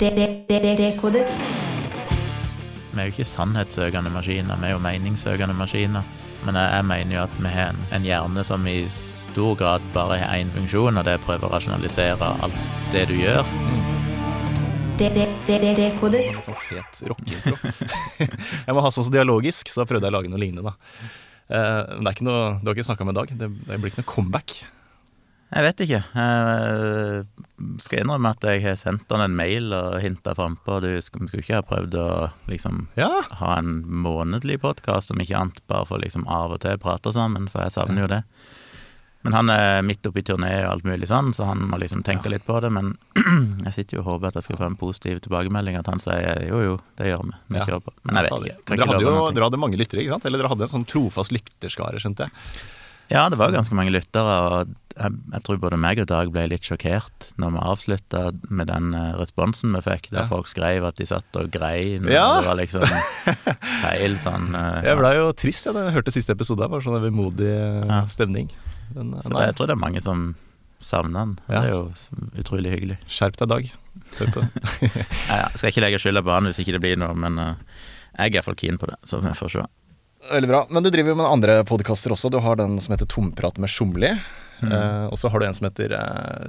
Dekodet. Vi er jo ikke sannhetssøkende maskiner, vi er jo meningssøkende maskiner. Men jeg, jeg mener jo at vi har en, en hjerne som i stor grad bare har én funksjon, og det er å prøve å rasjonalisere alt det du gjør. Dekodet. Sånn fet rockeintro. jeg må ha sånn så dialogisk, så da prøvde jeg å lage noe lignende. da. Eh, men det er ikke noe, du har ikke snakka med Dag? Det, det blir ikke noe comeback? Jeg vet ikke. Jeg skal innrømme at jeg har sendt han en mail og hinta frampå. Du skulle ikke ha prøvd å liksom Ja. ha en månedlig podkast, om ikke annet, bare for liksom av og til prate sammen, for jeg savner jo det. Men han er midt oppi turné og alt mulig sånn, så han må liksom tenke litt på det. Men jeg sitter jo og håper at jeg skal få en positiv tilbakemelding, at han sier jo jo, det gjør vi. Vi Ja. kjører på. Men jeg vet ikke. Dere hadde jo dere hadde mange lyttere, ikke sant? Eller dere hadde en sånn trofast lytterskare, skjønte jeg. Ja, det var ganske mange lyttere, og jeg, jeg tror både meg og Dag ble litt sjokkert når vi avslutta med den eh, responsen vi fikk, der Ja. folk skrev at de satt og grein, Ja. og det var liksom feil sånn ja. Jeg blei jo trist da jeg hørte siste episode. Var sånn vemodig eh, Ja. stemning. Men eh, Så det, jeg tror det er mange som savner den. Det er jo utrolig hyggelig. skjerp deg, Dag. Hør på det. Jeg, skal ikke legge skylda på han hvis ikke det blir noe, men eh, jeg er iallfall keen på det, så vi får se. Veldig bra. Men du driver jo med andre podkaster også. Du har den som heter Tomprat med Sjomli. Mm. Uh, og så har du en som heter uh,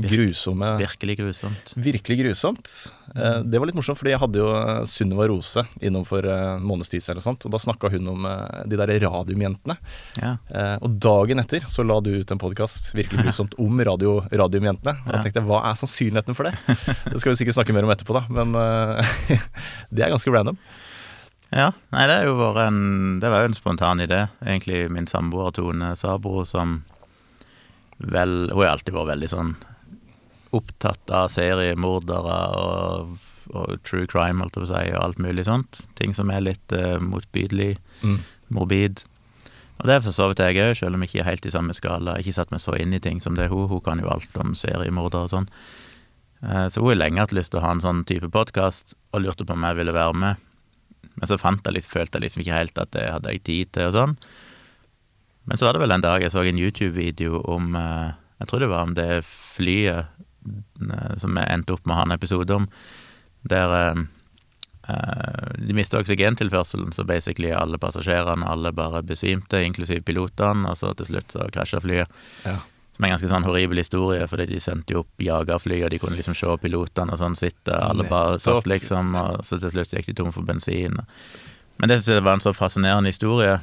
Grusomme Virkelig grusomt. Virkelig grusomt. Eh, det var litt morsomt, fordi jeg hadde jo Sunniva Rose innom for en måneds tid siden, og da snakka hun om de der radiumjentene. Ja. Og dagen etter så la du ut en podkast virkelig grusomt om radio, radiumjentene. Og da tenkte jeg, hva er sannsynligheten for det? Det skal vi sikkert snakke mer om etterpå, da, men det er ganske random. Ja, nei, det en Det var jo en spontan idé. Egentlig min samboer Tone Sabro som vel Hun har alltid vært veldig sånn opptatt av seriemordere og, og true crime, holdt jeg på å si, og alt mulig sånt. Ting som er litt uh, motbydelig, Mm. morbid. Og det er for så vidt jeg òg, selv om jeg ikke er helt i samme skala. Ikke satt meg så inn i ting som det er hun. Hun kan jo alt om seriemordere og sånn. Uh, Så hun har lenge hatt lyst til å ha en sånn type podkast, og lurte på om jeg ville være med. Men så jeg liksom, følte jeg liksom ikke helt at det hadde jeg tid til og sånn. Men så var det vel en dag jeg så en YouTube-video om eh, Jeg tror det var om det flyet eh, som jeg endte opp med å ha en episode om, der eh, de mista oksygentilførselen, så basically alle passasjerene alle bare besvimte, inklusiv pilotene, og så til slutt så krasja flyet. Ja. Er en ganske sånn horribel historie, fordi de sendte jo opp jagerfly, og de kunne liksom se pilotene og sånn sitte, alle bare satt liksom, og så til slutt gikk de tom for bensin. Men det synes jeg var en så fascinerende historie.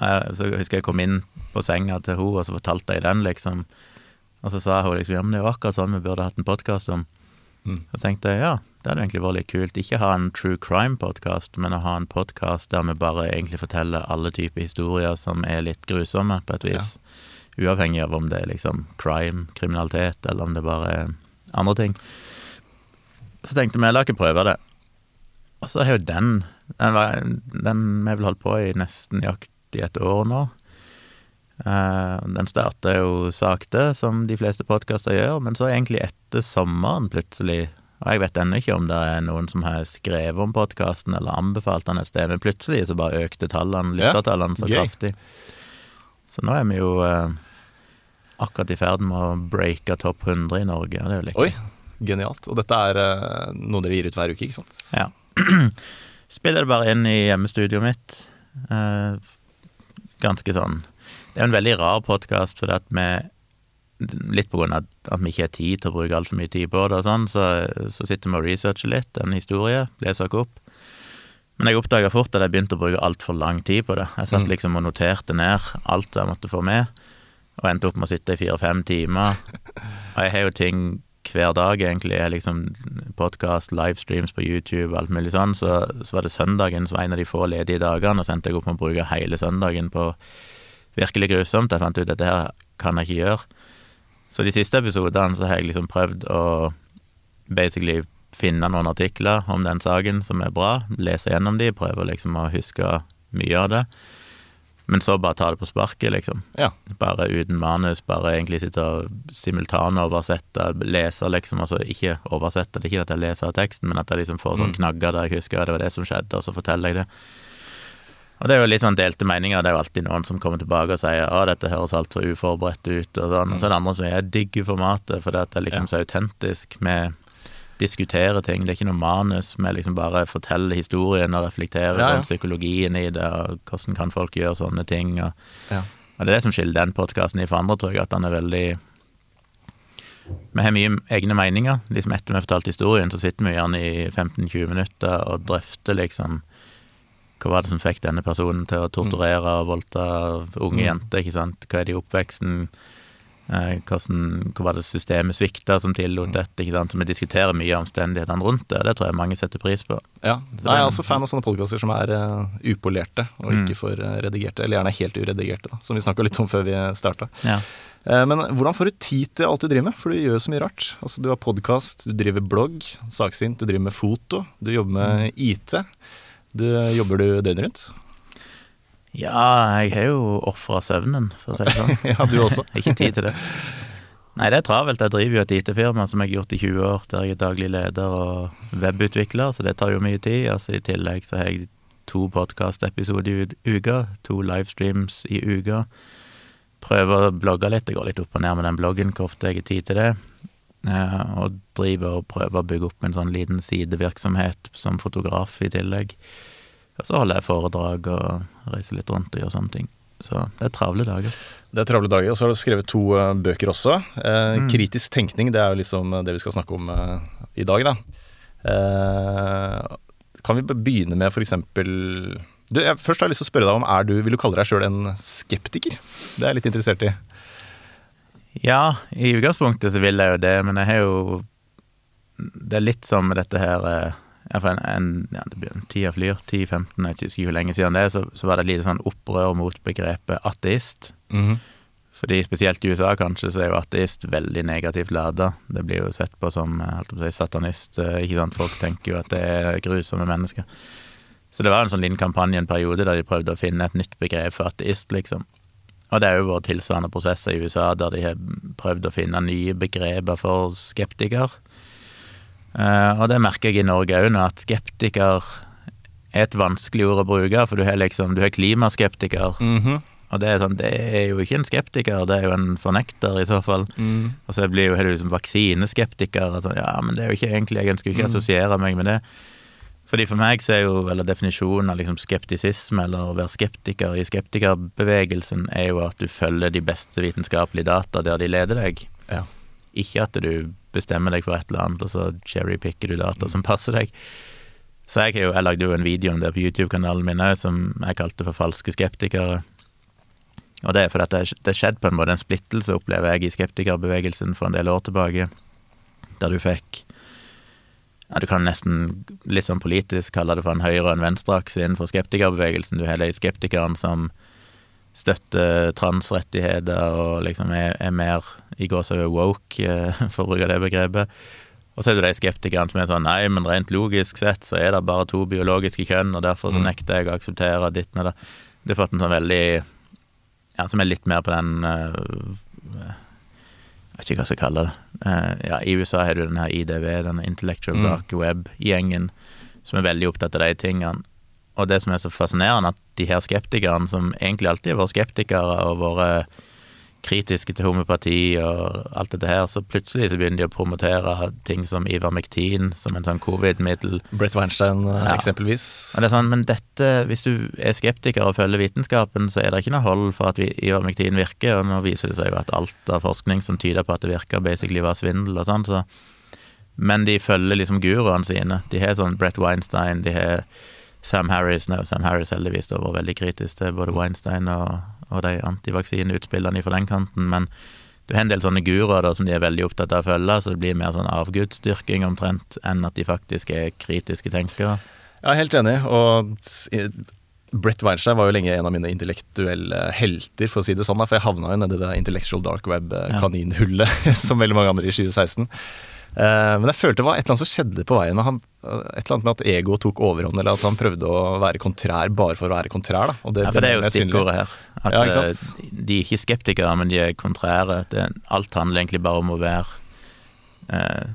Eh, Så jeg husker jeg kom inn på senga til henne, og så fortalte jeg den, liksom. Og så sa hun liksom ja, men det er jo akkurat sånn vi burde hatt en podkast om. Mm. Så tenkte jeg ja, det hadde egentlig vært litt kult. Ikke ha en true crime-podkast, men å ha en podkast der vi bare egentlig forteller alle typer historier som er litt grusomme, på et vis. Uavhengig av om det er liksom crime, kriminalitet, eller om det bare er andre ting. Så tenkte vi la ikke prøve det. Og så har jo den Den, var, den vi har vel holdt på i nesten nøyaktig et år nå. Eh, den starta jo sakte, som de fleste podkaster gjør, men så egentlig etter sommeren plutselig Og jeg vet ennå ikke om det er noen som har skrevet om podkasten eller anbefalt den et sted, men plutselig så bare økte tallene, lyttertallene så kraftig. Så nå er vi jo eh, akkurat i ferd med å breake topp 100 i Norge, og det er jo Oi, genialt. Og dette er eh, noe dere gir ut hver uke, ikke sant? Ja. Spiller det bare inn i hjemmestudioet mitt. Eh, ganske sånn Det er en veldig rar podkast, fordi at vi Litt på grunn av at, at vi ikke har tid til å bruke altfor mye tid på det, og sånn, så, så sitter vi og researcher litt, en historie, leser oss opp. Men jeg oppdaga fort at jeg begynte å bruke altfor lang tid på det. Jeg satt Mm. liksom og noterte ned alt jeg måtte få med, og endte opp med å sitte i fire-fem timer. Og jeg har jo ting hver dag, egentlig. Liksom Podkast, livestreams på YouTube, alt mulig sånn. Så, så var det søndagen som var en av de få ledige dagene, og så endte jeg opp med å bruke hele søndagen på virkelig grusomt. Jeg fant ut at dette her kan jeg ikke gjøre. Så de siste episodene så har jeg liksom prøvd å basically finne noen artikler om den saken som er bra, lese gjennom de, prøve liksom å huske mye av det. Men så bare ta det på sparket, liksom. Ja. Bare uten manus, bare egentlig sitte og simultanoversette, lese, liksom. Altså ikke oversette, det er ikke at jeg leser teksten, men at jeg liksom får sånn Mm. knagger der jeg husker at det var det som skjedde, og så forteller jeg det. Og det er jo litt sånn delte meninger. Det er jo alltid noen som kommer tilbake og sier å, dette høres altfor uforberedt ut, og sånn. Og så er det andre som jeg digger formatet, for det at det er liksom så autentisk med diskutere ting. Det er ikke noe manus. Vi liksom bare forteller historien og reflekterer Ja, ja. om psykologien i det, og hvordan kan folk gjøre sånne ting. Og, Ja. og det er det som skiller den podkasten fra andre, tror jeg, at han er veldig Vi har mye egne meninger. Liksom Etter vi har fortalt historien, så sitter vi gjerne i 15-20 minutter og drøfter liksom hva var det som fikk denne personen til å torturere og voldta unge Mm. jenter, ikke sant? Hva er det i oppveksten? Eh, hvordan, hva var det systemet svikta som Mm. tillot dette? ikke sant? Så vi diskuterer mye omstendighetene rundt det, og det tror jeg mange setter pris på. Ja. Jeg er også fan av sånne podkaster som er uh, upolerte, og Mm. ikke for eh, redigerte. Eller gjerne helt uredigerte, da, som vi snakka litt om før vi starta. Ja. Uh, Men hvordan får du tid til alt du driver med? For du gjør så mye rart. Altså, du har podkast, du driver blogg, saksint, du driver med foto, du jobber med IT. Du, jobber du døgnet rundt? Ja, jeg har jo ofra søvnen, for å si det sånn. ja, du også. Ikke tid til det. Nei, det er travelt. Jeg driver jo et IT-firma som jeg har gjort i 20 år, der jeg er daglig leder og webutvikler, så det tar jo mye tid. Altså I tillegg så har jeg to podkastepisoder i uka, to livestreams i uka. Prøver å blogge litt. Det går litt opp og ned med den bloggen, hvor ofte jeg har tid til det. Eh, og driver og prøver å bygge opp en sånn liten sidevirksomhet som fotograf i tillegg. Og så holder jeg foredrag og reiser litt rundt og gjør sånne ting. Så det er travle dager. Det er travle dager. Og så har du skrevet to eh, bøker også. Eh, Mm. Kritisk tenkning, det er jo liksom det vi skal snakke om eh, i dag, da. Eh, kan vi begynne med eksempel du, jeg, Først har jeg lyst til å spørre deg om er du, Vil du kalle deg sjøl en skeptiker? Det er jeg litt interessert i. Ja, i utgangspunktet så vil jeg jo det, men jeg har jo Det er litt som dette her en, en, ja, det blir Tida flyr, 10-15, jeg husker hvor lenge siden det er, så, så var det et lite sånn opprør mot begrepet ateist. Fordi spesielt i USA kanskje, så er jo ateist veldig negativt lada. Det blir jo sett på som eh, holdt på å si, satanist. eh, ikke sant? Folk tenker jo at det er grusomme mennesker. Så det var en sånn liten kampanje en periode der de prøvde å finne et nytt begrep for ateist, liksom. Og det er jo vært tilsvarende prosesser i USA der de har prøvd å finne nye begreper for skeptiker. Eh, og det merker jeg i Norge òg at skeptiker er et vanskelig ord å bruke, for du har liksom, du har klimaskeptiker, Mhm. og det er sånn, det er jo ikke en skeptiker, det er jo en fornekter i så fall. Mm. Og så blir jo, har du liksom vaksineskeptiker, sånn, ja, men det er jo ikke egentlig, jeg ønsker ikke å assosiere meg med det. Fordi for meg så er jo, eller definisjonen av liksom skeptisisme, eller å være skeptiker i skeptikerbevegelsen, er jo at du følger de beste vitenskapelige data der de leder deg. Ja. Ikke at du bestemmer deg for et eller annet, og så cherrypicker du data som passer deg. Så jeg, jeg lagde jo en video om det på YouTube-kanalen min òg, som jeg kalte for Falske skeptikere. Og det er fordi at det skjedde på en måte en splittelse, opplever jeg, i skeptikerbevegelsen for en del år tilbake, der du fikk ja, Du kan nesten litt sånn politisk kalle det for en høyre- og en venstreakse innenfor skeptikerbevegelsen. Du har de skeptikerne som støtter transrettigheter og liksom er, er mer i gåsehudet woke, eh, for å bruke det begrepet. Og så er det de skeptikerne som er sånn nei, men rent logisk sett så er det bare to biologiske kjønn, og derfor så Mm. nekter jeg å akseptere ditt og det. Du har fått en sånn veldig Ja, som er litt mer på den uh, Jeg vet ikke hva jeg skal kalle det. Uh, ja, I USA har du den her IDV, den Intellectual Mm. Dark Web-gjengen, som er veldig opptatt av de tingene. Og det som er så fascinerende, at de her skeptikerne, som egentlig alltid har vært skeptikere og vært kritiske til homopati og alt dette her, så plutselig så begynner de å promotere ting som Ivermectin, som en sånn covid-middel. Brett Weinstein eh, Ja. eksempelvis. Og det er sånn, men dette, hvis du er skeptiker og følger vitenskapen, så er det ikke noe hold for at Ivermectin virker, og nå viser det seg jo at alt av forskning som tyder på at det virker, basically var svindel og sånn, så Men de følger liksom guruene sine. De har sånn Brett Weinstein, de har Sam Harris no, Sam Harris heldigvis da var veldig kritisk til både Weinstein og, og de antivaksineutspillene fra den kanten, men du har en del sånne guruer da som de er veldig opptatt av å følge, så det blir mer sånn avgudsdyrking omtrent, enn at de faktisk er kritiske tenkere. Er helt enig, og Brett Weinstein var jo lenge en av mine intellektuelle helter, for å si det sånn, for jeg havna jo nedi det intellectual dark web-kaninhullet, som veldig mange andre i 2016. Eh, men jeg følte det var et eller annet som skjedde på veien. med Han, et eller annet med at ego tok overhånd, eller at han prøvde å være kontrær bare for å være kontrær. Da. Og Ja, for det er jo stikkordet her. At Ja, ikke eh, de er ikke skeptikere, men de er kontrære. Det, alt handler egentlig bare om å være eh,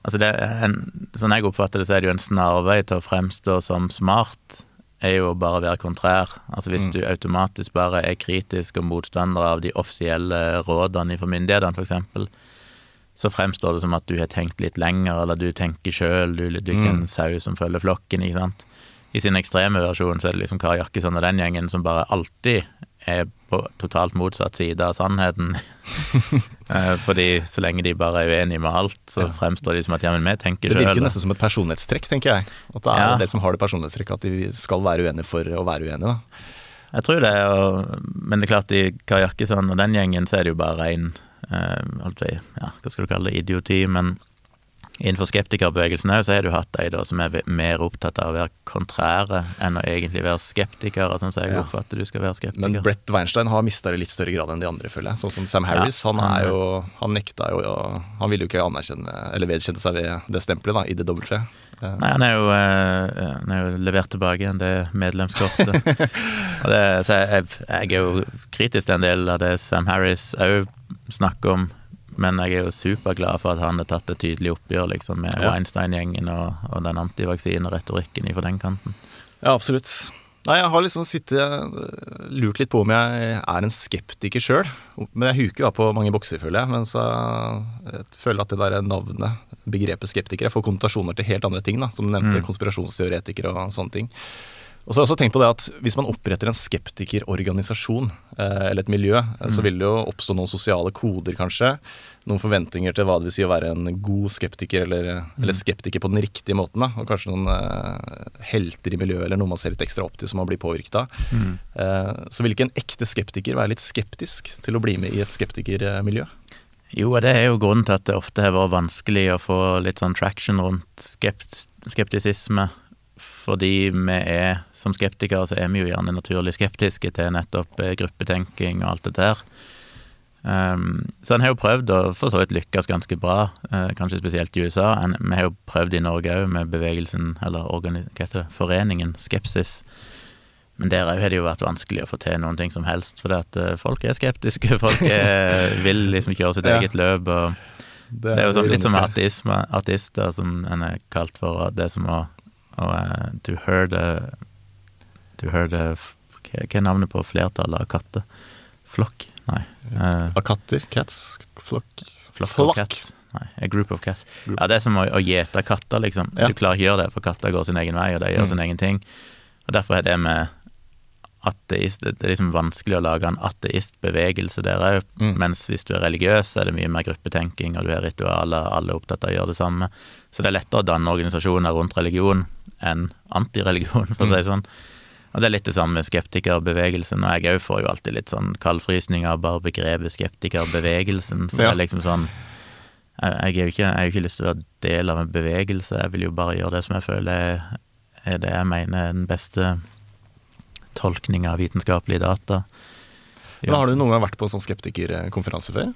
Altså, det er en, sånn jeg oppfatter det, så er det jo en snarvei til å fremstå som smart, er jo bare å være kontrær. Altså hvis Mm. du automatisk bare er kritisk og motstander av de offisielle rådene fra myndighetene, eksempel, så fremstår det som at du har tenkt litt lenger, eller du tenker sjøl, du, du er en sau som følger flokken, ikke sant. I sin ekstreme versjon så er det liksom Kari Jakkesson og den gjengen som bare alltid er på totalt motsatt side av sannheten. Eh, fordi så lenge de bare er uenige med alt, så Ja. fremstår de som at ja, men vi tenker Det virker sjøl. nesten som et personlighetstrekk, tenker jeg. At det er Ja. en del som har det personlighetstrekket at de skal være uenige for å være uenige. Da. Jeg tror det, og, men det er klart i Kari Jakkesson og den gjengen så er det jo bare rein eh, ja, hva skal du kalle det, idioti, men innenfor skeptikerbevegelsen òg, så har du hatt de da som er mer opptatt av å være kontrære enn å egentlig være skeptikere, sånn som jeg Ja. oppfatter du skal være skeptiker. Men. Brett Weinstein har mista det i litt større grad enn de andre, føler jeg. Sånn som Sam Harris. han, han- er jo, han nekta jo Han ville jo ikke anerkjenne eller vedkjenne seg ved det stempelet, da, i det Eh, Nei, han er jo, eh, han er jo levert tilbake igjen det medlemskortet. og det, så jeg, jeg er jo kritisk til en del av det Sam Harris òg snakker om, men jeg er jo superglad for at han har tatt et tydelig oppgjør liksom, med Ja. Weinstein-gjengen og, og den antivaksineretorikken fra den kanten. Ja, absolutt. Nei, jeg har liksom sittet øh, lurt litt på om jeg er en skeptiker sjøl. Men jeg huker da på mange bokser, føler jeg. Men så jeg føler at det der navnet, begrepet skeptiker, jeg får konnotasjoner til helt andre ting. da, Som du nevnte, Mm. konspirasjonsteoretikere og sånne ting. Og så har jeg også tenkt på det at Hvis man oppretter en skeptikerorganisasjon, eh, eller et miljø, mm. så vil det jo oppstå noen sosiale koder, kanskje. Noen forventninger til hva det vil si å være en god skeptiker, eller, eller skeptiker på den riktige måten. Da. Og kanskje noen eh, helter i miljøet, eller noe man ser litt ekstra opp til som man blir påvirket av. Eh, så vil ikke en ekte skeptiker være litt skeptisk til å bli med i et skeptikermiljø? Jo, og det er jo grunnen til at det ofte har vært vanskelig å få litt sånn traction rundt skept, skeptisisme. Fordi vi er, som skeptikere, så er vi jo gjerne naturlig skeptiske til nettopp eh, gruppetenking og alt det der. Um, så en har jo prøvd, og for så vidt lykkes ganske bra, uh, kanskje spesielt i USA. En, vi har jo prøvd i Norge òg med bevegelsen, eller det, foreningen Skepsis. Men der òg har det jo vært vanskelig å få til noen ting som helst, fordi at eh, folk er skeptiske. Folk er, vil liksom kjøre sitt Ja. eget løp. og det er jo sånn, litt som ateisme, ateister, som en er kalt for. Det er som å, å eh, du To heard a Hva er navnet på flertallet av katter? Flokk? Nei. eh, Av katter? Cats? Flokk? Flokk? Flock. Nei, a group of cats. Group. Ja, det er som å, å gjete katter, liksom. Ja. Du klarer ikke å gjøre det, for katter går sin egen vei, og de gjør Mm. sin egen ting. Og derfor er det med ateist Det er liksom vanskelig å lage en ateistbevegelse der òg. Mm. Mens hvis du er religiøs, så er det mye mer gruppetenking, og du har ritualer, alle er opptatt av å gjøre det samme. Så det er lettere å danne organisasjoner rundt religion enn antireligion, for å si det sånn. Og det er litt det samme med skeptikerbevegelsen, og jeg òg får jo alltid litt sånn kaldfrysninger av bare begrepet skeptikerbevegelsen. For Ja. det er liksom sånn jeg, jeg, ikke, jeg har jo ikke lyst til å være del av en bevegelse, jeg vil jo bare gjøre det som jeg føler er, er det jeg mener er den beste tolkninga av vitenskapelige data. Men Har du noen gang vært på en sånn skeptikerkonferanse før?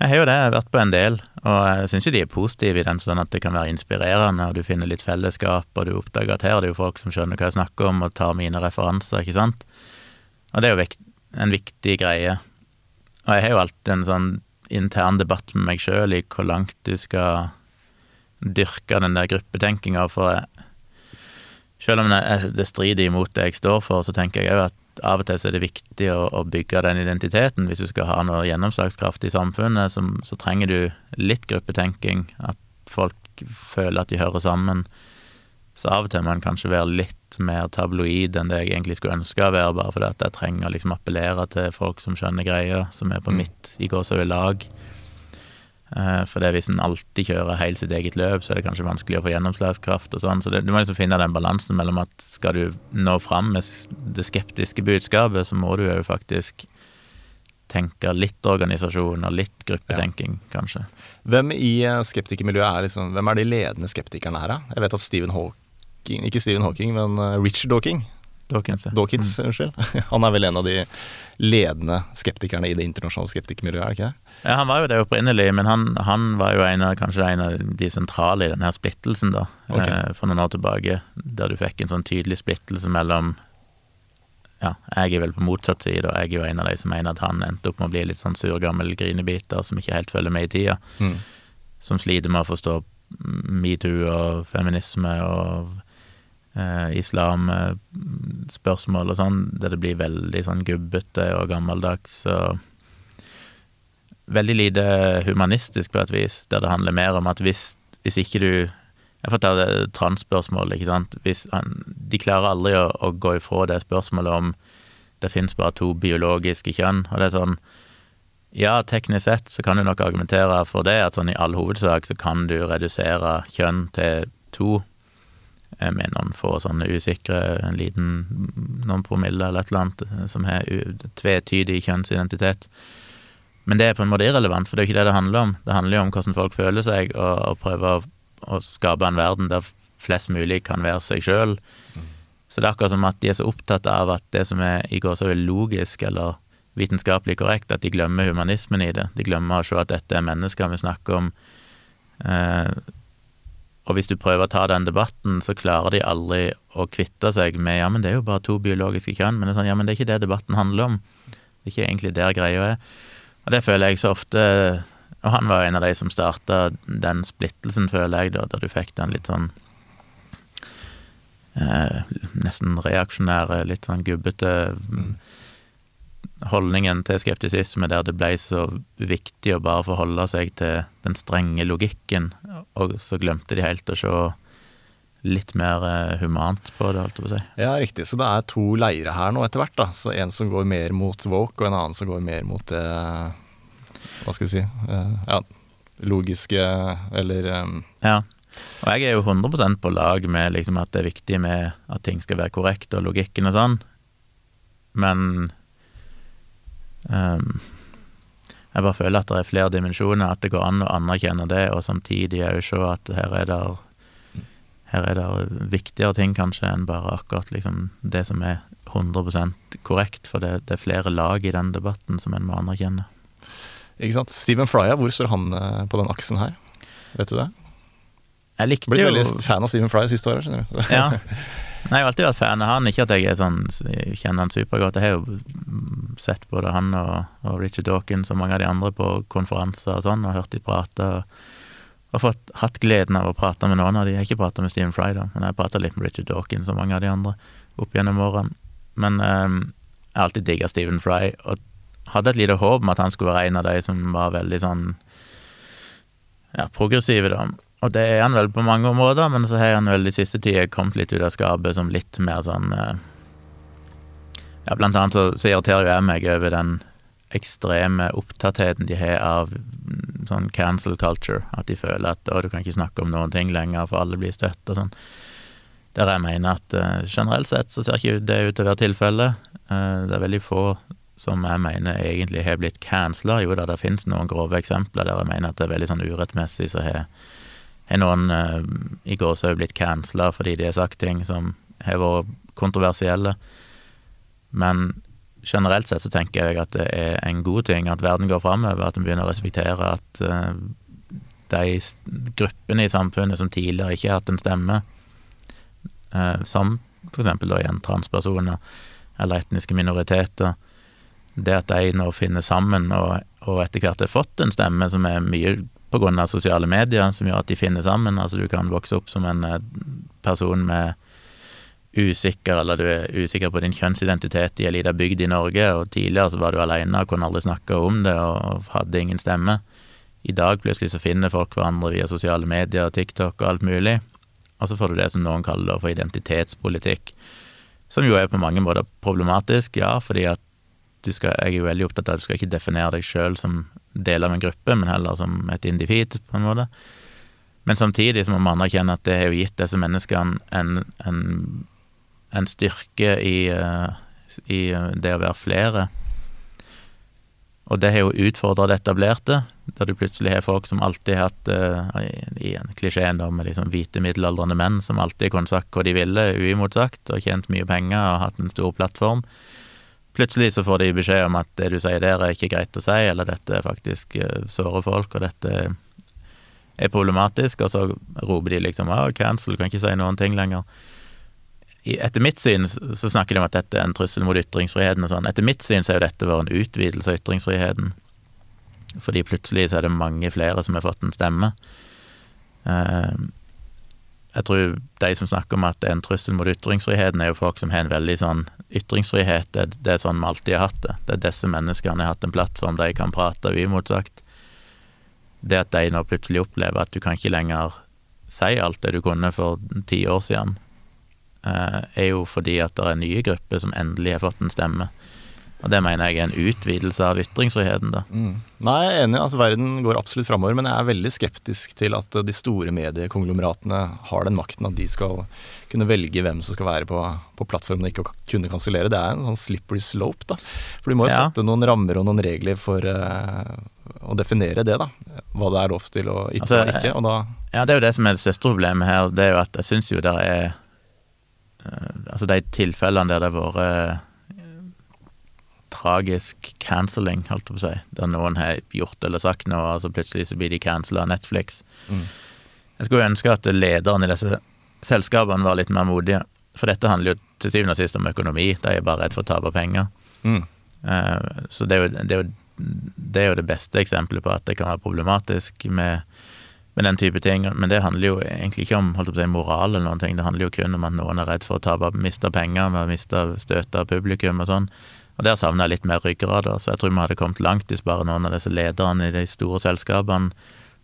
Jeg har jo det, jeg har vært på en del, og jeg syns jo de er positive i den sånn at det kan være inspirerende, og du finner litt fellesskap, og du oppdager at her er det jo folk som skjønner hva jeg snakker om, og tar mine referanser, ikke sant. Og det er jo en viktig greie. Og jeg har jo alltid en sånn intern debatt med meg sjøl i hvor langt du skal dyrke den der gruppetenkinga, for jeg, selv om det, det strider imot det jeg står for, så tenker jeg òg at av og til så er det viktig å, å bygge den identiteten. Hvis du skal ha noe gjennomslagskraft i samfunnet, så, så trenger du litt gruppetenking. At folk føler at de hører sammen. Så av og til må en kanskje være litt mer tabloid enn det jeg egentlig skulle ønske å være, bare fordi at jeg trenger å liksom appellere til folk som skjønner greia, som er på Mm. mitt i gåsehudet lag. Eh, For det hvis en alltid kjører helt sitt eget løp, så er det kanskje vanskelig å få gjennomslagskraft og sånn. Så det, du må liksom finne den balansen mellom at skal du nå fram med det skeptiske budskapet, så må du jo faktisk tenke litt organisasjon og litt gruppetenking, kanskje. Hvem i eh, skeptikermiljøet er liksom Hvem er de ledende skeptikerne her, da? Jeg vet at Stephen Hawking Ikke Stephen Hawking, men eh, Richard Dawking. Dawkins, ja. Dawkins, unnskyld. Han er vel en av de ledende skeptikerne i det internasjonale skeptikermiljøet, er det ikke det? Ja, han var jo det opprinnelig, men han, han var jo en av, kanskje en av de sentrale i denne her splittelsen, da, Ok. eh, for noen år tilbake, der du fikk en sånn tydelig splittelse mellom Ja, jeg er vel på motsatt side, og jeg er jo en av de som mener at han endte opp med å bli litt sånn sur gammel grinebiter som ikke helt følger med i tida, Mm. som sliter med å forstå metoo og feminisme og eh, islamspørsmål og sånn, der det blir veldig sånn gubbete og gammeldags og veldig lite humanistisk på et vis, der det handler mer om at hvis, hvis ikke du Jeg får ta det transspørsmålet, ikke sant. Hvis han, de klarer aldri å, å gå ifra det spørsmålet om det fins bare to biologiske kjønn, og det er sånn ja, teknisk sett så kan du nok argumentere for det, at sånn i all hovedsak så kan du redusere kjønn til to, med noen få sånne usikre, en liten noen promille eller et eller annet, eh, som har tvetydig kjønnsidentitet. Men det er på en måte irrelevant, for det er jo ikke det det handler om. Det handler jo om hvordan folk føler seg, og, og prøve å, å, skape en verden der flest mulig kan være seg sjøl. Mm. Så det er akkurat som at de er så opptatt av at det som er i går så er logisk eller vitenskapelig korrekt, at de glemmer humanismen i det. De glemmer å se at dette er mennesker vi snakker om. Eh, og hvis du prøver å ta den debatten, så klarer de aldri å kvitte seg med ja, men det er jo bare to biologiske kjønn. Men det er sånn, ja, men det er ikke det debatten handler om. Det er ikke egentlig der greia er. Og det føler jeg så ofte Og han var en av de som starta den splittelsen, føler jeg, da, der du fikk den litt sånn eh, Nesten reaksjonære, litt sånn gubbete mm. Holdningen til skeptisisme, der det ble så viktig å bare forholde seg til den strenge logikken, og så glemte de helt å se litt mer eh, humant på det, holdt jeg på å si. Ja, riktig. Så det er to leire her nå etter hvert, da. Så en som går mer mot woke, og en annen som går mer mot det hva skal jeg si uh, ja, logiske eller um, Ja. Og jeg er jo 100% på lag med liksom at det er viktig med at ting skal være korrekt, og logikken og sånn, men jeg bare føler at det er flere dimensjoner, at det går an å anerkjenne det, og samtidig òg se at her er det her er det viktigere ting kanskje enn bare akkurat liksom det som er 100 korrekt, for det, det, er flere lag i den debatten som en må anerkjenne. Ikke sant. Stephen Frya, hvor står han eh, på den aksen her? Vet du det? Jeg likte Blitt veldig fan av Stephen Fry siste året, skjønner du. ja. Nei, jeg har alltid vært fan av han. Ikke at jeg sånn, kjenner han supergodt. Jeg har jo sett både han og, og, Richard Dawkins og mange av de andre på konferanser og sånn, og hørt de prate. Og, og fått, hatt gleden av å prate med noen av de. Jeg har ikke prata med Stephen Fry, da, men jeg har prata litt med Richard Dawkins og mange av de andre opp gjennom årene. Men um, jeg har alltid digga Stephen Fry, og hadde et lite håp om at han skulle være en av de som var veldig sånn ja, progressive, da. Og det er han vel på mange områder, men så har han vel de siste tider kommet litt ut av skapet som litt mer sånn eh, Ja, blant annet så, så irriterer jeg meg over den ekstreme opptattheten de har av mm, sånn cancel culture. At de føler at å, du kan ikke snakke om noen ting lenger, for alle blir støtt og sånn. Der jeg mener at uh, generelt sett så ser ikke det ut til å være tilfellet. Uh, det er veldig få som jeg mener egentlig har blitt cancela. Jo da, det finnes noen grove eksempler der jeg mener at det er veldig sånn urettmessig, så har, har noen uh, i gåsehud blitt cancela fordi de har sagt ting som har vært kontroversielle. Men generelt sett så tenker jeg at det er en god ting at verden går framover, at vi begynner å respektere at uh, de gruppene i samfunnet som tidligere ikke har hatt en stemme, uh, som eksempel da igjen transpersoner eller etniske minoriteter, det at de nå finner sammen og, og etter hvert har fått en stemme som er mye av sosiale medier, som gjør at de finner sammen. Altså du kan vokse opp som en eh, person med usikker, eller du er usikker på din kjønnsidentitet i ei lita bygd i Norge, og tidligere så var du aleine og kunne aldri snakke om det og hadde ingen stemme. I dag plutselig så finner folk hverandre via sosiale medier, TikTok og alt mulig, og så får du det som noen kaller for identitetspolitikk, som jo er på mange måter problematisk, ja, fordi at skal, jeg er jo veldig opptatt av at du skal ikke definere deg sjøl som del av en gruppe, men heller som et individ, på en måte. Men samtidig så må man anerkjenne at det har jo gitt disse menneskene en, en, en styrke i, eh, i, det å være flere. Og det har jo utfordra det etablerte, der du plutselig har folk som alltid har hatt uh, en da med liksom hvite, middelaldrende menn som alltid kunne sagt hva de ville, uimotsagt, og tjent mye penger og hatt en stor plattform. Plutselig så får de beskjed om at det du sier der er ikke greit å si, eller dette faktisk uh, sårer folk, og dette er problematisk, og så roper de liksom ah, 'cancel, kan ikke si noen ting lenger'. Etter mitt syn så snakker de om at dette er en trussel mot ytringsfriheten og sånn. Etter mitt syn så har jo dette vært en utvidelse av ytringsfriheten. Fordi plutselig så er det mange flere som har fått en stemme. Uh, jeg tror de som snakker om at det er en trussel mot ytringsfriheten, er jo folk som har en veldig sånn Ytringsfrihet, det, det er sånn vi alltid har hatt det. Det er disse menneskene har hatt en plattform de kan prate uimotsagt. Det at de nå plutselig opplever at du kan ikke lenger si alt det du kunne for ti år siden, eh, er jo fordi at det er nye grupper som endelig har fått en stemme. Og det mener jeg er en utvidelse av ytringsfriheten, da. Mm. Nei, jeg er enig. altså Verden går absolutt framover, men jeg er veldig skeptisk til at de store mediekonglomeratene har den makten at de skal kunne velge hvem som skal være på, på plattformen og ikke kunne kansellere. Det er en sånn slippery slope, da. For du må jo ja. sette noen rammer og noen regler for uh, å definere det, da. Hva det er lov til å ytre altså, og ikke. Og da ja, det er jo det som er det største problemet her. Det er jo at jeg syns jo det er uh, Altså de tilfellene der det har vært tragisk cancelling, holdt jeg på å si, der noen har gjort eller sagt noe, og så plutselig så blir de cancela av Netflix. Mm. Jeg skulle ønske at lederen i disse selskapene var litt mer modige, for dette handler jo til syvende og sist om økonomi, de er bare redd for å tape penger. Mm. Uh, så det er, jo, det, er jo, det er, jo, det beste eksempelet på at det kan være problematisk med, med den type ting, men det handler jo egentlig ikke om holdt på å si, moral eller noen ting, det handler jo kun om at noen er redd for å tape, miste penger miste støte av publikum og sånn. Og Der savner jeg litt mer ryggrad. Så jeg tror vi hadde kommet langt hvis bare noen av disse lederne i de store selskapene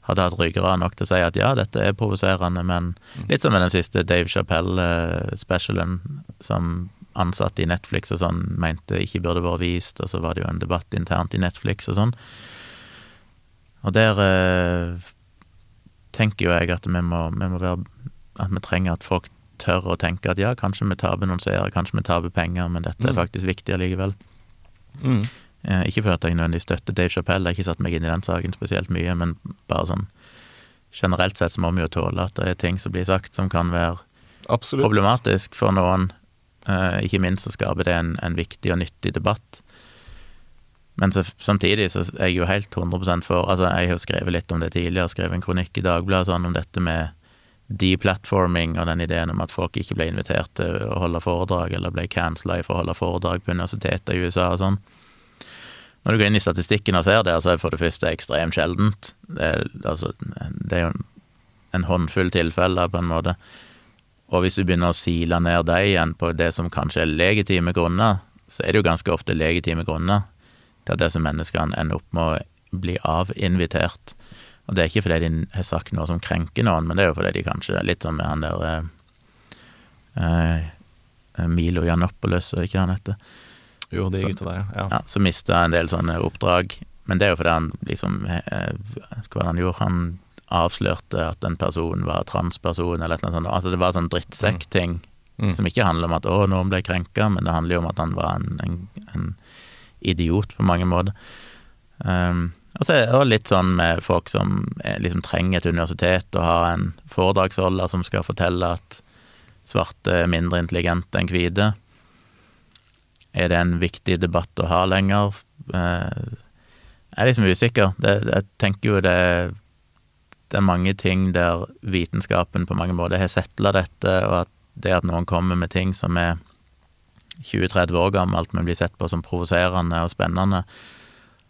hadde hatt ryggrad nok til å si at ja, dette er provoserende, men litt som med den siste Dave Chapell-specialen som ansatte i Netflix og sånn mente ikke burde vært vist, og så var det jo en debatt internt i Netflix og sånn. Og der eh, tenker jo jeg at vi må, vi må være At vi trenger at folk tør å tenke at ja, kanskje vi taper noen seere, kanskje vi taper penger, men dette er mm. faktisk viktig allikevel. Mm. Eh, ikke for at jeg nødvendigvis støtter Dave Chappelle, jeg har ikke satt meg inn i den saken spesielt mye, men bare sånn generelt sett så må vi jo tåle at det er ting som blir sagt som kan være Absolutt. problematisk for noen. Eh, ikke minst så skaper det en, en viktig og nyttig debatt. Men så, samtidig så er jeg jo helt 100 for Altså, jeg har jo skrevet litt om det tidligere, skrevet en kronikk i Dagbladet sånn om dette med deplatforming og den ideen om at folk ikke ble invitert til å holde foredrag, eller ble cancela for å holde foredrag på universiteter i USA og sånn. Når du går inn i statistikken og ser det, så er det for det første ekstremt sjeldent. Det er, altså, det er jo en håndfull tilfeller, på en måte. Og hvis du begynner å sile ned deg igjen på det som kanskje er legitime grunner, så er det jo ganske ofte legitime grunner til at disse menneskene ender opp med å bli avinvitert. Og det er ikke fordi de har sagt noe som krenker noen, men det er jo fordi de kanskje Litt som med han der eh, eh, Milo Janopoulos, er det ikke han heter? Jo, de gutta der, ja. ja. Så mista en del sånne oppdrag. Men det er jo fordi han liksom eh, Hva det han gjorde? Han avslørte at en person var transperson, eller et eller annet sånt. Altså det var sånn drittsekk-ting. Mm. Mm. Som ikke handler om at 'å, noen ble krenka', men det handler jo om at han var en, en, en idiot på mange måter. Um, og så det litt sånn med folk som liksom trenger et universitet og har en foredragsholder som skal fortelle at svarte er mindre intelligente enn hvite. Er det en viktig debatt å ha lenger? Eh, jeg er liksom usikker. Det, jeg tenker jo det, det er mange ting der vitenskapen på mange måter har settla dette, og at det at noen kommer med ting som er 20-30 år gammelt, men blir sett på som provoserende og spennende,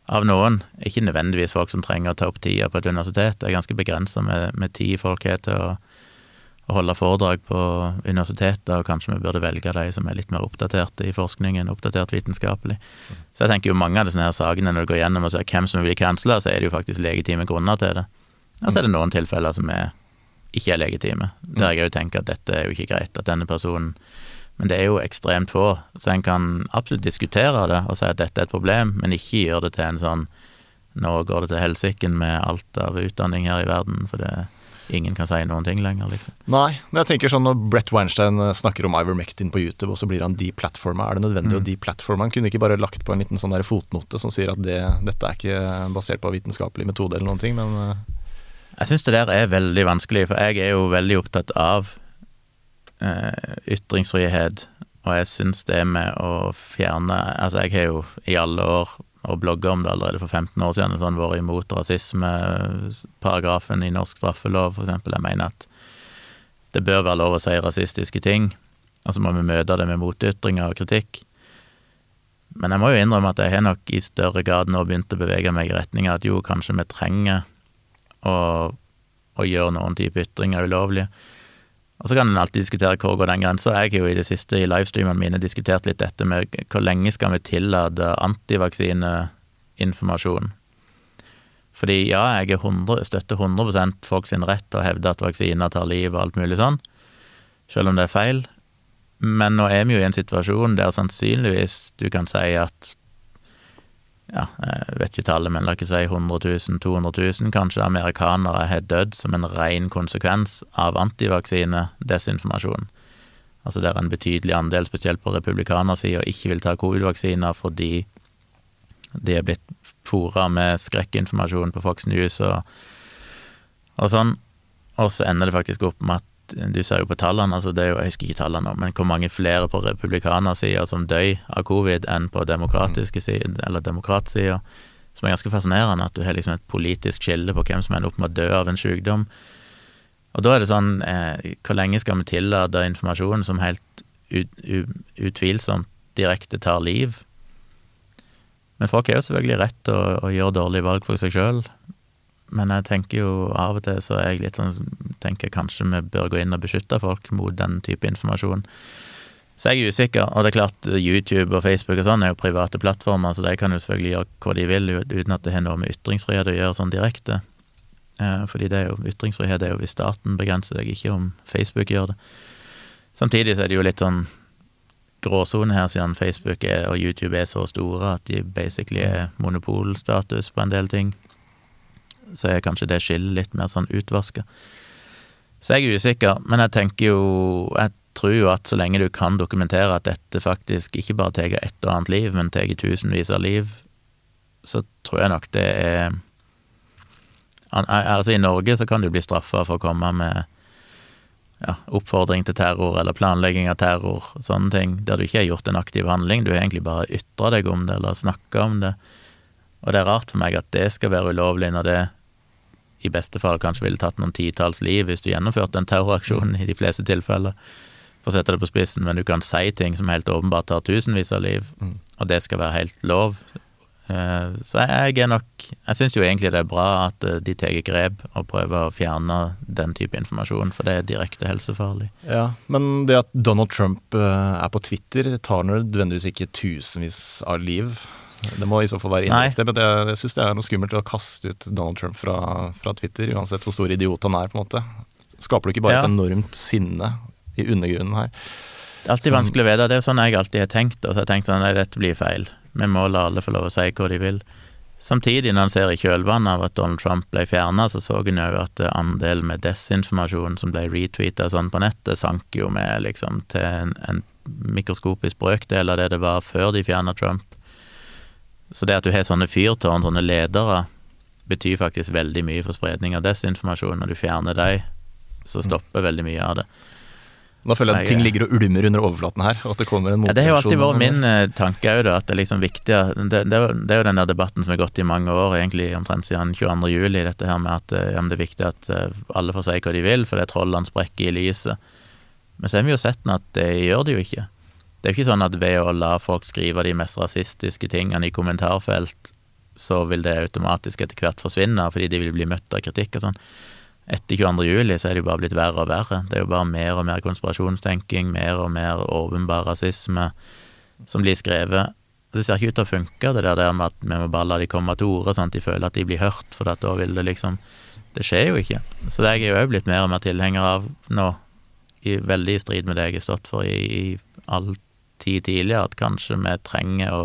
av noen. Ikke nødvendigvis folk som trenger å ta opp tida på et universitet. Det er ganske begrensa med, med tid folk har til å, å, holde foredrag på universitetet, og kanskje vi burde velge de som er litt mer oppdaterte i forskningen, oppdatert vitenskapelig. Så jeg tenker jo mange av disse her sakene, når du går gjennom og ser hvem som blir cancela, så er det jo faktisk legitime grunner til det. Og så er det noen tilfeller som er, ikke er legitime, der jeg òg tenker at dette er jo ikke greit, at denne personen men det er jo ekstremt få, så en kan absolutt diskutere det og si at dette er et problem, men ikke gjøre det til en sånn nå går det til helsiken med alt av utdanning her i verden, for det, ingen kan si noen ting lenger, liksom. Nei, men jeg tenker sånn når Brett Weinstein eh, snakker om Ivermectin på YouTube, og så blir han deplatforma, er det nødvendig mm. å deplatforme? Han kunne ikke bare lagt på en liten sånn der fotnote som sier at det, dette er ikke basert på vitenskapelig metode eller noen ting, men eh, Jeg syns det der er veldig vanskelig, for jeg er jo veldig opptatt av ytringsfrihet, og jeg syns det med å fjerne Altså, jeg har jo i alle år, og blogga om det allerede for 15 år siden, sånn vært imot rasismeparagrafen i norsk straffelov, for eksempel. Jeg mener at det bør være lov å si rasistiske ting, og så må vi møte det med motytringer og kritikk. Men jeg må jo innrømme at jeg har nok i større grad nå begynt å bevege meg i retning av at jo, kanskje vi trenger å, å gjøre noen type ytringer ulovlige. Og så kan en alltid diskutere hvor går den grensa. Jeg har jo i det siste i livestreamene mine diskutert litt dette med hvor lenge skal vi tillate antivaksineinformasjon. Fordi ja, jeg 100, støtter 100 folk sin rett til å hevde at vaksiner tar liv og alt mulig sånn, selv om det er feil. Men nå er vi jo i en situasjon der sannsynligvis du kan si at ja, jeg vet ikke tallet, men la ikke si 100 000, 200 000 kanskje amerikanere har dødd som en ren konsekvens av antivaksine-desinformasjon. Altså der en betydelig andel, spesielt på republikanersida, ikke vil ta covid-vaksiner fordi de er blitt fora med skrekkinformasjon på Fox News og, og sånn. Og så ender det faktisk opp med at du ser jo på tallene, altså det er jo, jeg husker ikke tallene nå, men hvor mange flere på republikanersida som døy av covid enn på demokratiske side, eller demokratsida, som er ganske fascinerende, at du har liksom et politisk skille på hvem som ender opp med å dø av en sykdom. Og da er det sånn, eh, hvor lenge skal vi tillate informasjon som helt ut, utvilsomt direkte tar liv? Men folk har jo selvfølgelig rett til å, å gjøre dårlige valg for seg sjøl. Men jeg tenker jo av og til så er jeg litt sånn tenker kanskje vi bør gå inn og beskytte folk mot den type informasjon. Så jeg er usikker, og det er klart YouTube og Facebook og sånn er jo private plattformer, så de kan jo selvfølgelig gjøre hva de vil uten at det har noe med ytringsfrihet å gjøre sånn direkte. Eh, fordi det er jo, ytringsfrihet er jo hvis staten begrenser deg, ikke om Facebook gjør det. Samtidig så er det jo litt sånn gråsone her, siden Facebook og YouTube er så store at de basically er monopolstatus på en del ting så er kanskje det skillet litt mer sånn utvaska. Så jeg er usikker, men jeg tenker jo Jeg tror jo at så lenge du kan dokumentere at dette faktisk ikke bare tar ett og annet liv, men tar tusenvis av liv, så tror jeg nok det er Altså, i Norge så kan du bli straffa for å komme med ja, oppfordring til terror eller planlegging av terror, sånne ting, der du ikke har gjort en aktiv handling, du har egentlig bare ytra deg om det eller snakka om det. Og det er rart for meg at det skal være ulovlig når det i beste fall kanskje ville tatt noen titalls liv hvis du gjennomførte en terroraksjon i de fleste tilfeller, for å sette det på spissen, men du kan si ting som helt åpenbart tar tusenvis av liv, mm. og det skal være helt lov. Eh, så jeg er nok Jeg syns jo egentlig det er bra at eh, de tar grep og prøver å fjerne den type informasjon, for det er direkte helsefarlig. Ja, Men det at Donald Trump eh, er på Twitter, tar nødvendigvis ikke tusenvis av liv. Det må i så fall være indirekte, men jeg, jeg syns det er noe skummelt å kaste ut Donald Trump fra, fra, Twitter, uansett hvor stor idiot han er, på en måte. Skaper du ikke bare ja. et enormt sinne i undergrunnen her? Det er alltid Som, vanskelig å vite. Det er jo sånn jeg alltid har tenkt. Og så har jeg tenkt sånn, nei, dette blir feil. Vi må la alle få lov å si hva de vil. Samtidig, når en ser i kjølvannet av at Donald Trump ble fjerna, så så en jo at andelen med desinformasjon som ble retweeta sånn på nettet, sank jo med liksom til en, en mikroskopisk brøkdel av det det var før de fjerna Trump. Så det at du har sånne fyrtårn, sånne ledere, betyr faktisk veldig mye for spredning av desinformasjon. Når du fjerner dem, så stopper veldig mye av det. Nå føler jeg at ting ligger og ulmer under overflaten her. at Det kommer en ja, Det har jo alltid vært min uh, tanke òg, at det er liksom viktig det, det, det, er jo den der debatten som har gått i mange år, egentlig omtrent siden 22. juli, dette her med at uh, ja, det er viktig at uh, alle får si hva de vil, for det er trollene sprekker i lyset. Men så har vi jo sett at det gjør det jo ikke. Det er jo ikke sånn at ved å la folk skrive de mest rasistiske tingene i kommentarfelt, så vil det automatisk etter hvert forsvinne, fordi de vil bli møtt av kritikk og sånn. Etter 22. juli så er det jo bare blitt verre og verre. Det er jo bare mer og mer konspirasjonstenking, mer og mer åpenbar rasisme som blir skrevet. Det ser ikke ut til å funke, det der med at vi må bare la de komme til orde, sånn at de føler at de blir hørt, for da vil det liksom Det skjer jo ikke. Så det er jeg jo òg blitt mer og mer tilhenger av nå, i, veldig i strid med det jeg har stått for i, i all tid tidligere, at kanskje vi trenger å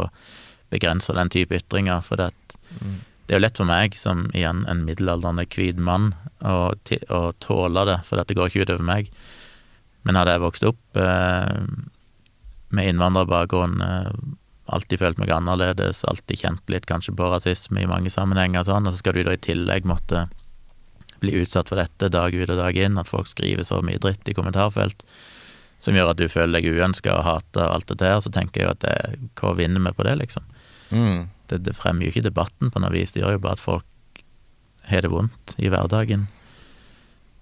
begrense den type ytringer. For det, mm. det er jo lett for meg, som igjen en middelaldrende hvit mann, å, å, tåle det, for dette går ikke utover meg. Men hadde jeg vokst opp eh, med innvandrerbakgrunn, eh, alltid følt meg annerledes, alltid kjent litt kanskje på rasisme i mange sammenhenger og sånn, og så skal du da i tillegg måtte bli utsatt for dette dag ut og dag inn, at folk skriver så mye dritt i kommentarfelt som gjør at du føler deg uønska og hater alt dette her, så tenker jeg jo at det, hva vinner vi på det, liksom? Mm. Det, det, fremmer jo ikke debatten på noe vis, det gjør jo bare at folk har det vondt i hverdagen.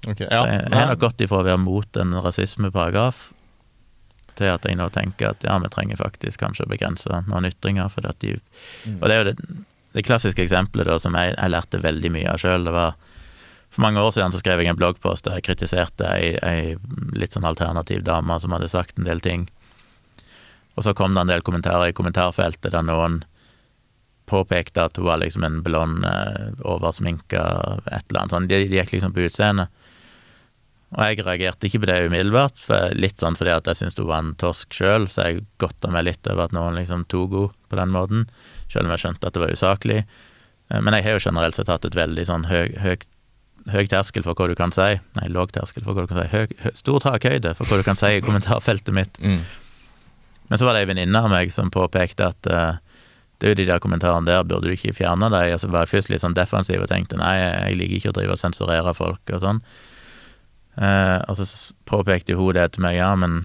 Okay, ja. Jeg har nok gått ifra å være mot en rasismeparagraf til at jeg nå tenker at ja, vi trenger faktisk kanskje å begrense noen ytringer, for at de mm. Og det er jo det, det klassiske eksempelet da som jeg, jeg lærte veldig mye av sjøl, det var For mange år siden så skrev jeg en bloggpost der jeg kritiserte ei, ei litt sånn alternativ dame som hadde sagt en del ting. Og så kom det en del kommentarer i kommentarfeltet der noen påpekte at hun var liksom en blond, eh, oversminka et eller annet sånn. De, de gikk liksom på utseendet. Og jeg reagerte ikke på det umiddelbart, for litt sånn fordi at jeg syntes hun var en torsk sjøl, så jeg godta meg litt over at noen liksom tok henne på den måten, sjøl om jeg skjønte at det var usaklig. Eh, men jeg har jo generelt sett hatt et veldig sånn høy, høy, høy terskel for hva du kan si. Nei, låg terskel for hva du kan si. Høy, høy, stor takhøyde for hva du kan si i kommentarfeltet mitt. Mm. Men så var det ei venninne av meg som påpekte at uh, det er jo de der kommentarene der, burde du ikke fjerne dem? Altså var jeg først litt sånn defensiv og tenkte nei, jeg liker ikke å drive og sensurere folk og sånn. Uh, og så påpekte hun det til meg, ja, men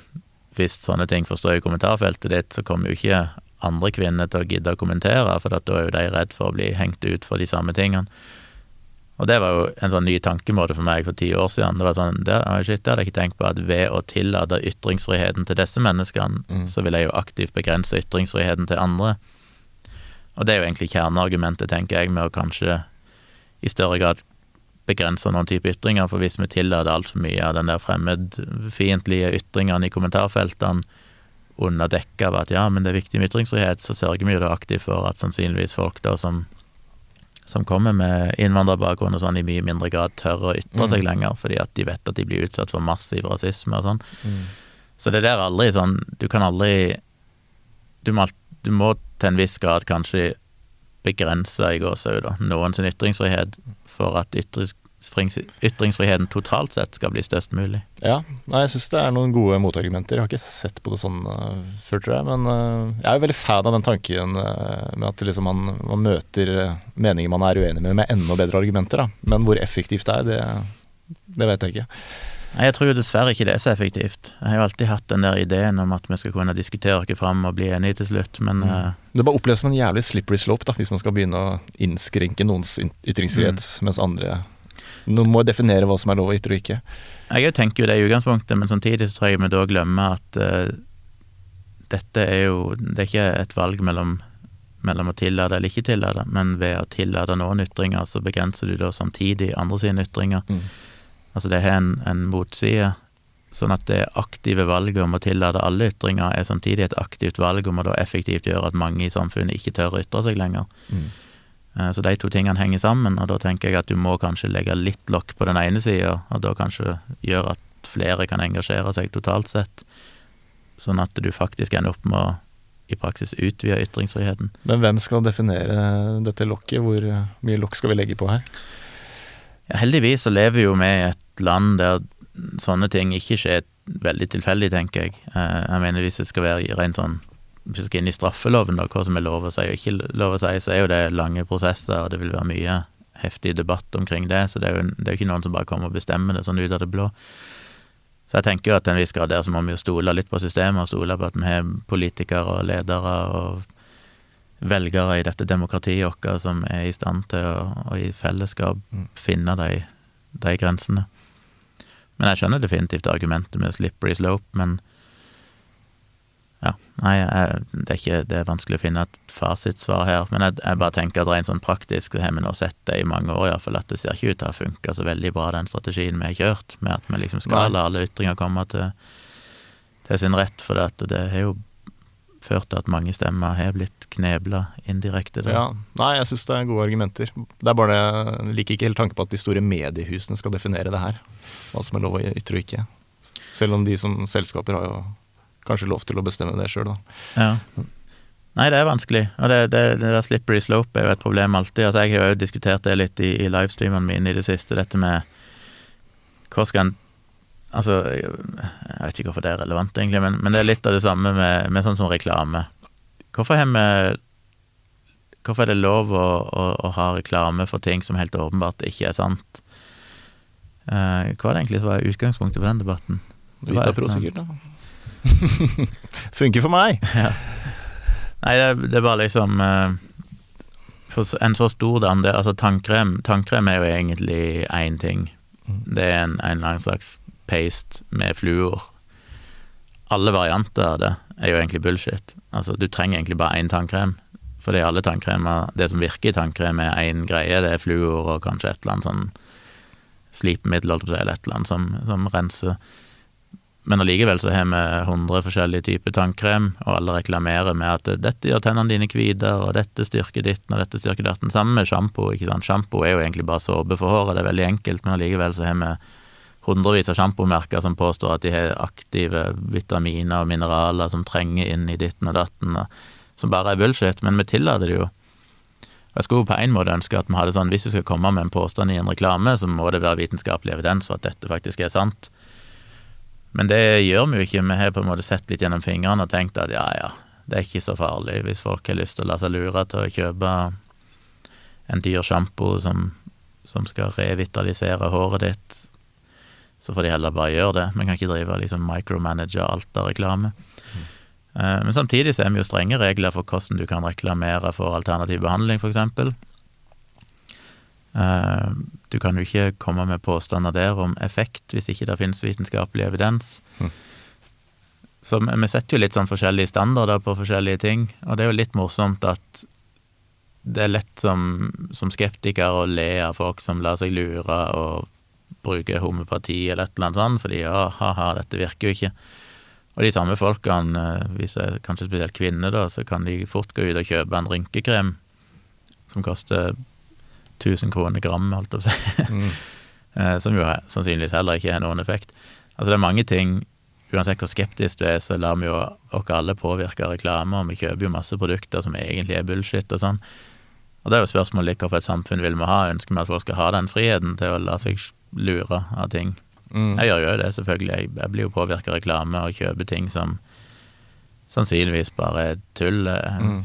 hvis sånne ting får stå i kommentarfeltet ditt, så kommer jo ikke andre kvinner til å gidde å kommentere, for da er jo de redd for å bli hengt ut for de samme tingene. Og det var jo en sånn ny tankemåte for meg for ti år siden. Det var sånn, det, shit, det hadde jeg ikke tenkt på, at ved å tillate ytringsfriheten til disse menneskene, mm. så vil jeg jo aktivt begrense ytringsfriheten til andre. Og det er jo egentlig kjerneargumentet, tenker jeg, med å kanskje i større grad begrense noen type ytringer, for hvis vi tillater altfor mye av den der fremmedfiendtlige ytringene i kommentarfeltene, under dekke av at ja, men det er viktig med ytringsfrihet, så sørger vi jo da aktivt for at sannsynligvis folk da som, som kommer med innvandrerbakgrunn og sånn, i mye mindre grad tør å ytre mm. seg lenger, fordi at de vet at de blir utsatt for massiv rasisme og sånn. Mm. Så det der aldri sånn Du kan aldri Du må, du må til en viss grad kanskje begrense i gåsehud noen sin ytringsfrihet for at ytrings ytringsfriheten totalt sett skal bli størst mulig. Ja, nei, jeg syns det er noen gode motargumenter. Jeg har ikke sett på det sånn uh, før, tror jeg. Men uh, jeg er jo veldig fan av den tanken uh, med at liksom man, man, møter meninger man er uenig med, med enda bedre argumenter. Da. Men hvor effektivt det er, det, det vet jeg ikke. Nei, Jeg tror dessverre ikke det er så effektivt. Jeg har jo alltid hatt den der ideen om at vi skal kunne diskutere oss fram og bli enige til slutt, men mm. Det bare oppleves som en jævlig slippery slope da, hvis man skal begynne å innskrenke noens ytringsfrihet, mm. mens andre noen må definere hva som er lov å ytre og ikke. Jeg tenker jo det i utgangspunktet, men samtidig så tror jeg vi da glemmer at uh, dette er jo Det er ikke et valg mellom, mellom å tillate eller ikke tillate, men ved å tillate noen ytringer, så begrenser du da samtidig andre sine ytringer. Mm. Altså det har en, en motside. Sånn at det aktive valget om å tillate alle ytringer er samtidig et aktivt valg om å da effektivt gjøre at mange i samfunnet ikke tør å ytre seg lenger. Mm. Eh, så de to tingene henger sammen, og da tenker jeg at du må kanskje legge litt lokk på den ene sida, og da kanskje gjøre at flere kan engasjere seg totalt sett, sånn at du faktisk ender opp med å i praksis utvide ytringsfriheten. Men hvem skal definere dette lokket? Hvor mye lokk skal vi legge på her? Ja, heldigvis så lever vi jo med i et land der sånne ting ikke skjer veldig tilfeldig, tenker jeg. Eh, jeg mener hvis det skal være rent sånn hvis vi skal inn i straffeloven, da, hva som er lov å si og ikke lov å si, så er jo det lange prosesser, og det vil være mye heftig debatt omkring det. Så det er jo det er ikke noen som bare kommer og bestemmer det sånn ut av det blå. Så jeg tenker jo at til en viss grad der så må vi jo stole litt på systemet, og stole på at vi har politikere og ledere og velgere i dette demokratiet vårt som er i stand til å, å i fellesskap mm. finne de, de grensene. Men jeg skjønner definitivt argumentet med slippery slope, men ja, nei, jeg, det, er ikke, det er vanskelig å finne et fasitsvar her. Men jeg, jeg bare tenker at rent sånn praktisk så har vi nå sett det i mange år iallfall, at det ser ikke ut til å ha funka så veldig bra, den strategien vi har kjørt, med at vi liksom skal la alle ytringer komme til, til sin rett. For det, det har jo ført til at mange stemmer har blitt knebla indirekte. Da. Ja, Nei, jeg syns det er gode argumenter. Det er bare det, Jeg liker ikke helt tanken på at de store mediehusene skal definere det her. Hva som er lov å ytre og ikke. Selv om de som selskaper har jo kanskje lov til å bestemme det sjøl, da. Ja. Nei, det er vanskelig, og det, det, det, der slippery slope er jo et problem alltid. Altså, jeg har jo diskutert det litt i, i livestreamene mine i det siste, dette med hva skal en Altså, jeg vet ikke hvorfor det er relevant, egentlig, men, men det er litt av det samme med, med sånn som reklame. Hvorfor har vi Hvorfor er det lov å, å, å, ha reklame for ting som helt åpenbart ikke er sant? Eh, hva er det egentlig som var utgangspunktet for den debatten? Vita Pro, sikkert, da. Funker for meg. Ja. Nei, det, det, bare liksom uh, En så stor andel Altså, tannkrem, tannkrem er jo egentlig én ting. Mm. Det er en, en lang slags paste med fluor. Alle varianter av det er jo egentlig bullshit. Altså, du trenger egentlig bare én tannkrem. Fordi alle tannkremer Det som virker i tannkrem, er én greie. Det er fluor og kanskje et eller annet sånn slipemiddel eller et eller annet som, som renser. Men allikevel så har vi 100 forskjellige typer tannkrem, og alle reklamerer med at 'dette gjør tennene dine hvite', og 'dette styrker ditten', og 'dette styrker datten'. Sammen med sjampo. ikke sant? Sjampo er jo egentlig bare såpe for håret, det er veldig enkelt, men allikevel så har vi hundrevis av sjampomerker som påstår at de har aktive vitaminer og mineraler som trenger inn i ditten og datten, som bare er bullshit, men vi tillater det jo. Jeg skulle på en måte ønske at vi hadde sånn, hvis du skal komme med en påstand i en reklame, så må det være vitenskapelig evidens for at dette faktisk er sant. Men det gjør vi jo ikke. Vi har på en måte sett litt gjennom fingrene og tenkt at ja, ja, det er ikke så farlig hvis folk har lyst til å la seg lure til å kjøpe en dyr sjampo som, som skal revitalisere håret ditt så får de heller bare gjøre det. Vi kan ikke drive liksom micromanage alt av reklame. Mm. Men samtidig så er vi jo strenge regler for hvordan du kan reklamere for alternativ behandling, f.eks. Eh, du kan jo ikke komme med påstander der om effekt hvis ikke det finnes vitenskapelig evidens. Mm. Så vi setter jo litt sånn forskjellige standarder på forskjellige ting, og det er jo litt morsomt at det er lett som, som skeptiker å le av folk som lar seg lure og bruker homopati eller et eller annet sånt, fordi ja, ha-ha, dette virker jo ikke. Og de samme folkene, eh, hvis det er kanskje spesielt kvinner, da, så kan de fort gå ut og kjøpe en rynkekrem som koster 1000 kroner gram, holdt jeg på å si. Mm. Eh, som jo sannsynligvis heller ikke har noen effekt. Altså det er mange ting Uansett hvor skeptisk du er, så lar vi jo oss alle påvirke av reklame, og vi kjøper jo masse produkter som egentlig er bullshit og sånn. Og det er jo spørsmålet litt hva for et samfunn vil vi ha. Ønsker vi at folk skal ha den friheten til å la seg lure av ting. Mm. Jeg gjør jo det, selvfølgelig. Jeg, jeg blir jo påvirka av reklame og kjøper ting som sannsynligvis bare er tull. Eh, mm.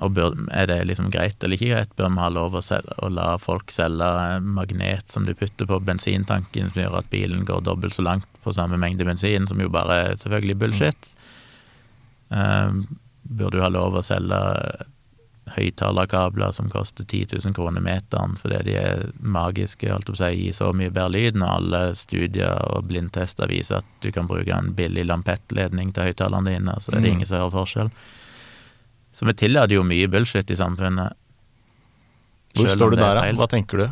Og bør, er det liksom greit eller ikke greit? Bør vi ha lov å, selge, å la folk selge magnet som du putter på bensintanken, som gjør at bilen går dobbelt så langt på samme mengde bensin, som jo bare er selvfølgelig bullshit? Mm. Um, bør du ha lov å selge høyttalerkabler som koster 10 000 kroner meteren fordi de er magiske, holdt på å gir så mye bedre lyd, når alle studier og blindtester viser at du kan bruke en billig lampettledning til høyttalerne dine, så er det mm. ingen som hører forskjell. Så vi tillater jo mye bullshit i samfunnet. Hvor står du der, da? Hva tenker du?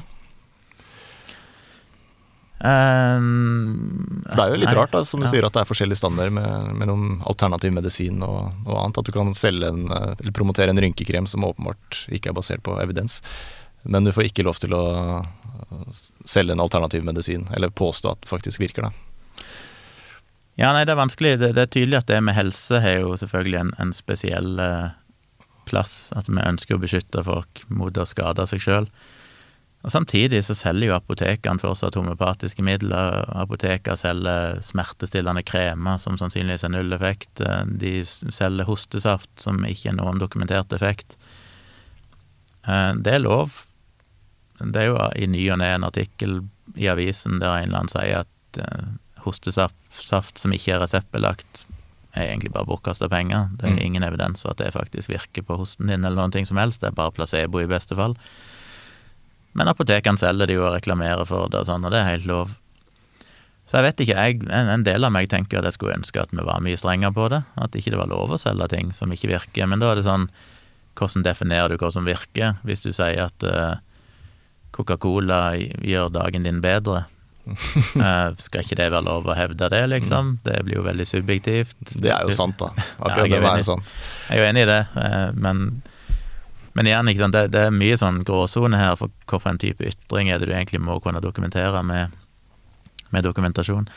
Um, det er jo litt nei, rart, da, som du ja. sier, at det er forskjellige standarder med, mellom alternativ medisin og, og, annet. At du kan selge en, eh, eller promotere en rynkekrem som åpenbart ikke er basert på evidens. Men du får ikke lov til å selge en alternativ medisin, eller påstå at det faktisk virker, da. Ja, nei, det er vanskelig. Det, det er tydelig at det med helse har jo selvfølgelig en, en spesiell eh, plass. At vi ønsker å beskytte folk mot å skade seg sjøl. Og Samtidig så selger jo apotekene fortsatt homopatiske midler. Apotekene selger smertestillende kremer som sannsynligvis har null effekt. De selger hostesaft som ikke er noen dokumentert effekt. Eh, det er lov. Det er jo i ny og ne en artikkel i avisen der en eller annen sier at eh, hostesaft som ikke er reseptbelagt, er egentlig bare bortkasta penger. Det er mm. ingen evidens for at det faktisk virker på hosten din eller noen ting som helst. Det er bare placebo i beste fall. Men apotekene selger det jo og reklamerer for det og sånn, og det er helt lov. Så jeg vet ikke, jeg, en, del av meg tenker at jeg skulle ønske at vi var mye strengere på det. At ikke det var lov å selge ting som ikke virker. Men da er det sånn, hvordan definerer du hva som virker? Hvis du sier at uh, Coca-Cola gjør dagen din bedre, uh, skal ikke det være lov å hevde det, liksom? Mm. Det blir jo veldig subjektivt. Det er jo sant, da. Akkurat ja, det være sånn. Jeg er jo enig i det, uh, men men igjen, det, det, er mye sånn gråsone her for hvilken type ytring er det du egentlig må kunne dokumentere med, med dokumentasjon.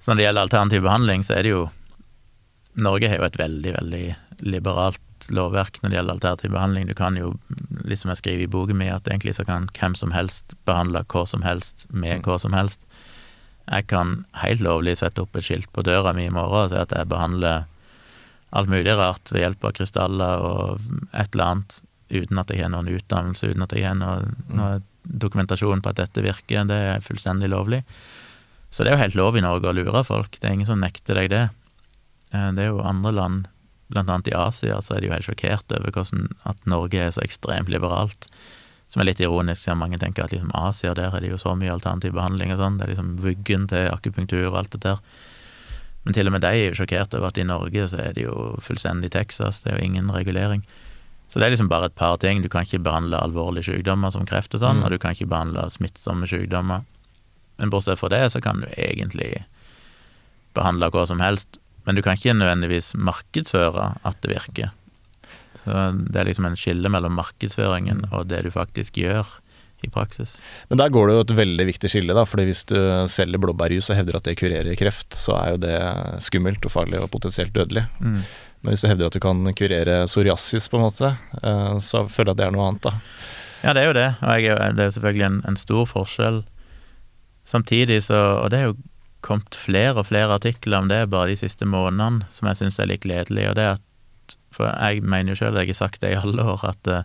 Så når det gjelder alternativ behandling, så er det jo Norge har jo et veldig, veldig liberalt lovverk når det gjelder alternativ behandling. Du kan jo, liksom jeg skriver i boken min, at egentlig så kan hvem som helst behandle hva som helst med mm. hva som helst. Jeg kan helt lovlig sette opp et skilt på døra mi i morgen og si at jeg behandler alt mulig rart ved hjelp av krystaller og et eller annet uten at jeg har noen utdannelse, uten at jeg har noen, noen dokumentasjon på at dette virker. Det er fullstendig lovlig. Så det er jo helt lov i Norge å lure folk. Det er ingen som nekter deg det. Eh, det er jo andre land, blant annet i Asia, så er de jo helt sjokkert over hvordan at Norge er så ekstremt liberalt. Som er litt ironisk, siden mange tenker at liksom Asia, der er det jo så mye alternativ behandling og sånn. Det er liksom vuggen til akupunktur og alt det der. Men til og med de er jo sjokkert over at i Norge så er det jo fullstendig Texas, det er jo ingen regulering. Så det er liksom bare et par ting. Du kan ikke behandle alvorlige sykdommer som kreft og sånn, Mm. og du kan ikke behandle smittsomme sykdommer. Men bortsett fra det, så kan du egentlig behandle hva som helst. Men du kan ikke nødvendigvis markedsføre at det virker. Så det er liksom en skille mellom markedsføringen Mm. og det du faktisk gjør i praksis. Men der går det jo et veldig viktig skille, da. fordi hvis du selger blåbærjus og hevder at det kurerer kreft, så er jo det skummelt og farlig og potensielt dødelig. Mm. Men hvis du hevder at du kan kurere psoriasis, på en måte, eh, så føler jeg at det er noe annet, da. Ja, det er jo det, og jeg, det er jo selvfølgelig en, en stor forskjell. Samtidig så Og det er jo kommet flere og flere artikler om det bare de siste månedene, som jeg syns er litt gledelig, og det at For jeg mener jo sjøl, jeg har sagt det i alle år, at eh,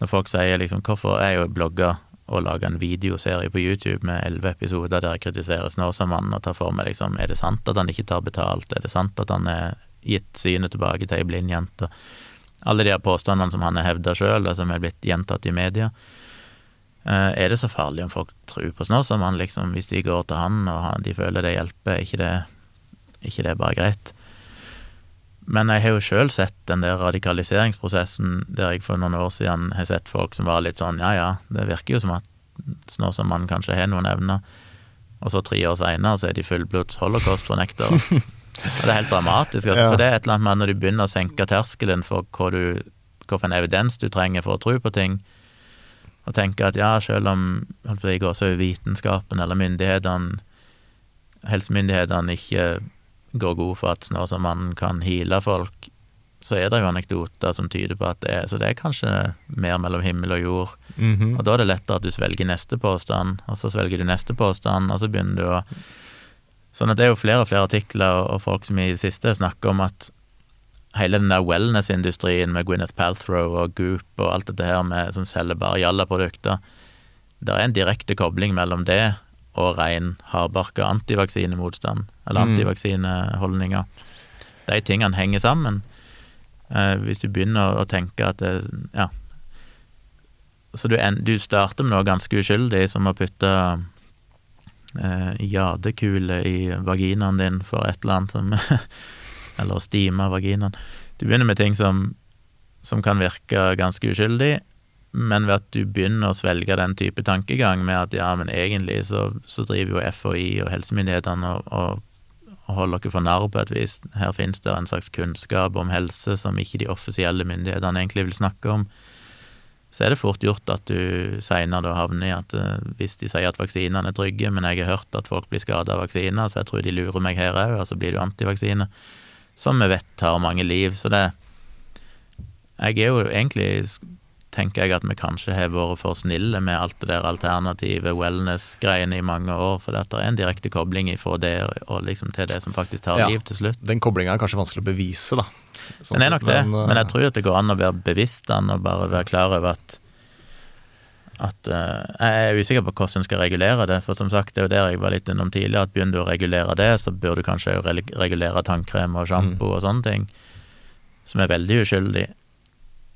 når folk sier liksom Hvorfor er jeg jo blogga og lager en videoserie på YouTube med elleve episoder der jeg kritiserer Snåsamannen og tar for meg liksom Er det sant at han ikke tar betalt? Er det sant at han er gitt synet tilbake til ei blind jente? Alle de her påstandene som han har hevda sjøl, og som er blitt gjentatt i media. Eh, Er det så farlig om folk tror på Snåsamannen, liksom, hvis de går til han og de føler det hjelper? Er ikke det, er ikke det bare greit? Men jeg har jo sjøl sett den der radikaliseringsprosessen der jeg for noen år siden har sett folk som var litt sånn ja ja, det virker jo som at Snåsamannen kanskje har noen evner, og så tre år seinere så er de fullblods holocaust-fornektere. Og det er helt dramatisk, altså, Ja. for det er et eller annet med når du begynner å senke terskelen for hva du, hvilken evidens du trenger for å tro på ting, og tenke at ja, selv om jeg går så vitenskapen eller myndighetene, helsemyndighetene ikke går god for at Snåsamannen kan heale folk, så er det jo anekdoter som tyder på at det er Så det er kanskje mer mellom himmel og jord. Og da er det lettere at du svelger neste påstand, og så svelger du neste påstand, og så begynner du å Sånn at det er jo flere og flere artikler og folk som i det siste snakker om at hele den der wellness-industrien med Gwyneth Palthrow og Goop og alt dette her med, som selger bare jalla-produkter, det er en direkte kobling mellom det og rein hardbarka antivaksinemotstand, eller Mm. antivaksineholdninger. De tingene henger sammen. Eh, hvis du begynner å tenke at det, ja Så du, en, du starter med noe ganske uskyldig, som å putte eh, jadekule i vaginaen din for et eller annet som Eller å stime vaginaen. Du begynner med ting som, som kan virke ganske uskyldig, men ved at du begynner å svelge den type tankegang med at ja, men egentlig så, så driver jo FHI og helsemyndighetene og, og, og holder dere for narr på et vis. Her finnes det en slags kunnskap om helse som ikke de offisielle myndighetene egentlig vil snakke om. Så er det fort gjort at du seinere havner i at eh, hvis de sier at vaksinene er trygge, men jeg har hørt at folk blir skada av vaksiner, så jeg tror de lurer meg her òg, og så blir du antivaksine. Som vi vet tar mange liv. Så det Jeg er jo egentlig tenker jeg at vi kanskje har vært for snille med alt det der alternative wellness-greiene i mange år, for det er en direkte kobling ifra det og liksom til det som faktisk tar Ja. liv til slutt. Den koblinga er kanskje vanskelig å bevise, da. Sånn Men det er nok det. men, Men jeg eh, tror at det går an å være bevisst an og bare være klar over at at eh, Jeg er usikker på hvordan en skal regulere det, for som sagt, det er jo der jeg var litt innom tidligere, at begynner du å regulere det, så burde du kanskje regulere tannkrem og sjampo og sånne ting, som er veldig uskyldig.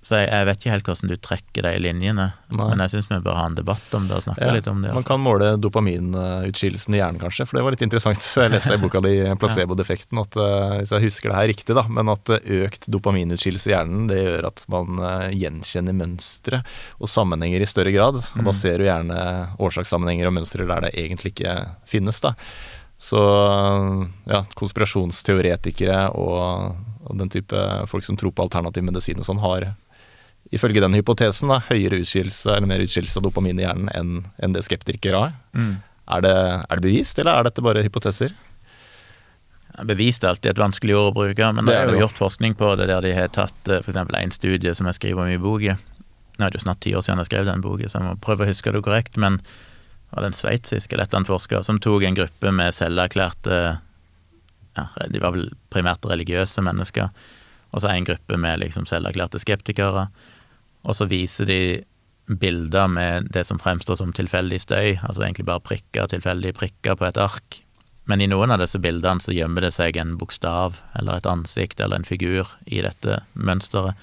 Så jeg, jeg vet ikke helt hvordan du trekker de linjene, Nei. men jeg syns vi bør ha en debatt om det og snakke Ja, litt om det. Man kan måle dopaminutskillelsen i hjernen, kanskje, for det var litt interessant. Jeg leste i boka di Placebo-defekten, at eh, hvis jeg husker det her riktig, da, men at eh, økt dopaminutskillelse i hjernen det gjør at man eh, gjenkjenner mønstre og sammenhenger i større grad. Og da Mm. ser du gjerne årsakssammenhenger og mønstre der det egentlig ikke finnes. da. Så ja, konspirasjonsteoretikere og, og den type folk som tror på alternativ medisin og sånn, har ifølge den hypotesen da, høyere utskillelse eller mer utskillelse av dopamin i hjernen enn enn det skeptikere har. Mm. Er det, er det bevist, eller er dette bare hypoteser? Bevist er alltid et vanskelig ord å bruke, men Det er jo jo. gjort forskning på det der de har tatt f.eks. for eksempel en studie som jeg skriver om i boka. Nå er det jo snart ti år siden jeg skrev den boka, så jeg må prøve å huske det korrekt, men det var det en sveitsisk eller et eller annet forsker som tok en gruppe med selverklærte ja, De var vel primært religiøse mennesker, og så en gruppe med liksom selverklærte skeptikere, og så viser de bilder med det som fremstår som tilfeldig støy, altså egentlig bare prikker, tilfeldige prikker på et ark. Men i noen av disse bildene så gjemmer det seg en bokstav eller et ansikt eller en figur i dette mønsteret.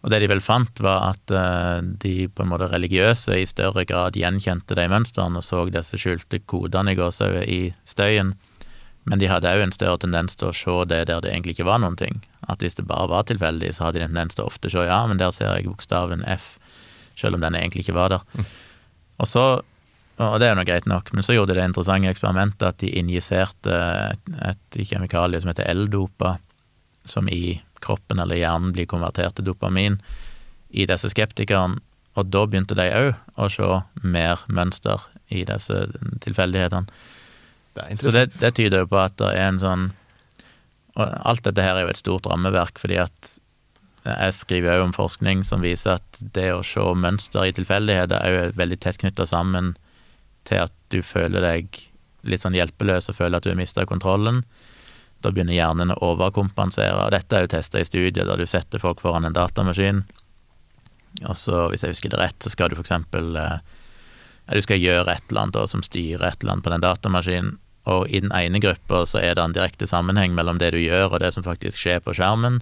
Og det de vel fant, var at eh, de på en måte religiøse i større grad gjenkjente de mønstrene og så disse skjulte kodene i gåsehudet i støyen, men de hadde òg en større tendens til å se det der det egentlig ikke var noen ting. At hvis det bare var tilfeldig, så hadde de en tendens til ofte å se ja, men der ser jeg bokstaven F, selv om den egentlig ikke var der. Mm. Og så, og det er jo greit nok, men så gjorde de det interessante eksperimentet at de injiserte et, et kjemikalie som heter L-dopa, som i kroppen eller hjernen blir konvertert til dopamin, i disse skeptikerne. Og da begynte de òg å se mer mønster i disse tilfeldighetene. Det så det, det, tyder jo på at det er en sånn Og alt dette her er jo et stort rammeverk, fordi at jeg skriver jo om forskning som viser at det å se mønster i tilfeldigheter er jo veldig tett knytta sammen til at du føler deg litt sånn hjelpeløs og føler at du har mista kontrollen. Da begynner hjernen å overkompensere. og Dette er jo testa i studier der du setter folk foran en datamaskin. Og så, hvis jeg husker det rett, så skal du for eksempel eh, du skal gjøre et eller annet som styrer et eller annet på den datamaskinen, og i den ene gruppa så er det en direkte sammenheng mellom det du gjør og det som faktisk skjer på skjermen,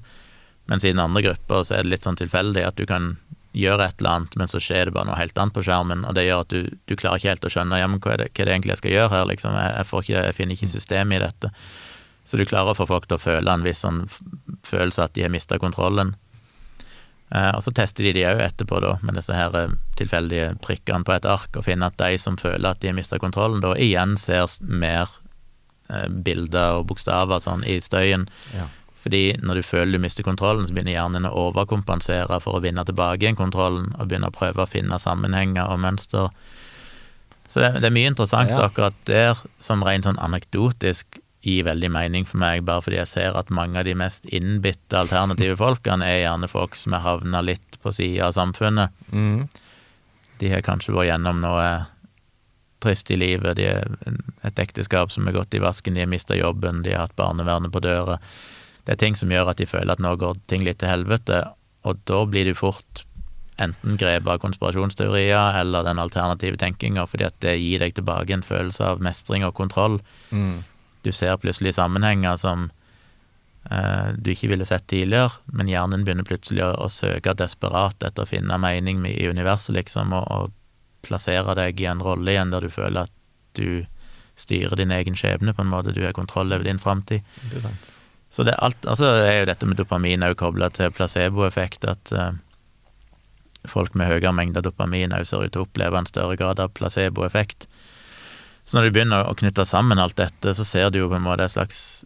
mens i den andre gruppa så er det litt sånn tilfeldig at du kan gjøre et eller annet, men så skjer det bare noe helt annet på skjermen, og det gjør at du, du klarer ikke helt å skjønne ja, men hva er det, hva er det egentlig jeg skal gjøre her, liksom, jeg, jeg, ikke, jeg finner ikke systemet i dette. Så du klarer å få folk til å føle en viss sånn følelse at de har mista kontrollen. Eh, og så tester de de òg etterpå, da, med disse her eh, tilfeldige prikkene på et ark, og finner at de som føler at de har mista kontrollen, da igjen ser mer eh, bilder og bokstaver sånn i støyen. Ja. Fordi når du føler du mister kontrollen, så begynner hjernen å overkompensere for å vinne tilbake igjen kontrollen, og begynne å prøve å finne sammenhenger og mønster. Så det, det er mye interessant ja. akkurat der, som rent sånn anekdotisk gir veldig mening for meg, bare fordi jeg ser at mange av de mest innbitte alternative folkene er gjerne folk som har havna litt på sida av samfunnet. Mm. De har kanskje vært gjennom noe trist i livet, de har et ekteskap som er gått i vasken, de har mista jobben, de har hatt barnevernet på døra. Det er ting som gjør at de føler at nå går ting litt til helvete, og da blir du fort enten grepet av konspirasjonsteorier eller den alternative tenkinga, fordi at det gir deg tilbake en følelse av mestring og kontroll. Mm. Du ser plutselig sammenhenger som eh, du ikke ville sett tidligere, men hjernen begynner plutselig å, å søke desperat etter å finne mening i universet, liksom, og, og, plassere deg i en rolle igjen der du føler at du styrer din egen skjebne, på en måte. Du har kontroll over din framtid. Så det er, alt, altså er jo dette med dopamin òg kobla til placeboeffekt, at eh, folk med høyere mengder dopamin òg ser ut til å oppleve en større grad av placeboeffekt. Så når du begynner å knytte sammen alt dette, så ser du jo på en måte et slags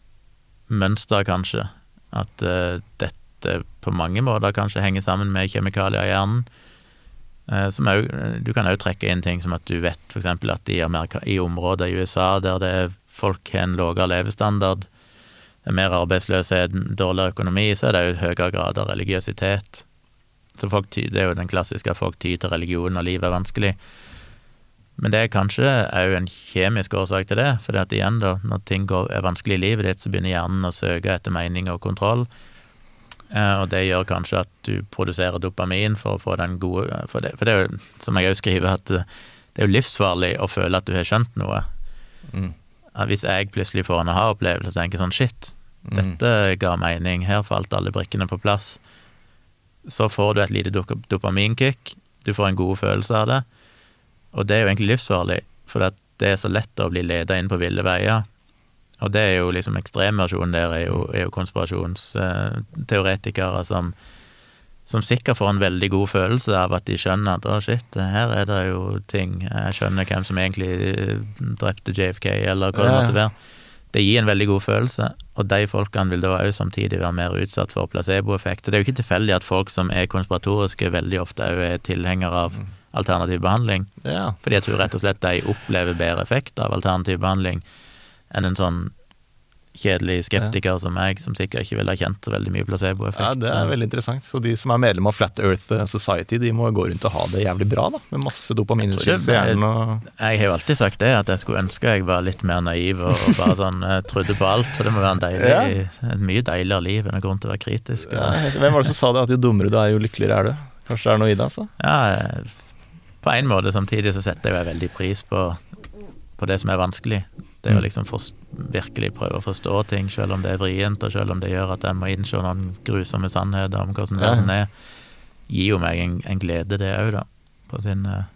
mønster, kanskje. At uh, dette på mange måter kanskje henger sammen med kjemikalier i hjernen. Uh, er, du kan òg trekke inn ting som at du vet f.eks. at i, Amerika, i områder i USA der det er folk har en lavere levestandard, er mer arbeidsløshet, dårligere økonomi, så er det jo høyere grad av religiøsitet. Så folk, det er jo den klassiske at folk tyr til religion når livet er vanskelig. Men det er kanskje òg en kjemisk årsak til det, for at igjen, da, når ting går, er vanskelig i livet ditt, så begynner hjernen å søke etter mening og kontroll, eh, og det gjør kanskje at du produserer dopamin for å få den gode For det, for det er jo, som jeg òg skriver, at eh, det er jo livsfarlig å føle at du har skjønt noe. Mm. Hvis jeg plutselig får en aha-opplevelse og tenker sånn shit, mm. dette ga mening, her falt alle brikkene på plass, så får du et lite dopaminkick, du får en god følelse av det og det er jo egentlig livsfarlig, for det er så lett å bli leda inn på ville veier. Og det er jo liksom ekstremversjonen der, er jo, er jo konspirasjonsteoretikere som, som sikkert får en veldig god følelse av at de skjønner at å, shit, her er det jo ting Jeg skjønner hvem som egentlig drepte JFK, eller hva det måtte være. Det gir en veldig god følelse, og de folkene vil da òg samtidig være mer utsatt for placeboeffekt. Det er jo ikke tilfeldig at folk som er konspiratoriske, veldig ofte òg er tilhengere av mm alternativ behandling. Ja. Fordi jeg tror rett og slett de opplever bedre effekt av alternativ behandling enn en sånn kjedelig skeptiker ja. som meg, som sikkert ikke ville ha kjent så veldig mye placeboeffekt. Ja, det er veldig interessant. Så de som er medlem av Flat Earth Society, de må gå rundt og ha det jævlig bra, da? Med masse dopaminutskyldelse i hjernen og Jeg har jo alltid sagt det, at jeg skulle ønske jeg var litt mer naiv og, og bare sånn eh, trodde på alt. For det må være en deilig, ja. et mye deiligere liv enn å gå rundt og være kritisk. Og... Ja, hvem var det som sa det, at jo dummere du er, jo lykkeligere er du? Kanskje det er noe i det, altså? Ja, på en måte. Samtidig så setter jeg veldig pris på, på det som er vanskelig. Det å mm. liksom for, virkelig prøve å forstå ting, selv om det er vrient, og selv om det gjør at jeg må innse noen grusomme sannheter om hvordan verden er, gir jo meg en, en glede, det òg, da. På sin uh,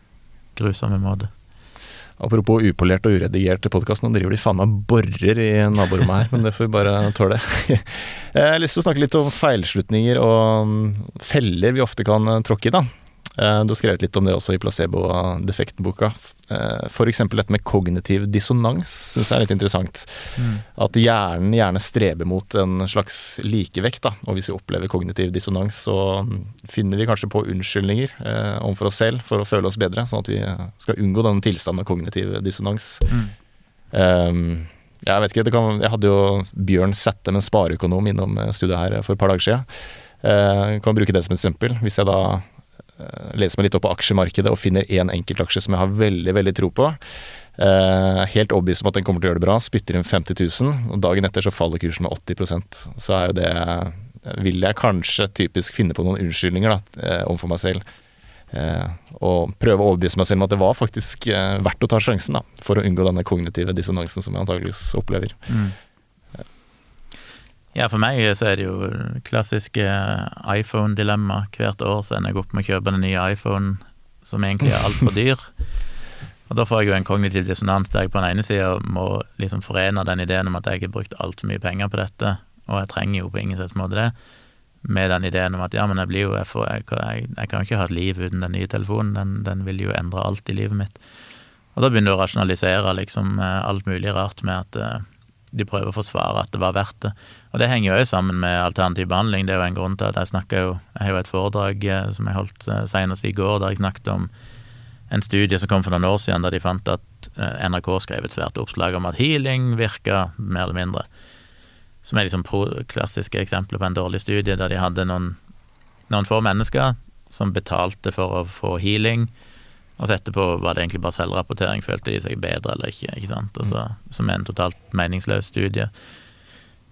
grusomme måte. Apropos upolert og uredigert podkast, nå driver de faen meg borer i naborommet her, men det får vi bare tåle. Jeg har lyst til å snakke litt om feilslutninger og mm, feller vi ofte kan eh, tråkke i, da. Eh, du har skrevet litt om det også i placebo-defekten-boka. Eh, F.eks. dette med kognitiv dissonans syns jeg er litt interessant. Mm. At hjernen gjerne streber mot en slags likevekt. Da. Og hvis vi opplever kognitiv dissonans, så finner vi kanskje på unnskyldninger eh, overfor oss selv for å føle oss bedre, sånn at vi skal unngå denne tilstanden av kognitiv dissonans. Mm. Um, jeg vet ikke, kan, jeg hadde jo Bjørn Sætte, en spareøkonom, innom studiet her for et par dager siden. Uh, kan bruke det som et eksempel. Hvis jeg da Eh, leser meg litt opp på aksjemarkedet og finner én enkeltaksje som jeg har veldig veldig tro på. Uh, helt overbevist om at den kommer til å gjøre det bra. Spytter inn 50 000, og dagen etter så faller kursen med 80% Så er jo det Vil jeg kanskje typisk finne på noen unnskyldninger da, overfor meg selv. Og prøve å overbevise meg selv om at det var faktisk verdt å ta sjansen da, for å unngå denne kognitive dissonansen som jeg antageligvis opplever. Mm. Ja, for meg så er det jo klassiske iPhone-dilemma. Hvert år så ender jeg opp med å kjøpe den nye iPhone som egentlig er altfor dyr. Og da får jeg jo en kognitiv dissonans der jeg på den ene sida må liksom forene den ideen om at jeg har brukt altfor mye penger på dette, og jeg trenger jo på ingen slags måte det, med den ideen om at ja, men jeg blir jo Jeg, får, jeg, jeg, jeg kan jo ikke ha et liv uten den nye telefonen, den, den vil jo endre alt i livet mitt. Og da begynner du å rasjonalisere liksom alt mulig rart med at eh, de prøver å forsvare at det var verdt det. Og det henger jo òg sammen med alternativ behandling. Det er jo en grunn til at jeg snakka jo Jeg har jo et foredrag eh, som jeg holdt eh, senest i går, der jeg snakket om en studie som kom for noen år siden, der de fant at eh, NRK skrev et svært oppslag om at healing virka mer eller mindre. Som er liksom klassiske eksempler på en dårlig studie, der de hadde noen, noen få mennesker som betalte for å få healing og så etterpå var det egentlig bare selvrapportering. Følte de seg bedre eller ikke? ikke sant? Og mm. Som er en totalt meningsløs studie.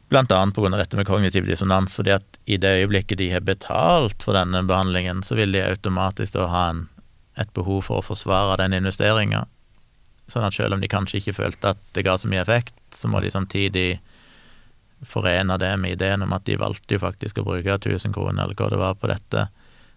Blant annet pga. dette med kognitiv dissonans, fordi at i det øyeblikket de har betalt for denne behandlingen, så vil de automatisk da ha en, et behov for å forsvare den investeringa. Sånn at selv om de kanskje ikke følte at det ga så mye effekt, så må de samtidig forene det med ideen om at de valgte jo faktisk å bruke 1000 kroner eller hva det var på dette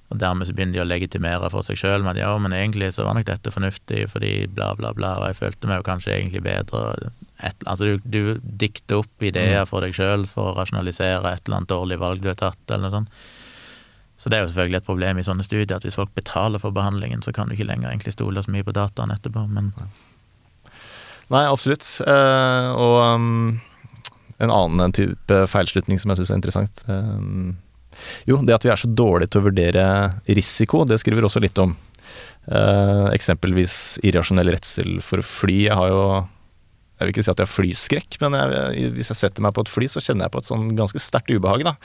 og dermed så begynner de å legitimere for seg sjøl med at ja, men egentlig så var nok dette fornuftig fordi bla, bla, bla, og jeg følte meg jo kanskje egentlig bedre. Et, altså du, du, dikter opp ideer mm. for deg sjøl for å rasjonalisere et eller annet dårlig valg du har tatt, eller noe sånt. Så det er jo selvfølgelig et problem i sånne studier at hvis folk betaler for behandlingen, så kan du ikke lenger egentlig stole så mye på dataen etterpå, men Nei, absolutt. Uh, og um, en annen type feilslutning som jeg syns er interessant. Jo, det at vi er så dårlige til å vurdere risiko, det skriver også litt om. Eh, eksempelvis irrasjonell redsel for å fly. Jeg har jo Jeg vil ikke si at jeg har flyskrekk, men jeg, hvis jeg setter meg på et fly, så kjenner jeg på et sånn ganske sterkt ubehag, da.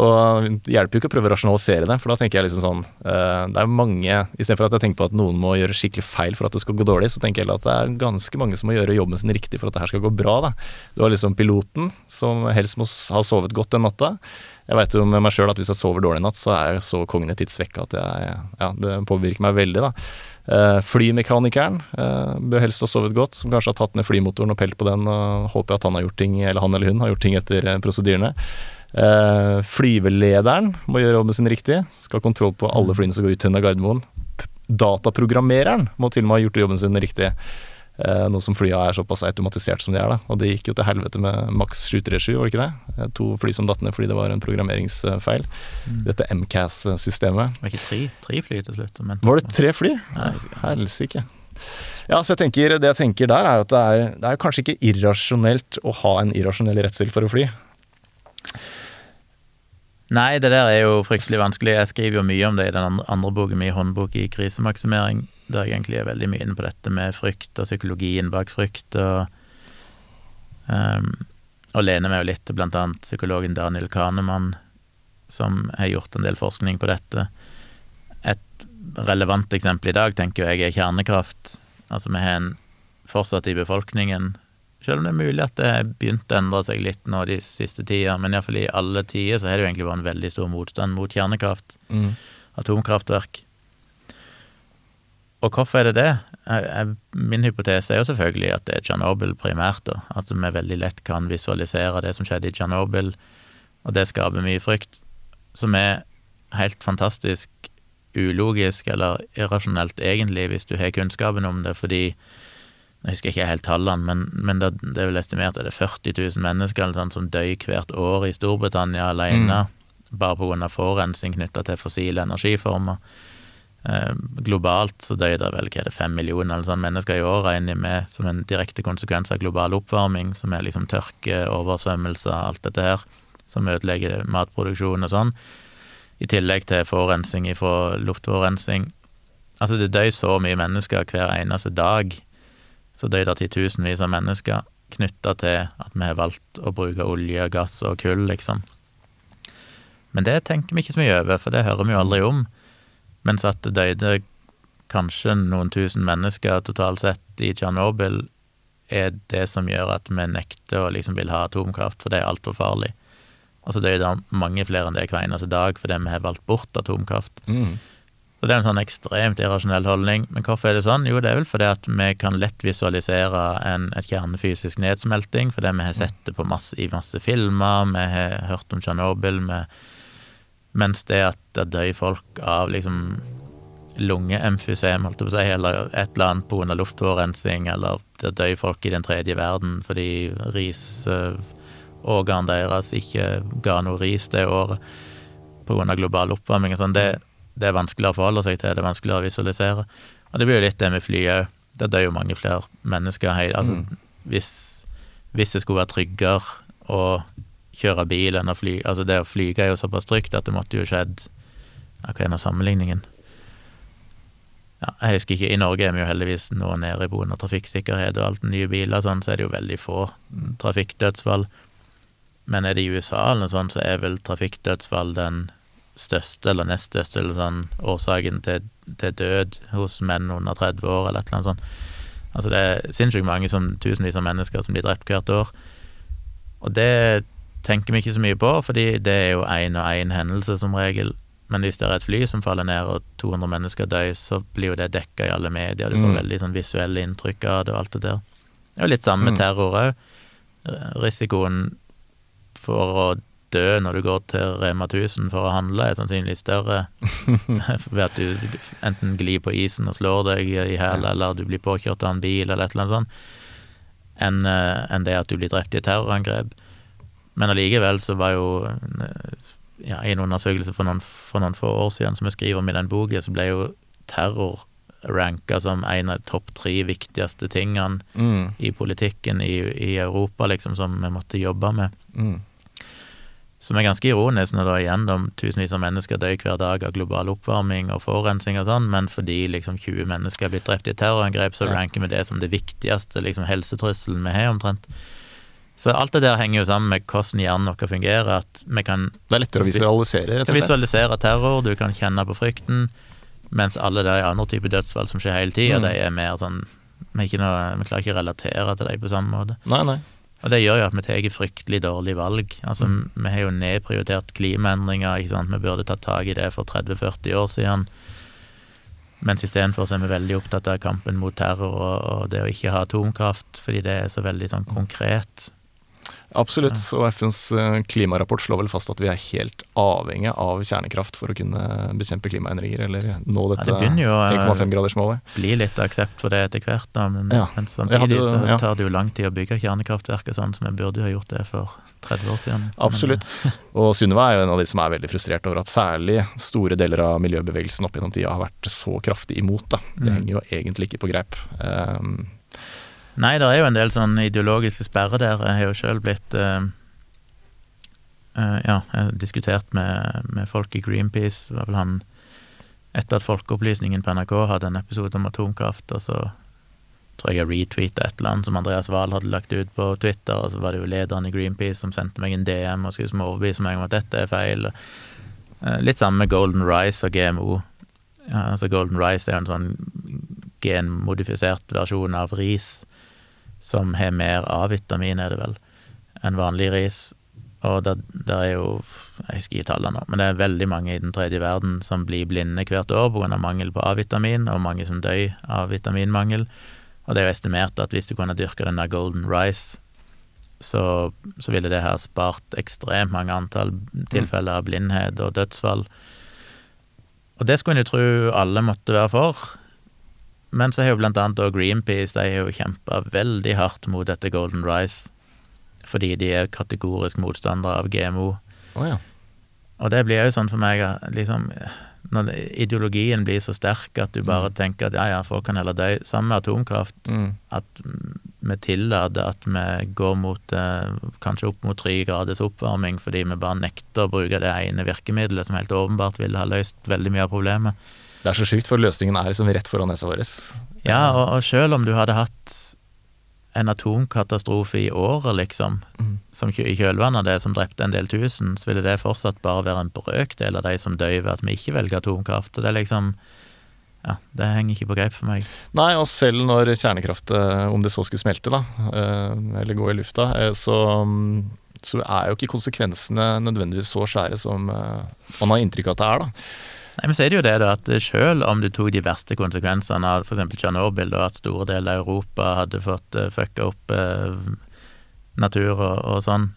Og det hjelper jo ikke å prøve å rasjonalisere det, for da tenker jeg liksom sånn uh, Det er mange Istedenfor at jeg tenker på at noen må gjøre skikkelig feil for at det skal gå dårlig, så tenker jeg at det er ganske mange som må gjøre jobben sin riktig for at det her skal gå bra. da. Du har liksom piloten, som helst må ha sovet godt den natta. Jeg veit jo med meg sjøl at hvis jeg sover dårlig i natt, så er jeg så kognitivt svekka at jeg, ja, det påvirker meg veldig. da. Uh, flymekanikeren uh, bør helst ha sovet godt, som kanskje har tatt ned flymotoren og pelt på den. og Håper at han har gjort ting, eller han eller hun har gjort ting etter uh, prosedyrene. Uh, flyvelederen må gjøre jobben sin riktig. Skal ha kontroll på alle flyene som går ut til Gardermoen. Dataprogrammereren må til og med ha gjort jobben sin riktig. Eh, nå som flya er såpass automatisert som de er. da, Og det gikk jo til helvete med Max 737, var det ikke det? Eh, to fly som datt ned fordi det var en programmeringsfeil. Mm. Dette MCAS-systemet. Var ikke tre, tre fly til slutt? Var det tre fly? Helsike. Ja, så jeg tenker, Det jeg tenker der, er at det er, det er kanskje ikke irrasjonelt å ha en irrasjonell redsel for å fly. Nei, det der er jo fryktelig vanskelig. Jeg skriver jo mye om det i den andre, andre boken min, håndbok i krisemaksimering der jeg egentlig er veldig mye inne på dette med frykt og psykologien bak frykt, og, um, og lener meg jo litt til blant annet psykologen Daniel Kahneman, som har gjort en del forskning på dette. Et relevant eksempel i dag, tenker jeg, er kjernekraft. Altså, vi har en fortsatt i befolkningen selv om det er mulig at det har begynt å endre seg litt nå de siste tida, men iallfall i alle tider så har det jo egentlig vært en veldig stor motstand mot kjernekraft. Mm. Atomkraftverk. Og hvorfor er det det? Min hypotese er jo selvfølgelig at det er Tsjernobyl primært, da. At vi veldig lett kan visualisere det som skjedde i Tsjernobyl, og det skaper mye frykt. Som er helt fantastisk ulogisk eller irrasjonelt, egentlig, hvis du har kunnskapen om det, fordi Jeg husker ikke helt tallene, men, men det, det, er vel estimert at det er 40 000 mennesker eller sånn, som dør hvert år i Storbritannia alene, mm. bare pga. forurensning knytta til fossile energiformer. Eh, globalt så døde det vel hva er det, fem millioner eller sånn mennesker i år, regner med, som en direkte konsekvens av global oppvarming, som er liksom tørke, oversvømmelser, alt dette her, som ødelegger matproduksjon og sånn. I tillegg til forurensning fra luftforurensning. Altså, det dør så mye mennesker hver eneste dag så dør det titusenvis av mennesker knytta til at vi har valgt å bruke olje, gass og kull, liksom. Men det tenker vi ikke så mye over, for det hører vi jo aldri om. Mens at det døde kanskje noen tusen mennesker totalt sett i Tsjernobyl, er det som gjør at vi nekter å liksom vil ha atomkraft, for det er altfor farlig. Og så døde det mange flere enn det hver eneste dag fordi vi har valgt bort atomkraft. Mm. Så det er en sånn ekstremt irrasjonell holdning. Men hvorfor er det sånn? Jo, det er vel fordi at vi kan lett visualisere en, et kjernefysisk nedsmelting, fordi vi har sett det masse, i masse filmer, vi har hørt om Tsjernobyl, mens det at det dør folk av liksom lungeemfysem, holdt jeg på å si, eller et eller annet pga. luftforurensning, eller det dør folk i den tredje verden fordi risorganene deres ikke ga noe ris det året pga. global oppvarming og sånn, det det er vanskeligere å forholde seg til, det er vanskeligere å visualisere. Og det blir jo litt det med fly òg. Det dør jo mange flere mennesker. Altså, mm. hvis, hvis, det skulle være tryggere å kjøre bil enn å fly Altså, det å flyge er jo såpass trygt at det måtte jo skjedd Hva er nå sammenligningen? Ja, jeg husker ikke, I Norge er vi jo heldigvis nå nede i boende trafikksikkerhet og alt nye biler, sånn, så er det jo veldig få trafikkdødsfall. Men er det i USA eller noe sånt, så er vel trafikkdødsfall den største eller nest største eller sånn, årsaken til, til, død hos menn under 30 år, eller et eller annet sånt. Altså det er sinnssykt mange, som, tusenvis av mennesker som blir drept hvert år. Og det tenker vi ikke så mye på, fordi det er jo én og én hendelse som regel. Men hvis det er et fly som faller ned og 200 mennesker dør, så blir jo det dekka i alle medier, du får mm. veldig sånn visuelle inntrykk av det og alt det der. Det er jo litt samme med mm. terror òg. Risikoen for å dø når du går til Rema 1000 for å handle, er sannsynligvis større ved at du enten glir på isen og slår deg i hæl, eller du blir påkjørt av en bil, eller et eller annet sånt, enn eh, en det at du blir drept i et terrorangrep. Men allikevel så var jo ja, I en undersøkelse for noen, for noen, få år siden som jeg skriver om i den boka, så ble jo terror ranka som en av topp tre viktigste tingene mm. i politikken i, i, Europa, liksom, som vi måtte jobbe med. Mm. Som er ganske ironisk når er igjen de tusenvis av mennesker dør hver dag av global oppvarming og forurensning og sånn, men fordi liksom 20 mennesker er blitt drept i terrorangrep, så ranker vi det som det viktigste liksom helsetrusselen vi har, omtrent. Så alt det der henger jo sammen med hvordan hjernen vår fungerer. At vi kan Det er lettere å visualisere, rett og slett. Visualisere terror, du kan kjenne på frykten, mens alle de andre typer dødsfall som skjer hele tida, mm. de er mer sånn vi, noe, vi, klarer ikke å relatere til dem på samme måte. Nei, nei. Og det gjør jo at vi tar fryktelig dårlige valg. Altså, mm. vi har jo nedprioritert klimaendringer, ikke sant. Vi burde tatt tak i det for 30-40 år siden. Mens istedenfor er vi veldig opptatt av kampen mot terror og, og, det å ikke ha atomkraft, fordi det er så veldig sånn konkret. Absolutt, og FNs eh, klimarapport slår vel fast at vi er helt avhengig av kjernekraft for å kunne bekjempe klimaendringer, eller nå dette ja, 1,5-gradersmålet. Det bli litt aksept for det etter hvert, da, men, ja. men samtidig jo, så tar det jo lang tid å bygge kjernekraftverk og sånn, så vi burde jo ha gjort det for 30 år siden. Absolutt, og Sunniva er jo en av de som er veldig frustrert over at særlig store deler av miljøbevegelsen opp gjennom tida har vært så kraftig imot. Da. Det mm. henger jo egentlig ikke på greip. Um, Nei, det er jo en del sånn ideologiske sperrer der. Jeg har jo sjøl blitt uh, uh, Ja, jeg har diskutert med, med, folk i Greenpeace. i hvert fall han Etter at Folkeopplysningen på NRK hadde en episode om atomkraft, og så tror jeg jeg retweeta et eller annet som Andreas Wahl hadde lagt ut på Twitter, og så var det jo lederen i Greenpeace som sendte meg en DM og skulle overbevise meg om at dette er feil. Uh, litt sammen med Golden Rice og GMO. Ja, altså Golden Rice er jo en sånn genmodifisert versjon av ris som har mer A-vitamin, er det vel, enn vanlig ris. Og det, det, er jo Jeg husker ikke tallene nå, men det er veldig mange i den tredje verden som blir blinde hvert år pga. mangel på A-vitamin, og mange som dør av vitaminmangel. Og det er jo estimert at hvis du kunne dyrke den der golden rice, så, så ville det ha spart ekstremt mange antall tilfeller av blindhet og dødsfall. Og det skulle en jo tro alle måtte være for, Men så har jo blant annet Greenpeace de har jo kjempa veldig hardt mot dette Golden Rice, fordi de er kategorisk motstandere av GMO. Oh, ja. Og det blir jo sånn for meg at liksom Når ideologien blir så sterk at du bare Mm. tenker at ja, ja, folk kan heller dø. Sammen med atomkraft. Mm. At vi tillater at vi går mot eh, kanskje opp mot tre graders oppvarming fordi vi bare nekter å bruke det ene virkemidlet som helt åpenbart ville ha løst veldig mye av problemet. Det er så sjukt, for løsningen er liksom rett foran nesa vår. Ja, og, og selv om du hadde hatt en atomkatastrofe i året, liksom, Mm. som i kjølvannet av det som drepte en del tusen, så ville det fortsatt bare være en brøkdel av de som dør ved at vi ikke velger atomkraft. Det er liksom Ja, det henger ikke på greip for meg. Nei, og selv når kjernekraft, eh, om det så skulle smelte, da, eh, eller gå i lufta, eh, så, mm, så er jo ikke konsekvensene nødvendigvis så svære som man har inntrykk av at det er, da. Nei, men er det jo det da, at selv om du tok de verste konsekvensene av f.eks. Tsjernobyl, og at store deler av Europa hadde fått uh, fucka opp eh, natur og, og sånn,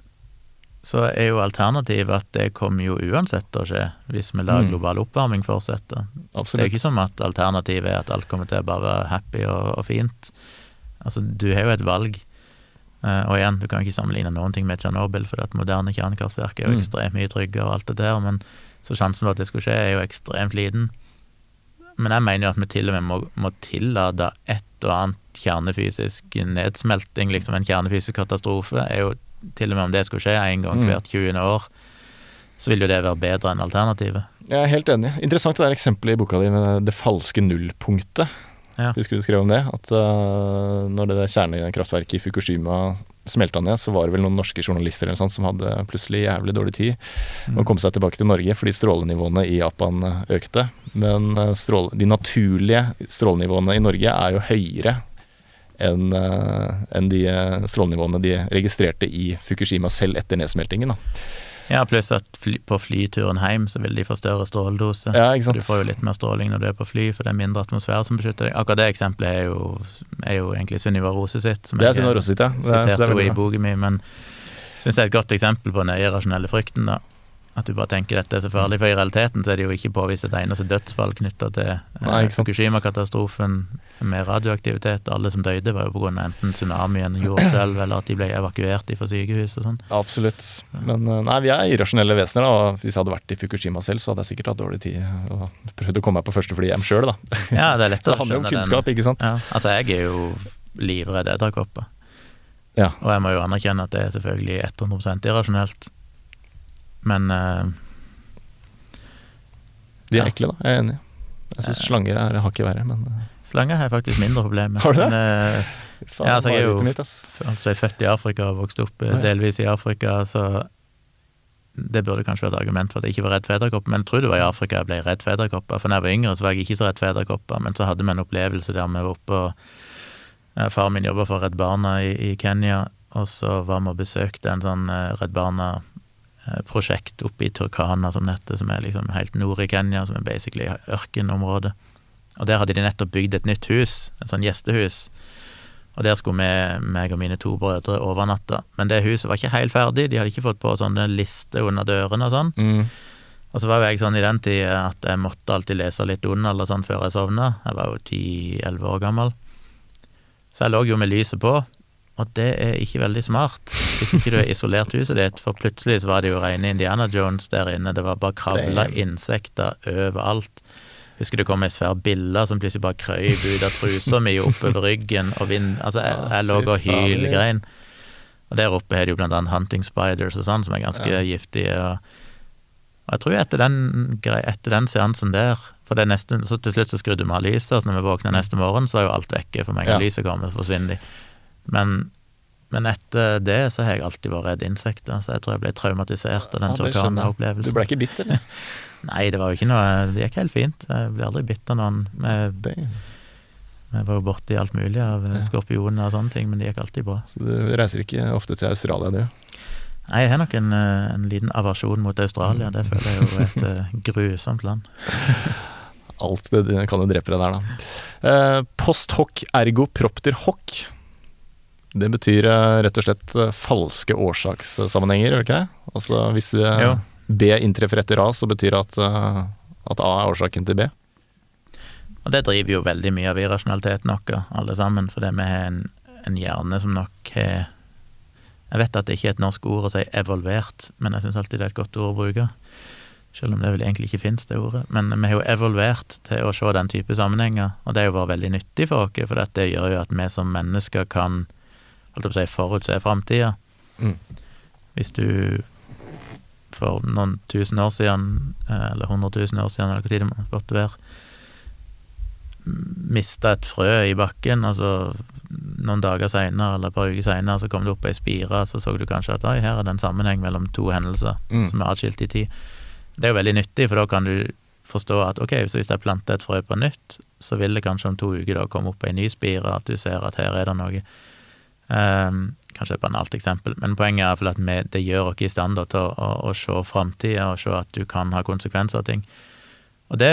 så er jo alternativet at det kommer jo uansett til å skje, hvis vi lar Mm. global oppvarming fortsette. Det er ikke som at alternativet er at alt kommer til å bare være happy og, og fint. Altså, du har jo et valg. Uh, og igjen, du kan ikke sammenligne noen ting med Tsjernobyl, for at moderne kjernekraftverk er jo Mm. ekstremt mye tryggere og alt det der, men så sjansen for at det skulle skje, er jo ekstremt liten. Men jeg mener jo at vi til og med må, må tillate et og annet kjernefysisk nedsmelting, liksom en kjernefysisk katastrofe, er jo til og med om det skulle skje en gang Mm. hvert 20. år, så vil jo det være bedre enn alternativet. Jeg er helt enig. Interessant det der eksempelet i boka di med det falske nullpunktet. Ja. Husker du skrev om det? At uh, når det kjernekraftverket i Fukushima smelta ned, så var det vel noen norske journalister eller sånt som hadde plutselig jævlig dårlig tid mm. og kom seg tilbake til Norge fordi strålenivåene i Japan eh, økte. Men eh, stråle, de naturlige strålenivåene i Norge er jo høyere enn enn de strålenivåene de registrerte i Fukushima selv etter nedsmeltingen. Da. Ja, pluss at fly, på flyturen hjem så vil de få større stråledose. Ja, du får jo litt mer stråling når du er på fly, for det er mindre atmosfære som beskytter deg. Akkurat det eksempelet er jo, er jo egentlig Sunniva Rose sitt, som Det er jeg Rose sitt, ja. Det er- så det er siterte henne i boka mi, men syns det er et godt eksempel på den irrasjonelle frykten, da. At du bare tenker dette er så farlig, for i realiteten så er det jo ikke påvist et eneste dødsfall knytta til eh. Fukushima-katastrofen med radioaktivitet. Alle som døde, var jo av enten tsunamien, jordskjelv, eller at de ble evakuert fra sykehus og sånn. Absolutt. Men eh, nei, vi er irrasjonelle vesener, da. og Hvis jeg hadde vært i Fukushima selv, så hadde jeg sikkert hatt dårlig tid og prøvd å komme meg på første fly hjem sjøl, da. Ja, det er lett å skjønne det handler jo om kunnskap, ikke sant? Ja, altså jeg er jo livredd edderkopper. Ja. Og jeg må jo anerkjenne at det er selvfølgelig 100% irrasjonelt. Men uh, De er Ja. ekle, da. Jeg er enig. Jeg syns slanger er hakket verre, men eh, slanger har jeg faktisk mindre problemer med. Har du det? Men, uh, faen, Ja, altså, jeg er jo- mitt, altså, jeg er født i Afrika og vokst opp ja. delvis i Afrika, så det burde kanskje være et argument for at jeg ikke var redd for edderkopper. Men jeg tror det var i Afrika jeg ble redd for edderkopper. For da jeg var yngre, så var jeg ikke så redd for edderkopper, men så hadde vi en opplevelse der vi var oppe og uh, Faren min jobba for Redd Barna i, i Kenya, og så var vi og besøkte en sånn uh, Redd Barna-prosjekt oppe i Turkana, som det som er liksom helt nord i Kenya, som er basically ørkenområde. Og der hadde de nettopp bygd et nytt hus, et sånn gjestehus. Og der skulle vi, meg og mine to brødre, overnatte. Men det huset var ikke helt ferdig, de hadde ikke fått på sånne lister under dørene og sånn. Mm. Og så var jo jeg sånn i den tida at jeg måtte alltid lese litt under eller sånn før jeg sovna. Jeg var jo ti-elleve år gammel. Så jeg lå jo med lyset på, og det er ikke veldig smart hvis ikke du har isolert huset ditt, for plutselig så var det jo rene Indiana Jones der inne, det var bare kravla insekter overalt. Husker det kom ei svær bille som plutselig bare krøyp ut av trusa mi oppover ryggen, og vind Altså, jeg, jeg lå og hylgrein. Og der oppe har de jo blant annet hunting spiders og sånn, som er ganske Ja. giftige. og og jeg tror etter den, etter den seansen der For det nesten, så til slutt så skrudde vi av lyset, så når vi våkna neste morgen, så var jo alt vekke. For meg Ja. lyset kommer, så forsvinner de. Men, men etter det så har jeg alltid vært redd insekter, så jeg tror jeg ble traumatisert av den Ja, skjønner. Du ble ikke bitt, eller? Nei, det var jo ikke noe Det gikk helt fint. Jeg ble aldri bitt av noen. Vi, vi var jo borti alt mulig av Ja. skorpioner og sånne ting, men det gikk alltid bra. Så du reiser ikke ofte til Australia, du? Nei, jeg har nok en, eh, en liten aversjon mot Australia. Det føler jeg jo er et eh, grusomt land. Alt det, det kan jo drepe deg der, da. Eh, post hoc ergo propter hoc. Det betyr eh, rett og slett eh, falske årsakssammenhenger, gjør det ikke det? Altså hvis eh, Jo. B inntreffer etter A, så betyr det at, at A er årsaken til B. Og det driver jo veldig mye av irrasjonaliteten vår, alle sammen, fordi vi har en, en hjerne som nok har Jeg vet at det ikke er et norsk ord å si 'evolvert', men jeg syns alltid det er et godt ord å bruke. Selv om det vel egentlig ikke finnes, det ordet. Men vi har jo evolvert til å se den type sammenhenger, og det har jo vært veldig nyttig for oss, for det gjør jo at vi som mennesker kan holdt på å si, forutse framtida. Mm. Hvis du for noen tusen år siden, eh, eller hundre tusen år siden, eller hva tid det måtte være, mista et frø i bakken, altså noen dager seinere eller et par uker seinere, så kom det opp ei spire, så så du kanskje at oi, her er det en sammenheng mellom to hendelser Mm. som er atskilt i tid. Det er jo veldig nyttig, for da kan du forstå at ok, så hvis jeg planter et frø på nytt, så vil det kanskje om to uker da komme opp ei ny spire, at du ser at her er det noe. Um, kanskje et banalt eksempel, men poenget er iallfall at vi, det gjør oss i stand til å, å, å se framtida og se at du kan ha konsekvenser av ting. Og det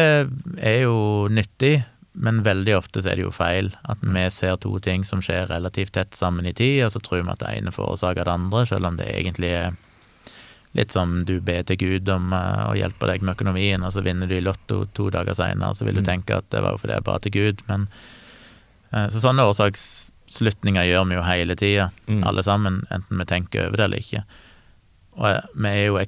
er jo nyttig, men veldig ofte så er det jo feil. At vi ser to ting som skjer relativt tett sammen i tid, og så tror vi at det ene forårsaker det andre, selv om det egentlig er litt som du ber til Gud om eh, å hjelpe deg med økonomien, og så vinner du i Lotto to dager seinere, så vil du Mm. tenke at det var jo fordi jeg ba til Gud, men eh, Så sånne årsaksslutninger gjør vi jo hele tida, Mm. alle sammen, enten vi tenker over det eller ikke. Og eh, vi er jo,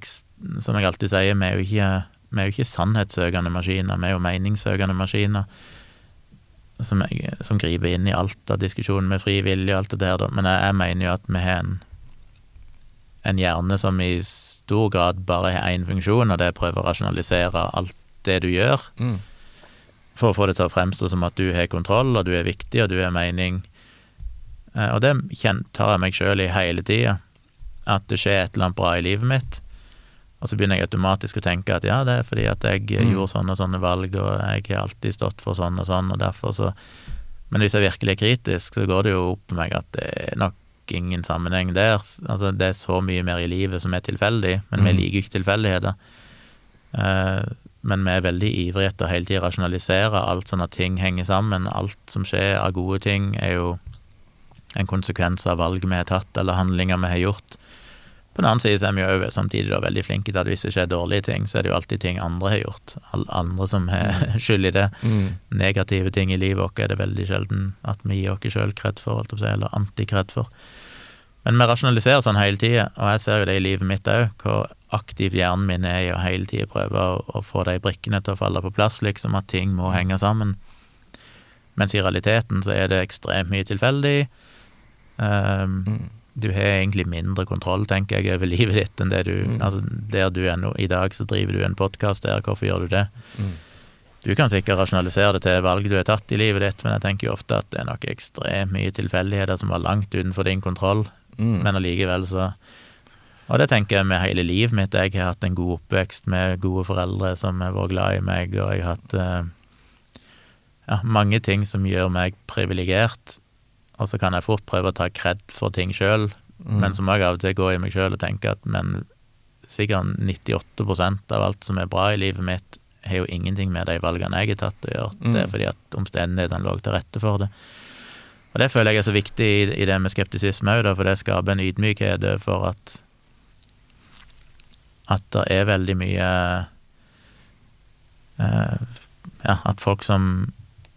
som jeg alltid sier, vi er jo ikke, vi er jo ikke sannhetssøkende maskiner, vi er jo meningssøkende maskiner. Som, jeg, som griper inn i alt av diskusjonen med fri vilje og alt det der. Men jeg, jeg mener jo at vi har en, en hjerne som i stor grad bare har én funksjon, og det er å prøve å rasjonalisere alt det du gjør, Mm. for å få det til å fremstå som at du har kontroll, og du er viktig, og du har mening. Eh, Og det kjen- tar jeg meg sjøl i hele tida, at det skjer et eller annet bra i livet mitt. Og så begynner jeg automatisk å tenke at ja, det er fordi at jeg Mm. gjorde sånne og sånne valg, og jeg har alltid stått for sånn og sånn, og derfor så Men hvis jeg virkelig er kritisk, så går det jo opp for meg at det er nok ingen sammenheng der. Altså, det er så mye mer i livet som er tilfeldig, men vi Mm. liker jo ikke tilfeldigheter. Uh, men vi er veldig ivrige etter å hele tida rasjonalisere alt sånn at ting henger sammen. Alt som skjer av gode ting, er jo en konsekvens av valg vi har tatt, eller handlinger vi har gjort. På den annen side så er vi jo samtidig da veldig flinke til at hvis det skjer dårlige ting, så er det jo alltid ting andre har gjort. Alle andre som har skyld i det. Mm. Negative ting i livet vårt er det veldig sjelden at vi gir oss sjøl kred for, eller antikred for. Men vi rasjonaliserer sånn hele tida, og jeg ser jo det i livet mitt òg, hvor aktiv hjernen min er i å hele tida prøve å, å få de brikkene til å falle på plass, liksom, at ting må henge sammen. Mens i realiteten så er det ekstremt mye tilfeldig. Um, Mm. du har egentlig mindre kontroll, tenker jeg, over livet ditt enn det du Mm. Altså, der du er nå i dag, så driver du en podkast der, hvorfor gjør du det? Mm. Du kan sikkert rasjonalisere det til valg du har tatt i livet ditt, men jeg tenker jo ofte at det er nok ekstremt mye tilfeldigheter som var langt utenfor din kontroll, Mm. men allikevel så Og det tenker jeg med hele livet mitt. Jeg har hatt en god oppvekst med gode foreldre som har vært glad i meg, og jeg har hatt eh, ja, mange ting som gjør meg privilegert. Og så kan jeg fort prøve å ta kred for ting sjøl, Mm. men så må jeg av og til gå i meg sjøl og tenke at men sikkert 98% av alt som er bra i livet mitt, har jo ingenting med de valgene jeg har tatt å gjøre. Mm. Det er fordi at omstendighetene lå til rette for det. Og det føler jeg er så viktig i, i det med skeptisisme òg, for det skaper en ydmykhet for at at det er veldig mye uh, Ja, at folk som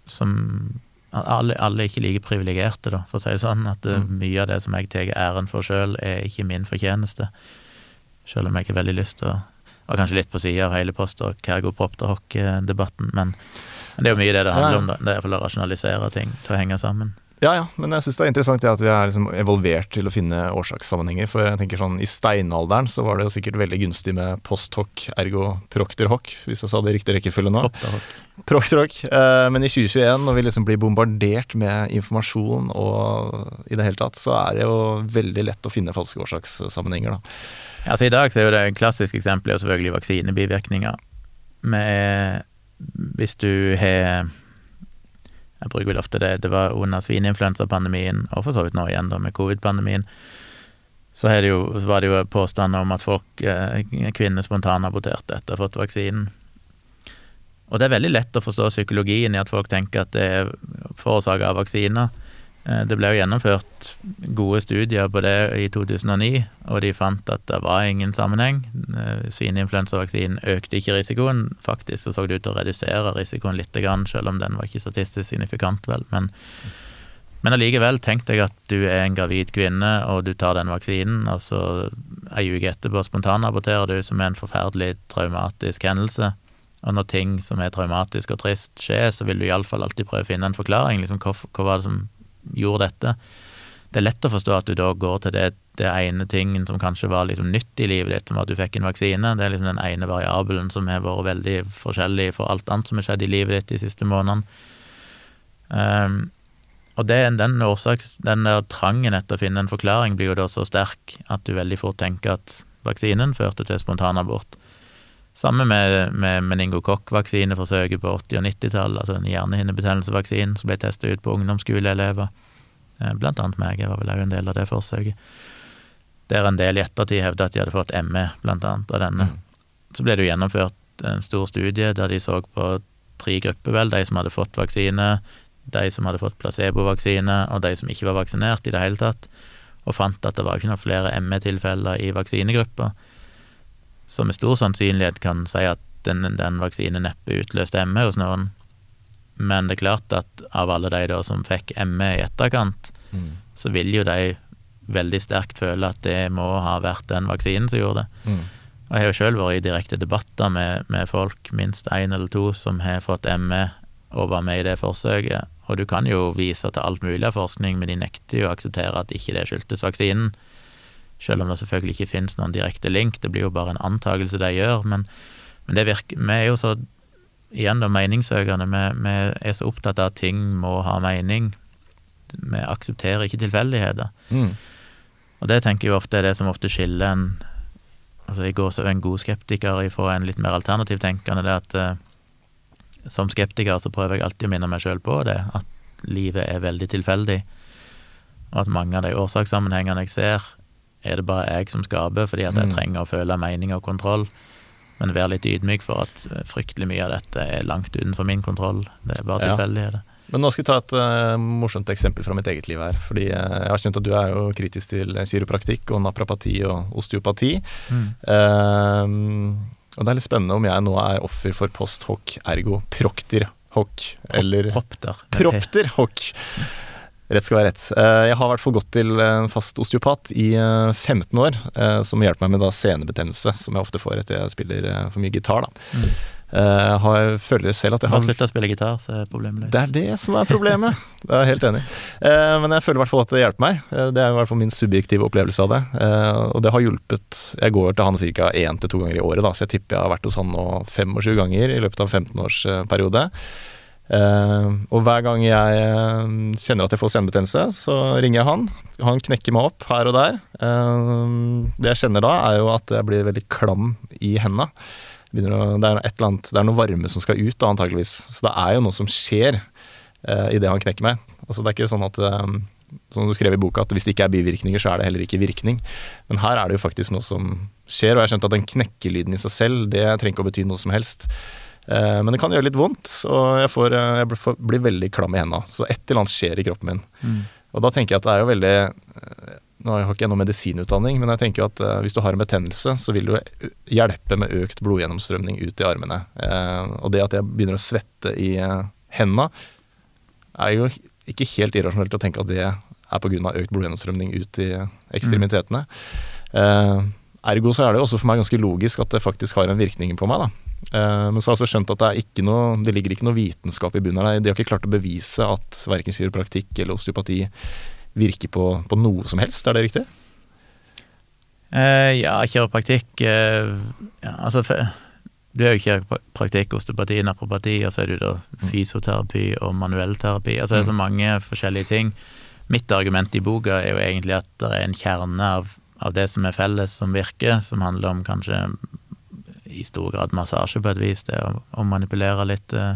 som alle, alle er ikke like privilegerte, da, for å si det sånn. At Mm. mye av det som jeg tar æren for sjøl, er ikke min fortjeneste. Selv om jeg har veldig lyst til å Og kanskje litt på sida av hele post- og Kergo-Propter-hock-debatten, men, men det er jo mye det det handler om, da. Det er iallfall å rasjonalisere ting til å henge sammen. Ja, ja, men jeg syns det er interessant det at vi er liksom evolvert til å finne årsakssammenhenger. For jeg tenker sånn, I steinalderen så var det sikkert veldig gunstig med post-hoc ergo proctor-hoc, hvis jeg sa det i riktig rekkefølge nå. Propter-hock. Proctor-hoc. Eh, men i 2021, når vi liksom blir bombardert med informasjon og i det hele tatt, så er det jo veldig lett å finne falske årsakssammenhenger, da. Altså I dag så er jo det klassiske klassisk eksempel er selvfølgelig vaksinebivirkninger. Med, hvis du har Jeg bruker vel ofte det Det var under svineinfluensapandemien, og for så vidt nå igjen da med covid-pandemien, så, jo, så var det jo påstander om at folk, eh, kvinner spontanaborterte etter å ha fått vaksinen. Og det er veldig lett å forstå psykologien i at folk tenker at det er forårsaka av vaksiner. Eh, det ble jo gjennomført gode studier på det i 2009, og de fant at det var ingen sammenheng. Eh, Svineinfluensavaksinen økte ikke risikoen. Faktisk så så det ut til å redusere risikoen litt, selv om den var ikke statistisk signifikant, vel. Men, men allikevel, tenk deg at du er en gravid kvinne, og du tar den vaksinen, og så ei uke etterpå spontanaborterer du, som er en forferdelig traumatisk hendelse. Og når ting som er traumatisk og trist skjer, så vil du iallfall alltid prøve å finne en forklaring. Liksom, hva, hva var det som gjorde dette. Det er lett å forstå at du da går til det, det ene tingen som kanskje var liksom nytt i livet ditt, som at du fikk en vaksine. Det er liksom den ene variabelen som har vært veldig forskjellig for alt annet som har skjedd i livet ditt de siste månedene. Um, og det, den, årsaks, den der trangen etter å finne en forklaring blir jo da så sterk at du veldig fort tenker at vaksinen førte til spontanabort. Samme med, med meningokokk-vaksineforsøket på 80- og 90-tallet, altså den hjernehinnebetennelsesvaksinen som ble testa ut på ungdomsskoleelever. Eh, blant annet meg, jeg var vel òg en del av det forsøket. Der en del i ettertid hevda at de hadde fått ME, blant annet, av denne. Mm. Så ble det jo gjennomført en stor studie der de så på tre grupper, vel. De som hadde fått vaksine, de som hadde fått placebovaksine, og de som ikke var vaksinert i det hele tatt. Og fant at det var ikke noen flere ME-tilfeller i vaksinegruppa som med stor sannsynlighet kan si at den, den vaksinen neppe utløste ME hos noen. Men det er klart at av alle de da som fikk ME i etterkant, mm. så vil jo de veldig sterkt føle at det må ha vært den vaksinen som gjorde det. Mm. Og jeg har jo sjøl vært i direkte debatter med, med folk, minst én eller to, som har fått ME og var med i det forsøket. Og du kan jo vise til alt mulig av forskning, men de nekter jo å akseptere at ikke det skyldtes vaksinen. Selv om det selvfølgelig ikke finnes noen direkte link, det blir jo bare en antakelse de gjør. Men, men det virker Vi er jo så igjen da meningssøkende. Vi, vi, er så opptatt av at ting må ha mening. Vi aksepterer ikke tilfeldigheter. Mm. Og det tenker jeg ofte er det som ofte skiller en Altså jeg går som en god skeptiker ifra en litt mer alternativ tenkende, det at eh, som skeptiker så prøver jeg alltid å minne meg sjøl på det, at livet er veldig tilfeldig, og at mange av de årsakssammenhengene jeg ser, er det bare jeg som skaper, fordi at jeg mm. trenger å føle mening og kontroll. Men være litt ydmyk for at eh, fryktelig mye av dette er langt utenfor min kontroll. Det er bare tilfeldigheter. Ja. Men nå skal jeg ta et uh, morsomt eksempel fra mitt eget liv her. Fordi uh, jeg har skjønt at du er jo kritisk til kiropraktikk og naprapati og osteopati. Mm. Uh, og det er litt spennende om jeg nå er offer for post hoc ergo procter hoc, eller Propter. Propter hoc. Rett skal være rett. Eh, jeg har i hvert fall gått til en fast osteopat i 15 eh, år, eh, som hjelper meg med da senebetennelse, som jeg ofte får etter jeg spiller for mye gitar. da. Mm. Jeg har, føler selv at jeg har Bare slutt å spille gitar, så er problemet løst. Det er det som er problemet. det er jeg helt enig Men jeg føler i hvert fall at det hjelper meg. Det er i hvert fall min subjektive opplevelse av det. Og det har hjulpet Jeg går til han ca. én til to ganger i året, da, så jeg tipper jeg har vært hos han nå 25 ganger i løpet av en 15-årsperiode. Uh, og hver gang jeg uh, kjenner at jeg får senebetennelse, så ringer jeg han. Han knekker meg opp her og der. Uh, det jeg kjenner da, er jo at jeg blir veldig klam i hendene. Det er, annet, det er noe varme som skal ut, da, antageligvis. Så det er jo noe som skjer uh, idet han knekker meg. Altså, det er ikke sånn at som du skrev i boka, at hvis det ikke er bivirkninger, så er det heller ikke virkning. Men her er det jo faktisk noe som skjer, og jeg har skjønt at den knekkelyden i seg selv, det trenger ikke å bety noe som helst. Eh, men det kan gjøre litt vondt, og jeg, får, eh, jeg blir veldig klam i hendene. Så et eller annet skjer i kroppen min. Mm. Og da tenker jeg at det er jo veldig eh, Nå har jeg ikke noen medisinutdanning, men jeg tenker jo at hvis du har en betennelse, så vil du hjelpe med økt blodgjennomstrømning ut i armene. Og det at jeg begynner å svette i hendene, er jo ikke helt irrasjonelt å tenke at det er pga. økt blodgjennomstrømning ut i ekstremitetene. Mm. Ergo så er det også for meg ganske logisk at det faktisk har en virkning på meg. da. Uh, men så har jeg også skjønt at det, er noe, det ligger ikke noe vitenskap i bunnen her. De har ikke klart å bevise at verken kiropraktikk eller osteopati virker på, på, noe som helst, er det riktig? Uh, ja, kiropraktikk uh, ja, Altså, du er jo kiropraktikk, osteopati, napropati, og så er du da mm. fysioterapi og manuellterapi. Altså det er så mm. mange forskjellige ting. Mitt argument i boka er jo egentlig at det er en kjerne av, av det som er felles, som virker, som handler om kanskje i stor grad massasje på et vis, det å, å manipulere litt eh,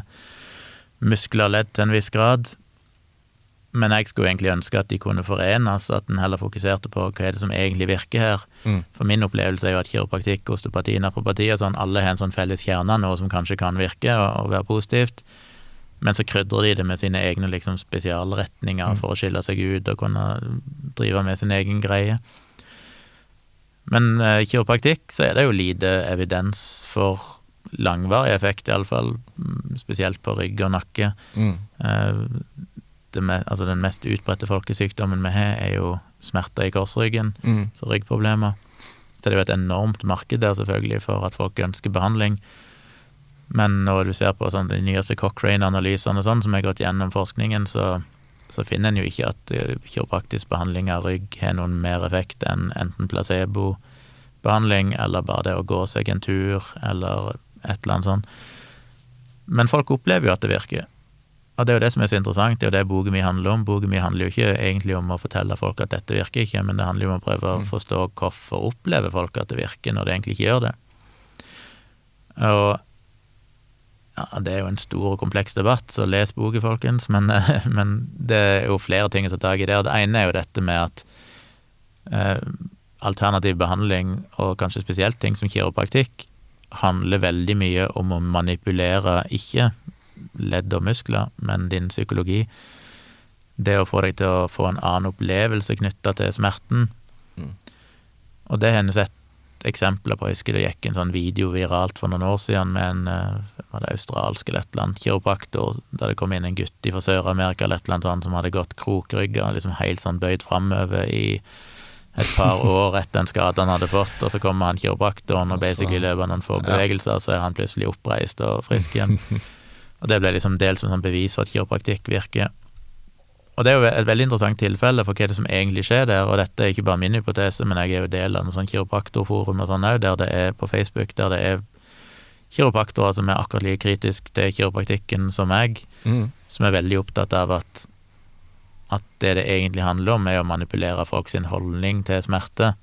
muskler og ledd til en viss grad. Men jeg skulle egentlig ønske at de kunne forenes, at en heller fokuserte på hva er det som egentlig virker her. Mm. For min opplevelse er jo at kiropraktikk, osteopati, napropati og sånn, alle har en sånn felles kjerne, noe som kanskje kan virke og, og være positivt. Men så krydrer de det med sine egne liksom, spesialretninger Mm. for å skille seg ut og kunne drive med sin egen greie. Men i kiropraktikk så er det jo lite evidens for langvarig effekt, iallfall. Spesielt på rygg og nakke. Mm. Eh, det me, altså den mest utbredte folkesykdommen vi har, er jo smerter i korsryggen, Mm. så ryggproblemer. Så det er jo et enormt marked der, selvfølgelig, for at folk ønsker behandling. Men når du ser på sånn, de nyeste Cochrane-analysene og sånn, som har gått gjennom forskningen, så, så finner en jo ikke at eh, kiropraktisk behandling av rygg har noen mer effekt enn enten placebobehandling, eller bare det å gå seg en tur, eller et eller annet sånt. Men folk opplever jo at det virker. Og det er jo det som er så interessant, det er jo det boken min handler om. Boken min handler jo ikke egentlig om å fortelle folk at dette virker ikke, men det handler jo om å prøve å forstå hvorfor opplever folk at det virker, når det egentlig ikke gjør det. Og ja, det er jo en stor og kompleks debatt, så les boken, folkens, men, men det er jo flere ting å ta tak i der. Det ene er jo dette med at eh, alternativ behandling, og kanskje spesielt ting som kiropraktikk, handler veldig mye om å manipulere ikke ledd og muskler, men din psykologi. Det å få deg til å få en annen opplevelse knytta til smerten. Mm. Og det har en sett eksempler på. Jeg husker det gikk en sånn video viralt for noen år siden med en eh, var det australsk eller et eller annet kiropraktor, der det kom inn en gutt fra Sør-Amerika eller et eller annet sånt som hadde gått krokrygga, liksom helt sånn bøyd framover i et par år etter en skade han hadde fått, og så kommer han kiropraktoren, og basically løper noen få bevegelser så er han plutselig oppreist og frisk igjen. Og det ble liksom delt som sånn bevis for at kiropraktikk virker. Og det er jo et veldig interessant tilfelle for hva det som egentlig skjer der, og dette er ikke bare min hypotese, men jeg er jo del av noen sånn kiropraktorforum og sånn òg, der det er på Facebook, der det er kiropraktorer som er akkurat like kritisk til kiropraktikken som meg, Mm. som er veldig opptatt av at, at det det egentlig handler om, er å manipulere folk sin holdning til smerte.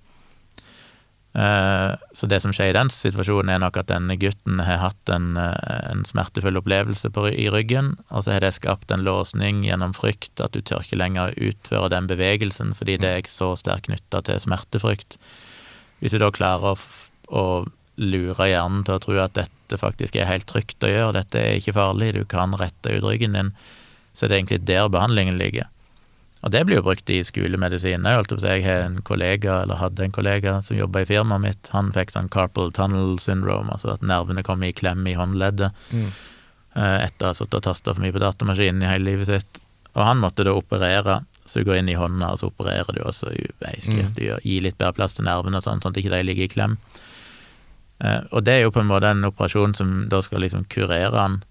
Eh, Så det som skjer i den situasjonen, er nok at denne gutten har hatt en, eh, en smertefull opplevelse på, i ryggen, og så har det skapt en låsning gjennom frykt, at du tør ikke lenger utføre den bevegelsen, fordi det er så sterkt knytta til smertefrykt. Hvis du da klarer å, å lure hjernen til å tro at dette faktisk er helt trygt å gjøre, dette er ikke farlig, du kan rette ut ryggen din, så er det egentlig der behandlingen ligger. Og det blir jo brukt i skolemedisin. Si, jeg har en kollega, eller hadde en kollega som jobba i firmaet mitt. Han fikk sånn carpal tunnel syndrome, altså at nervene kom i klem i håndleddet Mm. eh, etter å ha sittet og tasta for mye på datamaskinen i hele livet sitt. Og han måtte da operere, så du går inn i hånda, og så opererer du, og så Mm. du gir litt bedre plass til nervene, og sånn, sånn at ikke de ligger i klem. Eh, og det er jo på en måte en operasjon som da skal liksom kurere han.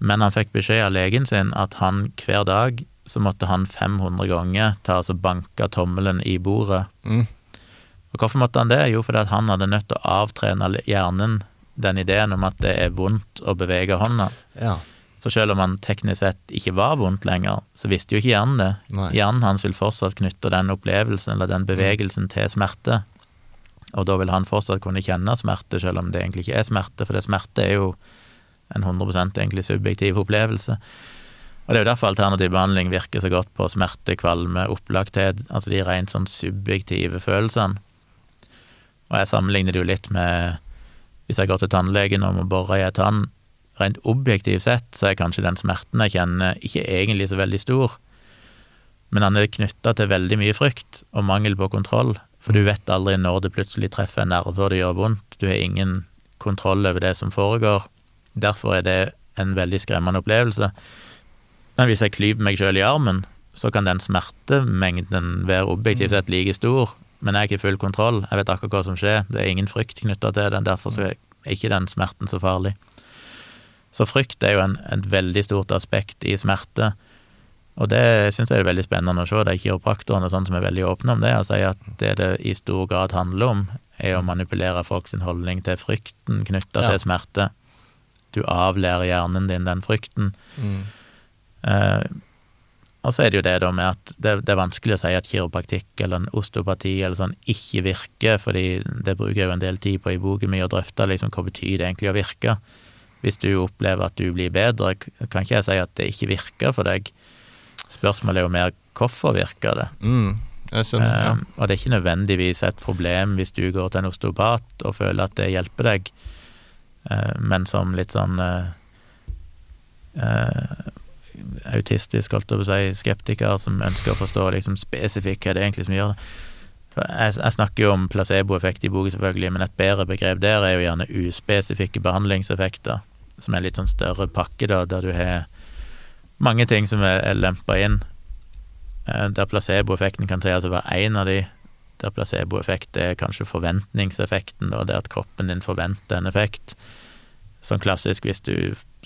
Men han fikk beskjed av legen sin at han hver dag så måtte han 500 ganger ta altså banke tommelen i bordet. Mm. Og hvorfor måtte han det? Jo, fordi at han hadde nødt til å avtrene hjernen den ideen om at det er vondt å bevege hånda. Ja. Så selv om han teknisk sett ikke var vondt lenger, så visste jo ikke hjernen det. Nei. Hjernen hans vil fortsatt knytte den opplevelsen eller den bevegelsen til smerte. Og da vil han fortsatt kunne kjenne smerte, selv om det egentlig ikke er smerte, for det smerte er jo en 100% egentlig subjektiv opplevelse. Og det er jo derfor alternativ behandling virker så godt på smerte, kvalme, opplagthet, altså de rent sånn subjektive følelsene. Og jeg sammenligner det jo litt med hvis jeg går til tannlegen og må bore i ei tann. Rent objektivt sett så er kanskje den smerten jeg kjenner, ikke egentlig så veldig stor, men den er knytta til veldig mye frykt og mangel på kontroll, for du vet aldri når det plutselig treffer en nerve og det gjør vondt, du har ingen kontroll over det som foregår. Derfor er det en veldig skremmende opplevelse. Men hvis jeg klyper meg sjøl i armen, så kan den smertemengden være objektivt sett like stor, men jeg har ikke full kontroll. Jeg vet akkurat hva som skjer. Det er ingen frykt knytta til den, derfor så er ikke den smerten så farlig. Så frykt er jo en, et veldig stort aspekt i smerte, og det syns jeg er veldig spennende å se. Det er kiropraktorene og sånn som er veldig åpne om det, og sier at det det i stor grad handler om, er å manipulere folk sin holdning til frykten knytta Ja. til smerte. Du avlærer hjernen din den frykten. Mm. Eh, og så er det jo det da med at det, det er vanskelig å si at kiropraktikk eller en osteopati eller sånn ikke virker, fordi det bruker jeg jo en del tid på i boken min å drøfte liksom hva betyr det egentlig å virke. Hvis du opplever at du blir bedre, kan ikke jeg si at det ikke virker for deg. Spørsmålet er jo mer hvorfor virker det? Mm. Skjønner. Ja. Eh, og det er ikke nødvendigvis et problem hvis du går til en osteopat og føler at det hjelper deg, uh, men som litt sånn uh, eh, autistisk, holdt jeg på å si, skeptiker som ønsker å forstå liksom spesifikt hva det er egentlig som gjør det. Jeg, jeg, snakker jo om placeboeffekt i boka, selvfølgelig, men et bedre begrep der er jo gjerne uspesifikke behandlingseffekter, som er litt sånn større pakke, da, der du har mange ting som er, er lempa inn. Eh, der placeboeffekten kan sies å være én av de. Der placeboeffekt er kanskje forventningseffekten, da, det at kroppen din forventer en effekt. Sånn klassisk hvis du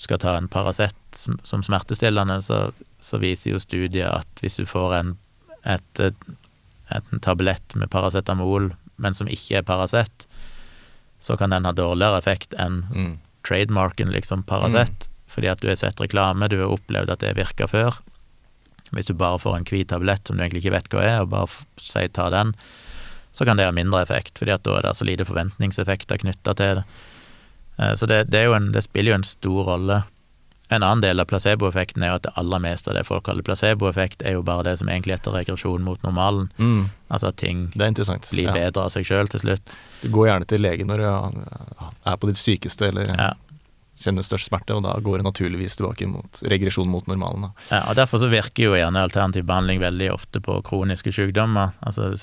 skal ta en Paracet som smertestillende, så, så, viser jo studiet at hvis du får en, et, et, en tablett med paracetamol, men som ikke er Paracet, så kan den ha dårligere effekt enn mm. trademarken, liksom, Paracet, mm. fordi at du har sett reklame, du har opplevd at det virka før. Hvis du bare får en hvit tablett som du egentlig ikke vet hva er, og bare sier ta den, så kan det ha mindre effekt, fordi at da er det så lite forventningseffekter knytta til det. Eh, så det, det, en, det, spiller jo en stor rolle. En annen del av placeboeffekten er jo at det aller meste av det folk kaller placeboeffekt, er jo bare det som egentlig heter regresjon mot normalen. Mm. Altså at ting blir ja. bedre av seg sjøl til slutt. Du går gjerne til lege når du er på ditt sykeste eller ja. kjenner størst smerte, og da går det naturligvis tilbake mot regresjon mot normalen. Ja, og Derfor så virker jo gjerne alternativ behandling veldig ofte på kroniske sykdommer. Altså,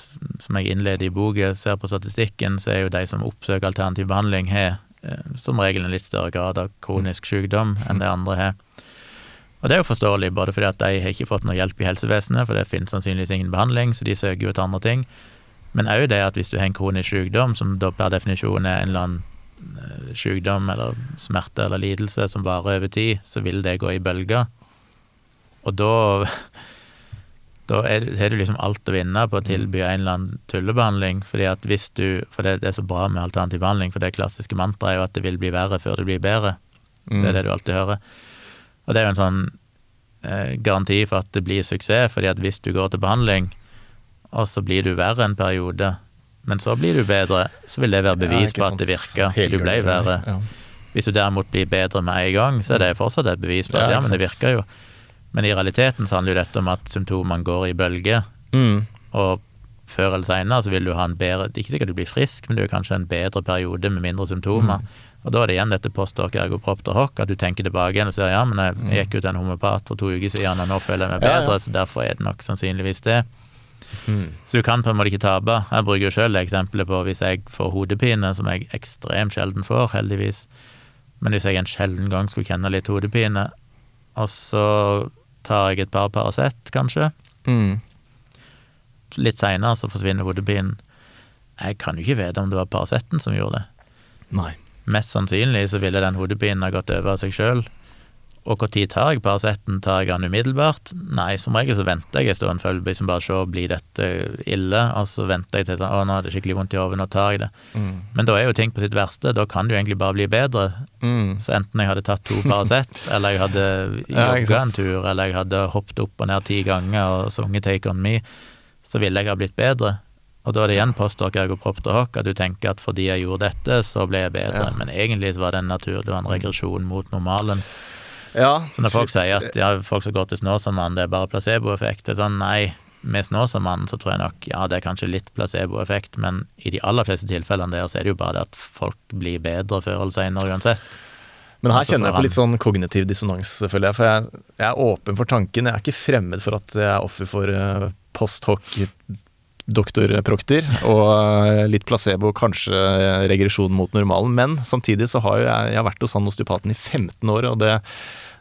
som jeg innleder i boka, ser på statistikken, så er jo de som oppsøker alternativ behandling, har som regel en litt større grad av kronisk sykdom enn det andre har. Og det er jo forståelig, både fordi at de har ikke fått noe hjelp i helsevesenet, for det finnes sannsynligvis ingen behandling, så de søker jo etter andre ting. Men òg det at hvis du har en kronisk sykdom, som da per definisjon er en eller annen eh, sykdom eller smerte eller lidelse som varer over tid, så vil det gå i bølger. Og da da har du liksom alt å vinne på å tilby en eller annen tullebehandling. fordi at hvis du, For det, det er så bra med alternativ behandling, for det klassiske mantraet er jo at det vil bli verre før det blir bedre. Mm. Det er det du alltid hører. Og det er jo en sånn eh, garanti for at det blir suksess, fordi at hvis du går til behandling, og så blir du verre en periode, men så blir du bedre, så vil det være bevis ja, på at det virker. Du ble verre. Ja. Hvis du derimot blir bedre med en gang, så er det fortsatt et bevis på at ja, men det virker jo. Men i realiteten så handler jo dette om at symptomene går i bølger, mm. og før eller seinere så vil du ha en bedre Det er ikke sikkert du blir frisk, men du har kanskje en bedre periode med mindre symptomer. Mm. Og da er det igjen dette postdoc ergopropter hoc, at du tenker tilbake igjen og sier ja, men jeg, jeg gikk ut til en homopat for to uker siden, og nå føler jeg meg bedre, ja, ja. så derfor er det nok sannsynligvis det. Mm. Så du kan på en måte ikke tape. Jeg bruker jo sjøl eksempelet på hvis jeg får hodepine, som jeg ekstremt sjelden får, heldigvis. Men hvis jeg en sjelden gang skulle kjenne litt hodepine, og så tar jeg et par Paracet, kanskje. Mm. Litt seinere så forsvinner hodepinen. Jeg kan jo ikke vite om det var Paraceten som gjorde det. Nei. Mest sannsynlig så ville den hodepinen ha gått over av seg sjøl. Og når tar jeg Paraceten? Tar jeg den umiddelbart? Nei, som regel så venter jeg en stund før liksom bare ser blir dette ille, og så venter jeg til å nå er det skikkelig vondt i hodet, nå tar jeg det. Mm. Men da er jo ting på sitt verste, da kan det jo egentlig bare bli bedre. Mm. Så enten jeg hadde tatt to Paracet, eller jeg hadde jogga en tur, eller jeg hadde hoppet opp og ned ti ganger og sunget Take On Me, så ville jeg ha blitt bedre. Og da er det igjen postdoc ergopropter hoc, at du tenker at fordi jeg gjorde dette, så ble jeg bedre. Ja. Men egentlig var det en naturlig, det var en regresjon mot normalen. Ja, så når folk sier at ja, folk som går til Snåsamannen, det er bare placeboeffekt, sånn nei. Med Snåsamannen så tror jeg nok ja, det er kanskje litt placeboeffekt, men i de aller fleste tilfellene der så er det jo bare det at folk blir bedre før eller senere uansett. Men her kjenner jeg på litt sånn kognitiv dissonans, føler jeg. For jeg, jeg, er åpen for tanken. Jeg er ikke fremmed for at jeg er offer for uh, post hoc doktorprokter og uh, litt placebo, kanskje regresjon mot normalen. Men samtidig så har jo jeg, jeg har vært hos han osteopaten i 15 år, og det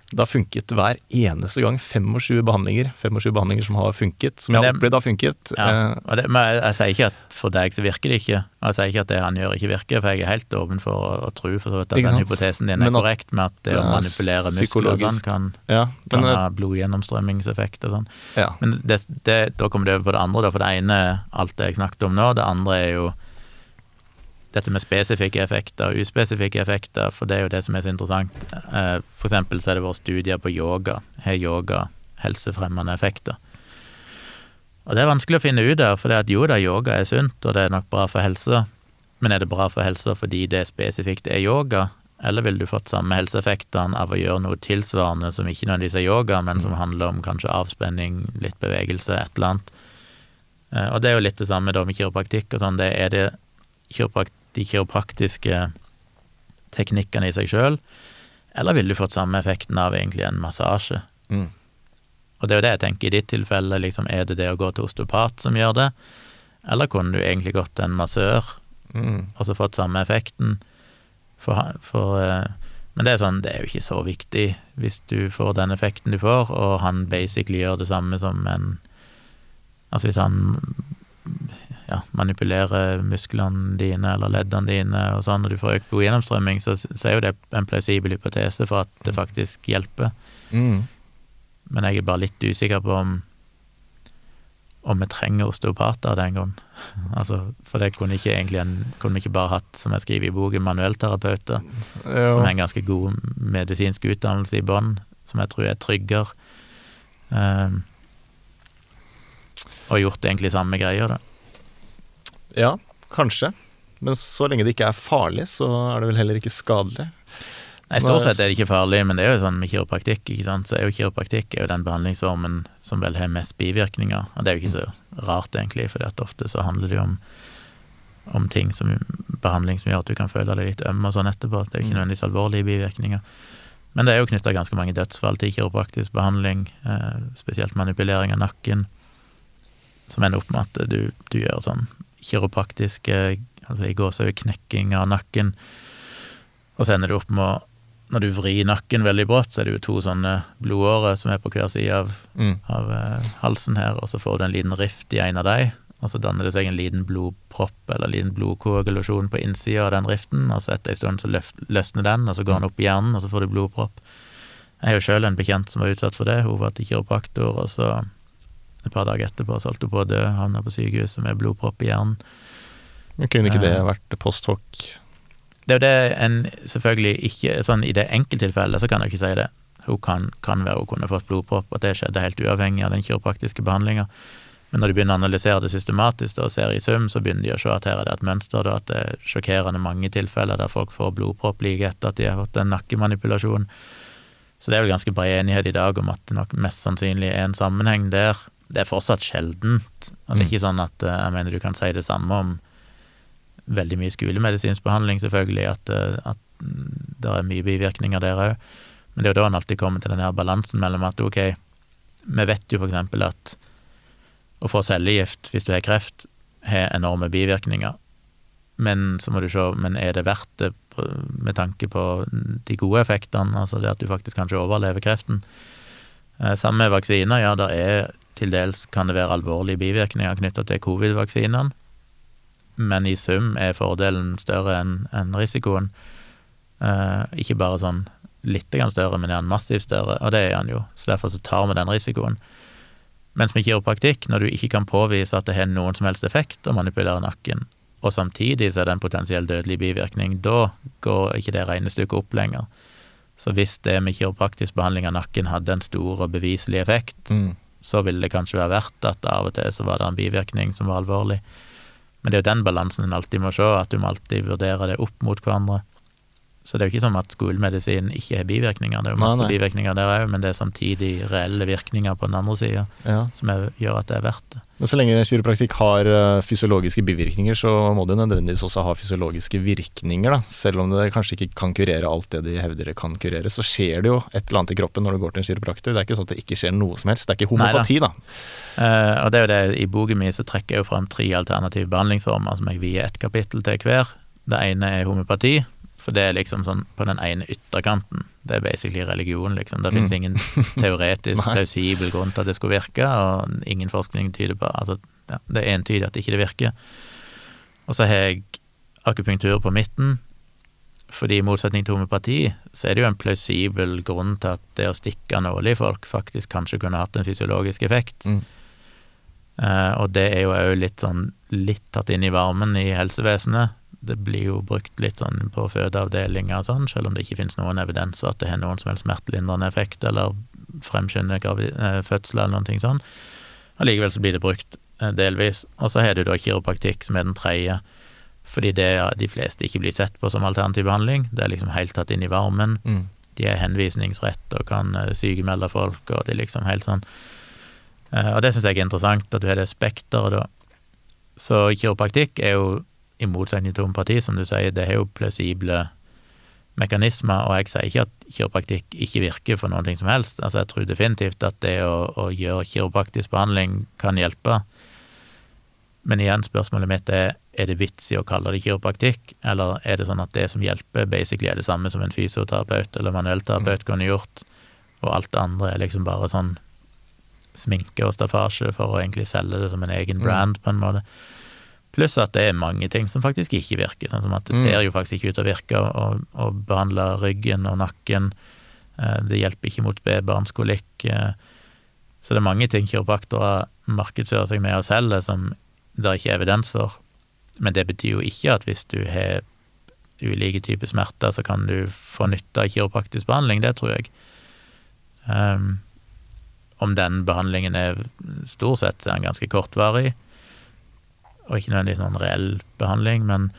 det har funket hver eneste gang. 25 behandlinger 25 behandlinger som har funket. Som jeg har opplevd har funket. Ja, eh, det, men jeg, jeg, sier ikke at for deg så virker det ikke. Jeg sier ikke at det han gjør ikke virker, for jeg er helt åpen for å, å tro for så vidt at den hypotesen din er men korrekt med at det å manipulere muskler og sånn kan, ja, men, kan ha blodgjennomstrømmingseffekt og sånn. Ja. Men det, det, da kommer det over på det andre, da, for det ene alt det jeg snakket om nå, det andre er jo dette med spesifikke effekter og uspesifikke effekter, for det er jo det som er så interessant. Eh, for eksempel så er det våre studier på yoga. Har yoga helsefremmende effekter? Og det er vanskelig å finne ut av, for det at jo da, yoga er sunt, og det er nok bra for helsa, men er det bra for helsa fordi det spesifikt er yoga, eller ville du fått samme helseeffektene av å gjøre noe tilsvarende som ikke nødvendigvis er yoga, men som handler om kanskje avspenning, litt bevegelse, et eller annet? Eh, og det er jo litt det samme da med kiropraktikk og sånn, det er det kiroprakt de kiropraktiske teknikkene i seg sjøl, eller ville du fått samme effekten av egentlig en massasje? Mm. Og det er jo det jeg tenker i ditt tilfelle, liksom, er det det å gå til osteopat som gjør det, eller kunne du egentlig gått til en massør Mm. og så fått samme effekten? For, for eh, Men det er sånn, det er jo ikke så viktig hvis du får den effekten du får, og han basically gjør det samme som en Altså hvis han ja, manipulerer musklene dine eller leddene dine og sånn, og du får økt blodgjennomstrømming, så, så er jo det en plausibel hypotese for at det faktisk hjelper. Mm. Men jeg er bare litt usikker på om om vi trenger osteopater av den grunn. altså, for det kunne ikke egentlig en, kunne vi ikke bare hatt, som jeg skriver i boken, manuellterapeuter, som er en ganske god medisinsk utdannelse i bånn, som jeg tror er tryggere. Um, og gjort egentlig samme greia, da. Ja, kanskje. Men så lenge det ikke er farlig, så er det vel heller ikke skadelig. Nei, Stort sett er det ikke farlig, men det er jo sånn med kiropraktikk, ikke sant. Så er jo kiropraktikk er jo den behandlingsformen som vel har mest bivirkninger. Og det er jo ikke så rart, egentlig, for ofte så handler det jo om, om ting som behandling som gjør at du kan føle deg litt øm og sånn etterpå. Det er jo ikke Mm. nødvendigvis alvorlige bivirkninger. Men det er jo knytta ganske mange dødsfall til kiropraktisk behandling, eh, spesielt manipulering av nakken, som ender opp med at du, du gjør sånn kiropraktiske altså i gåsehud knekking av nakken, og så ender du opp med å når du vrir nakken veldig brått, så er det jo to sånne blodårer som er på hver side av, Mm. av eh, halsen her, og så får du en liten rift i en av dem, og så danner det seg en liten blodpropp eller en liten blodkoagulasjon på innsida av den riften, og så etter en stund så løft, løsner den, og så går den opp i hjernen, og så får du blodpropp. Jeg har jo sjøl en bekjent som var utsatt for det, hun var til kiropraktor, og så et par dager etterpå så holdt hun på å dø, havna på sykehuset med blodpropp i hjernen. Men kunne ikke det Eh. vært post hoc? Det er jo det en selvfølgelig ikke Sånn i det enkelttilfellet så kan jeg ikke si det. Hun kan, kan være hun kunne fått blodpropp, at det skjedde helt uavhengig av den kiropraktiske behandlinga. Men når du begynner å analysere det systematisk da, og ser i sum, så begynner de å se at her er det et mønster, da, at det er sjokkerende mange tilfeller der folk får blodpropp like etter at de har fått en nakkemanipulasjon. Så det er vel ganske bred enighet i dag om at det nok mest sannsynlig er en sammenheng der. Det er fortsatt sjeldent. Og det er Mm. ikke sånn at eh, jeg mener du kan si det samme om veldig mye skolemedisinsk behandling, selvfølgelig, at, eh, at det er mye bivirkninger der òg. Men det er jo da en alltid kommer til den her balansen mellom at ok, vi vet jo for eksempel at å få cellegift hvis du har kreft, har enorme bivirkninger. Men så må du se, men er det verdt det med tanke på de gode effektene, altså det at du faktisk kanskje overlever kreften? Eh, Samme med vaksiner, ja, det er til dels kan det være alvorlige bivirkninger knytta til covid-vaksinene, men i sum er fordelen større enn risikoen. Eh, ikke bare sånn litt større, men er han massivt større, og det er han jo, så derfor så tar vi den risikoen. Mens med kiropraktikk, når du ikke kan påvise at det har noen som helst effekt å manipulere nakken, og samtidig så er det en potensiell dødelig bivirkning, da går ikke det regnestykket opp lenger. Så hvis det med kiropraktisk behandling av nakken hadde en stor og beviselig effekt, Mm. Så ville det kanskje være verdt at av og til så var det en bivirkning som var alvorlig. Men det er jo den balansen en alltid må se, at du må alltid vurdere det opp mot hverandre. Så det er jo ikke som at skolemedisin ikke har bivirkninger, det er jo Nei, masse nei. bivirkninger der òg, men det er samtidig reelle virkninger på den andre sida Ja. som er, gjør at det er verdt det. Men så lenge kiropraktikk har eh, fysiologiske bivirkninger, så må det nødvendigvis også ha fysiologiske virkninger. Da. Selv om det kanskje ikke kan kurere alt det de hevder det kan kurere, så skjer det jo et eller annet i kroppen når du går til en kiropraktor. Det er ikke sånn at det ikke skjer noe som helst. Det er ikke homopati, da. Uh, og det er jo det, i boken min så trekker jeg jo fram tre alternative behandlingsformer som jeg vier ett kapittel til hver. Det ene er homopati, for det er liksom sånn på den ene ytterkanten. Det er basically religion, liksom. Det finnes Mm. ingen teoretisk plausibel grunn til at det skulle virke, og ingen forskning tyder på Altså, ja, det er entydig at ikke det virker. Og så har jeg akupunktur på midten, fordi i motsetning til homopati, så er det jo en plausibel grunn til at det å stikke nåle i folk faktisk kanskje kunne hatt en fysiologisk effekt. Mm. Uh, og det er jo òg litt sånn litt tatt inn i varmen i helsevesenet. Det blir jo brukt litt sånn på fødeavdelinger og sånn, selv om det ikke finnes noen evidens for at det har noen som helst smertelindrende effekt eller fremskynder eh, eller noen ting sånn. Allikevel så blir det brukt eh, delvis. Og så har du da kiropraktikk, som er den tredje, fordi det er de fleste ikke blir sett på som alternativ behandling. Det er liksom helt tatt inn i varmen. Mm. De er henvisningsrett og kan eh, sykemelde folk, og det er liksom helt sånn Og det syns jeg er interessant, at du har det spekteret, da. Så kiropraktikk er jo, i motsetning til homopati, som du sier, det har jo plausible mekanismer, og jeg sier ikke at kiropraktikk ikke virker for ting som helst. Altså, jeg tror definitivt at det å, å gjøre kiropraktisk behandling kan hjelpe. Men igjen, spørsmålet mitt er er det vits i å kalle det kiropraktikk, eller er det sånn at det som hjelper, basically er det samme som en fysioterapeut eller manuellterapeut kunne gjort, og alt det andre er liksom bare sånn sminke og staffasje for å egentlig selge det som en egen brand, på en måte. Pluss at det er mange ting som faktisk ikke virker, sånn som at det Mm. ser jo faktisk ikke ut til å virke å, behandle ryggen og nakken. Eh, Det hjelper ikke mot barnskolikk. eh, Så det er mange ting kiropraktorer markedsfører seg med og selger som det ikke er evidens for. Men det betyr jo ikke at hvis du har ulike typer smerter, så kan du få nytte av kiropraktisk behandling. Det tror jeg. Um, om den behandlingen er stort sett er den ganske kortvarig, og ikke nødvendigvis noen reell behandling, men,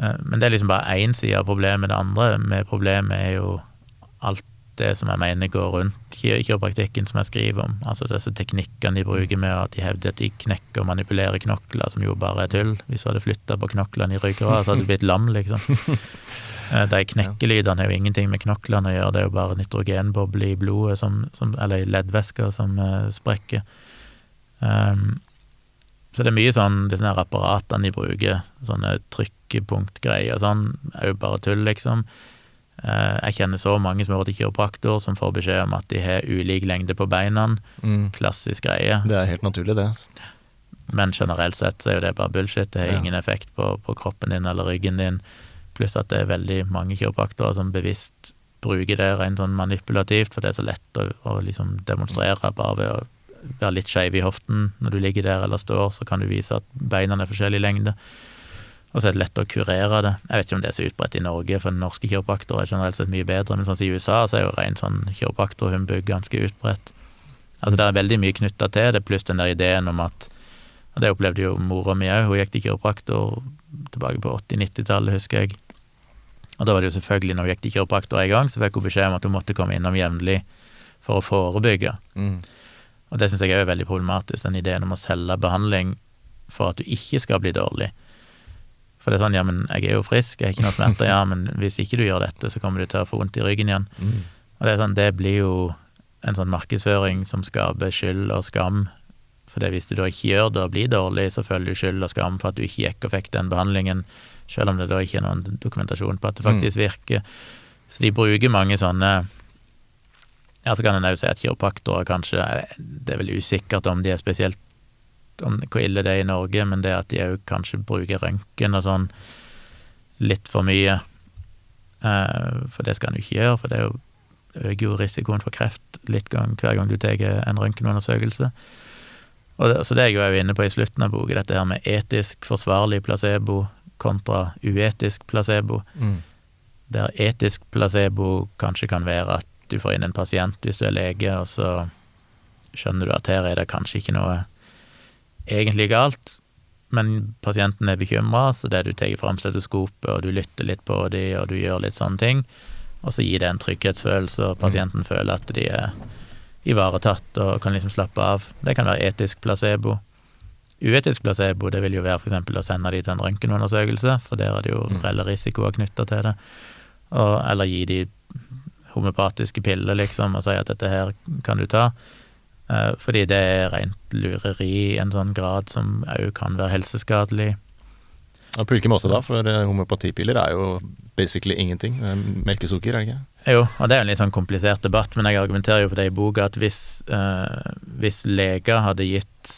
eh, men det er liksom bare én side av problemet. Det andre med problemet er jo alt det som jeg mener går rundt ki- kiropraktikken som jeg skriver om. Altså disse teknikkene de bruker med at de hevder at de knekker og manipulerer knokler, som jo bare er tull. Hvis du hadde flytta på knoklene i ryggraden, så hadde du blitt lam, liksom. Eh, De knekkelydene har jo ingenting med knoklene å gjøre, det er jo bare nitrogenbobler i blodet, som, som, eller i leddvæsker, som uh, sprekker. Um, så det er mye sånn, disse her apparatene de bruker, sånne trykkepunktgreier og sånn, er jo bare tull, liksom. Eh, jeg kjenner så mange som har vært i kiropraktor, som får beskjed om at de har ulik lengde på beina. Mm. Klassisk greie. Det er helt naturlig, det. Men generelt sett så er jo det bare bullshit. Det har Ja. ingen effekt på, på kroppen din eller ryggen din. Pluss at det er veldig mange kiropraktorer som bevisst bruker det rent sånn manipulativt, for det er så lett å, å liksom demonstrere bare ved å være litt skeiv i hoften. Når du ligger der eller står, så kan du vise at beina er forskjellig lengde. Og så er det lett å kurere det. Jeg vet ikke om det er så utbredt i Norge, for norske kiropraktorer er generelt sett mye bedre, men sånn som i USA så er jo ren sånn kiropraktorhumbug ganske utbredt. Altså det er veldig mye knytta til det, pluss den der ideen om at Og det opplevde jo mora mi òg, hun gikk til kiropraktor tilbake på 80-90-tallet, husker jeg. Og da var det jo selvfølgelig, når hun gikk til kiropraktor en gang, så fikk hun beskjed om at hun måtte komme innom jevnlig for å forebygge. Mm. Og det syns jeg er veldig problematisk, den ideen om å selge behandling for at du ikke skal bli dårlig. For det er sånn, ja, men jeg er jo frisk, jeg har ikke noe smerter, ja, men hvis ikke du gjør dette, så kommer du til å få vondt i ryggen igjen. Mm. Og det er sånn, det blir jo en sånn markedsføring som skaper skyld og skam. For det hvis du da ikke gjør det og blir dårlig, så føler du skyld og skam for at du ikke gikk og fikk den behandlingen, selv om det da ikke er noen dokumentasjon på at det faktisk virker. Så de bruker mange sånne Ja, så kan en òg si at kiropraktorer kanskje Det er vel usikkert om de er spesielt om hvor ille det er i Norge, men det at de òg kanskje bruker røntgen og sånn litt for mye. Eh, for det skal en jo ikke gjøre, for det er øker jo risikoen for kreft litt gang, hver gang du tar en røntgenundersøkelse. Og det, så det er jeg jo inne på i slutten av boka, dette her med etisk forsvarlig placebo kontra uetisk placebo. Mm. Der etisk placebo kanskje kan være at du får inn en pasient hvis du er lege, og så skjønner du at her er det kanskje ikke noe egentlig galt, men pasienten er bekymra, så det du tar fram stetoskopet, og du lytter litt på dem, og du gjør litt sånne ting, og så gir det en trygghetsfølelse, og pasienten føler at de er ivaretatt og kan liksom slappe av. Det kan være etisk placebo. Uetisk placebo det vil jo være eksempel å sende de til en røntgenundersøkelse, for der er det jo reell risikoer knytta til det. Og, eller gi de homopatiske piller, liksom, og si at dette her kan du ta. Eh, fordi det er rent lureri i en sånn grad som òg kan være helseskadelig. Og på hvilken måte da? For homeopatipiller er jo basically ingenting. Melkesukker, er det ikke? Jo, og det er en litt sånn komplisert debatt, men jeg argumenterer jo for det i boka at hvis, eh, hvis leger hadde gitt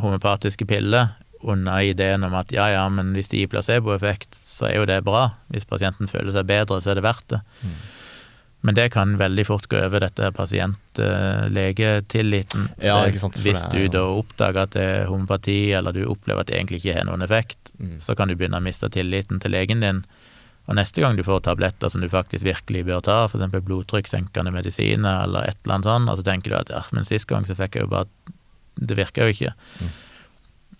homopatiske piller under ideen om at ja, ja, men hvis det gir placeboeffekt, så er jo det bra. Hvis pasienten føler seg bedre, så er det verdt det. Mm. Men det kan veldig fort gå over dette pasient-legetilliten. Ja, ikke sant, Hvis du da oppdager at det er homopati, eller du opplever at det egentlig ikke har noen effekt, Mm. så kan du begynne å miste tilliten til legen din. Og neste gang du får tabletter som du faktisk virkelig bør ta, f.eks. blodtrykkssenkende medisiner eller et eller annet sånt, og så tenker du at ja, men sist gang så fikk jeg jo bare Det virka jo ikke. Mm.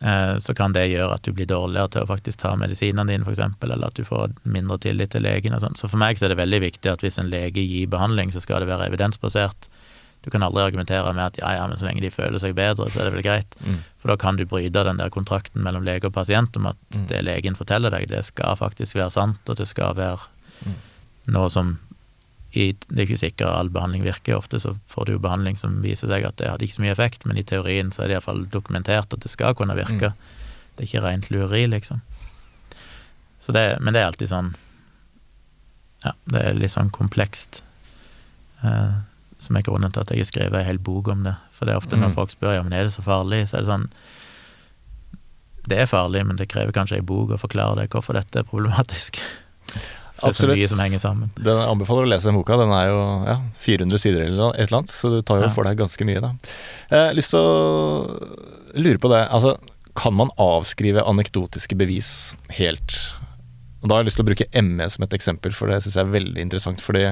Eh, Så kan det gjøre at du blir dårligere til å faktisk ta medisinene dine, f.eks., eller at du får mindre tillit til legen og sånn. Så for meg så er det veldig viktig at hvis en lege gir behandling, så skal det være evidensbasert. Du kan aldri argumentere med at ja, ja, men så lenge de føler seg bedre, så er det vel greit. Mm. For da kan du bryte den der kontrakten mellom lege og pasient om at Mm. det legen forteller deg, det skal faktisk være sant, og det skal være Mm. Noe som i, Det er ikke sikkert all behandling virker. Ofte så får du jo behandling som viser seg at det hadde ikke så mye effekt, men i teorien så er det iallfall dokumentert at det skal kunne virke. Mm. Det er ikke rent lureri, liksom. Det, men det er alltid sånn Ja, det er litt sånn komplekst. Eh, som er grunnen til at jeg har skrevet en hel bok om det. For det er ofte når mm. folk spør ja, men er det så farlig, så er det sånn Det er farlig, men det krever kanskje ei bok å forklare det, hvorfor dette er problematisk. Absolutt. som henger sammen. Den anbefaler å lese den boka. Den er jo ja, 400 sider eller et eller annet, så du tar jo ja. for deg ganske mye, da. Jeg har lyst til å lure på det. Altså, kan man avskrive anekdotiske bevis helt? Og Da har jeg lyst til å bruke ME som et eksempel, for det syns jeg er veldig interessant. fordi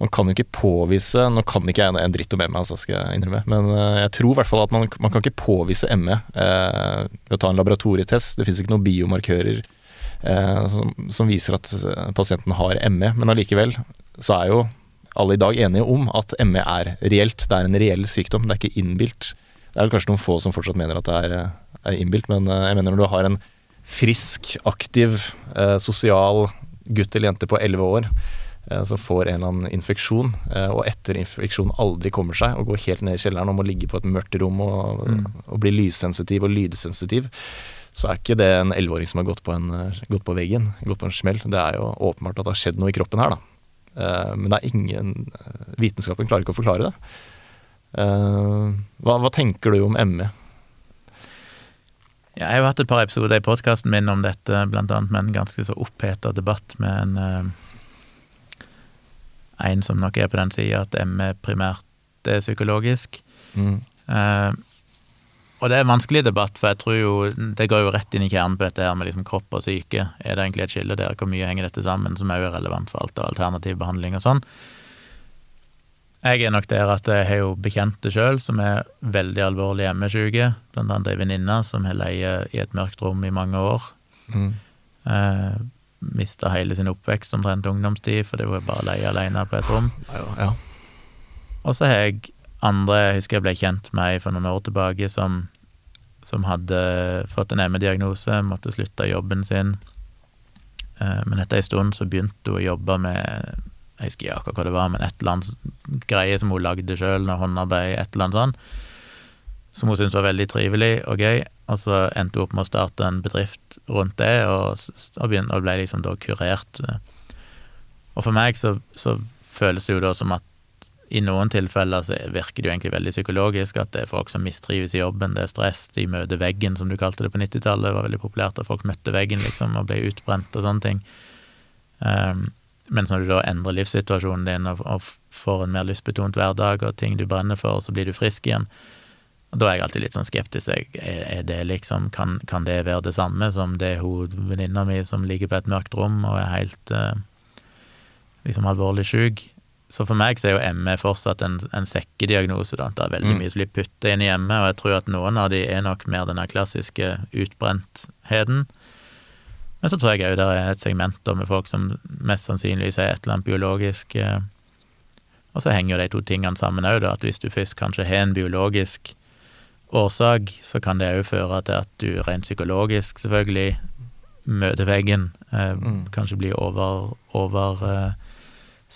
man kan jo ikke påvise Nå kan ikke jeg en dritt om ME, altså, skal jeg innrømme, men eh, jeg tror i hvert fall at man, man kan ikke påvise ME eh, ved å ta en laboratorietest. Det fins ikke noen biomarkører eh, som, som, viser at eh, pasienten har ME, men allikevel så er jo alle i dag enige om at ME er reelt. Det er en reell sykdom, det er ikke innbilt. Det er vel kanskje noen få som fortsatt mener at det er, er innbilt, men jeg mener når du har en frisk, aktiv, eh, sosial gutt eller jente på 11 år eh, som får en eller annen infeksjon, eh, og etter infeksjonen aldri kommer seg og går helt ned i kjelleren og må ligge på et mørkt rom og, mm. og bli lyssensitiv og lydsensitiv, så er ikke det en 11-åring som har gått på, en, gått på, veggen, gått på en smell. Det er jo åpenbart at det har skjedd noe i kroppen her, da. Eh, men det er ingen Vitenskapen klarer ikke å forklare det. Eh, hva, hva tenker du om ME? Ja, jeg har hatt et par episoder i podkasten min om dette, blant annet med en ganske så oppheta debatt med en en som nok er på den sida at ME primært er psykologisk. Mm. Uh, og det er en vanskelig debatt, for jeg tror jo det går jo rett inn i kjernen på dette her med liksom kropp og syke. Er det egentlig et skille der? Hvor mye henger dette sammen, som er jo relevant for alt av alternativ behandling og sånn? Jeg er nok der at jeg har jo bekjente sjøl som er veldig alvorlig ME-syke. Blant annet ei venninne som har leid i et mørkt rom i mange år. Mm. Eh, Mista hele sin oppvekst omtrent ungdomstid fordi hun er bare leie alene på et rom. Ja, ja. Og så har jeg andre Jeg husker jeg ble kjent med for noen år tilbake som, som hadde fått en ME-diagnose, måtte slutte jobben sin. Eh, men etter ei stund så begynte hun å jobbe med jeg husker ikke hva det var, men et eller annet greie som hun lagde sjøl, håndarbeid, et eller annet sånt, som hun syntes var veldig trivelig og gøy. Og så endte hun opp med å starte en bedrift rundt det, og, og, begynte, og ble liksom da kurert. Og for meg så, så, føles det jo da som at i noen tilfeller så virker det jo egentlig veldig psykologisk, at det er folk som mistrives i jobben, det er stress, de møter veggen, som du kalte det på 90-tallet, det var veldig populært at folk møtte veggen, liksom, og ble utbrent og sånne ting. Um, mens når du da endrer livssituasjonen din og, og får en mer lystbetont hverdag og ting du brenner for, så blir du frisk igjen. Og da er jeg alltid litt sånn skeptisk. Er det liksom, kan, kan, det være det samme som det hun venninna mi som ligger på et mørkt rom og er helt eh, liksom alvorlig sjuk? Så for meg så er jo ME fortsatt en, en sekkediagnose. da, Det er veldig mm. mye som blir putta inn i ME, og jeg tror at noen av de er nok mer den klassiske utbrentheten. Men så tror jeg òg det er et segment med folk som mest sannsynligvis er et eller annet biologisk eh, Og så henger jo de to tingene sammen òg, da, at hvis du først kanskje har en biologisk årsak, så kan det òg føre til at du rent psykologisk, selvfølgelig, møter veggen. Eh, mm. Kanskje blir over, over eh,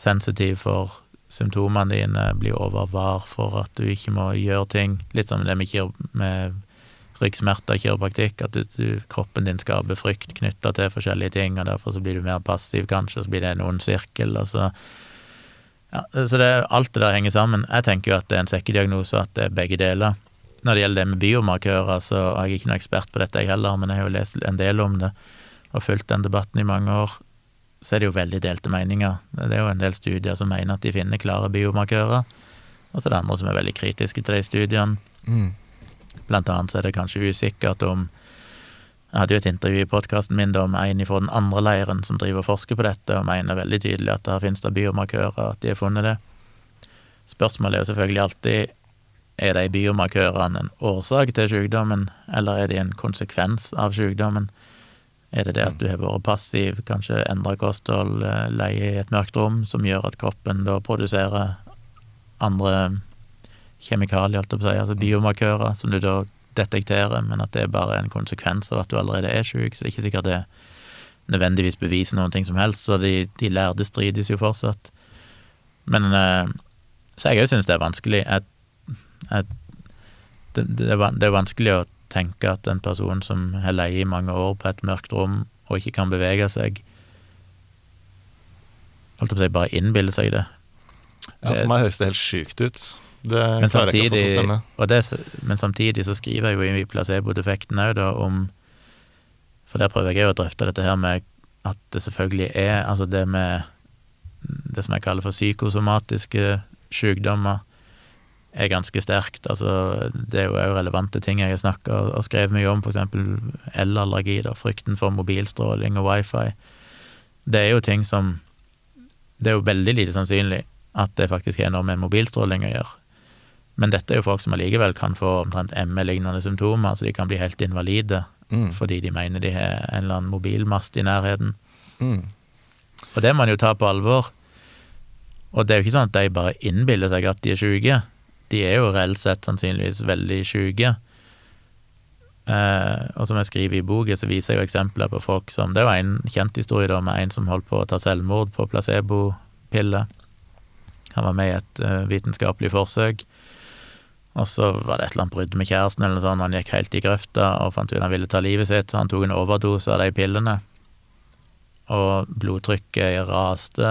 sensitiv for symptomene dine, blir overvar for at du ikke må gjøre ting. Litt som det med, med ryggsmerter, kiropraktikk, at du, du, kroppen din skaper frykt knytta til forskjellige ting, og derfor så blir du mer passiv, kanskje, og så blir det en ond sirkel, og så ja, Så det, alt det der henger sammen. Jeg tenker jo at det er en sekkediagnose, at det er begge deler. Når det gjelder det med biomarkører, så er jeg ikke noen ekspert på dette, jeg heller, men jeg har jo lest en del om det og fulgt den debatten i mange år. Så er det jo veldig delte meninger. Det er jo en del studier som mener at de finner klare biomarkører, og så er det andre som er veldig kritiske til de studiene. Mm. Blant annet så er det kanskje usikkert om Jeg hadde jo et intervju i podkasten min om en fra den andre leiren som driver og forsker på dette, og mener veldig tydelig at der finnes det biomarkører, at de har funnet det. Spørsmålet er jo selvfølgelig alltid er de biomarkørene en årsak til sykdommen, eller er de en konsekvens av sykdommen? Er det det at du har vært passiv, kanskje endra kosthold, eh, leie i et mørkt rom, som gjør at kroppen da produserer andre kjemikalier, si, altså biomarkører, som du da detekterer, men at det er bare en konsekvens av at du allerede er syk, så det er ikke sikkert det nødvendigvis beviser noen ting som helst, så de, de lærde strides jo fortsatt. Men eh, Så jeg òg syns det er vanskelig. Jeg, jeg, det, det er vanskelig å tenke at en person som har leid i mange år på et mørkt rom og ikke kan bevege seg Holdt på å si, bare innbille seg det. Ja, for meg høres det helt sjukt ut. Det Men klarer jeg ikke å få til å stemme. det, men samtidig så skriver jeg jo i placebo-defekten òg, da, om For der prøver jeg òg å drøfte dette her med at det selvfølgelig er Altså det med det som jeg kaller for psykosomatiske sykdommer, er ganske sterkt. Altså, det er jo òg relevante ting jeg har snakka og skrevet mye om, eksempel elallergi, da, frykten for mobilstråling og wifi. Det er jo ting som Det er jo veldig lite sannsynlig at det faktisk har noe med mobilstråling å gjøre. Men dette er jo folk som allikevel kan få omtrent ME-lignende symptomer, så de kan bli helt invalide Mm. fordi de mener de har en eller annen mobilmast i nærheten. Mm. Og det må man jo ta på alvor. Og det er jo ikke sånn at de bare innbiller seg at de er syke. De er jo reelt sett sannsynligvis veldig sjuke. Eh, og som jeg skriver i boka, så viser jeg jo eksempler på folk som Det er jo en kjent historie da med en som holdt på å ta selvmord på placebopiller. Han var med i et eh, vitenskapelig forsøk. Og så var det et eller annet brudd med kjæresten, eller noe sånt, han gikk helt i grøfta og fant ut han ville ta livet sitt. Han tok en overdose av de pillene, og blodtrykket raste.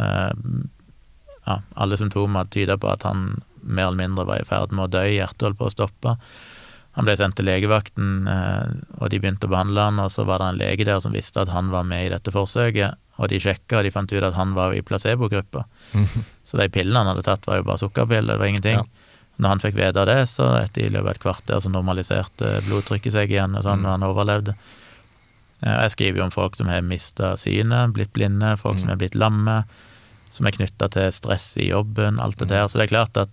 Eh, ja, alle symptomer tyda på at han mer eller mindre var i ferd med å dø, hjertet holdt på å stoppe. Han ble sendt til legevakten, eh, og de begynte å behandle han, og så var det en lege der som visste at han var med i dette forsøket, og de sjekka, og de fant ut at han var i placebogruppa. Så de pillene han hadde tatt, var jo bare sukkerpiller, det var ingenting. Ja. Når han fikk vite det, så etter i løpet av et kvarter så normaliserte blodtrykket seg igjen, og sånn, Mm. og han overlevde. Eh, Jeg skriver jo om folk som har mista synet, blitt blinde, folk som Mm. er blitt lamme, som er knytta til stress i jobben, alt det Mm. der. Så det er klart at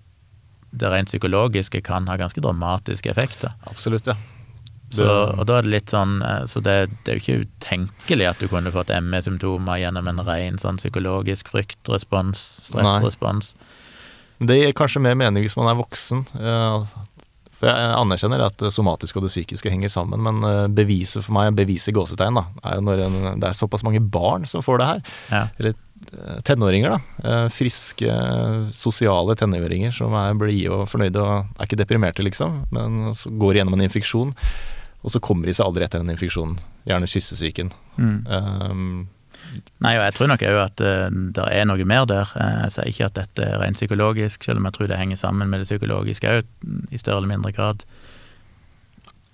det rent psykologiske kan ha ganske dramatiske effekter. Absolutt, ja. Så, og da er det litt sånn eh, Så det, det er jo ikke utenkelig at du kunne fått ME-symptomer gjennom en ren sånn psykologisk fryktrespons, stressrespons. Nei. Det gir kanskje mer mening hvis man er voksen. eh, For jeg anerkjenner at det somatiske og det psykiske henger sammen, men eh, beviset for meg, beviset gåsetegn, da, er jo når en, det er såpass mange barn som får det her. Ja. Eller tenåringer, da. Eh, Friske, sosiale tenåringer som er blide og fornøyde og er ikke deprimerte, liksom, men så går gjennom en infeksjon, og så kommer de seg aldri etter den infeksjonen. Gjerne kyssesyken. Mm. Um, Nei, og jeg tror nok òg at uh, det er noe mer der. Eh, Jeg sier ikke at dette er rent psykologisk, selv om jeg tror det henger sammen med det psykologiske òg, i større eller mindre grad.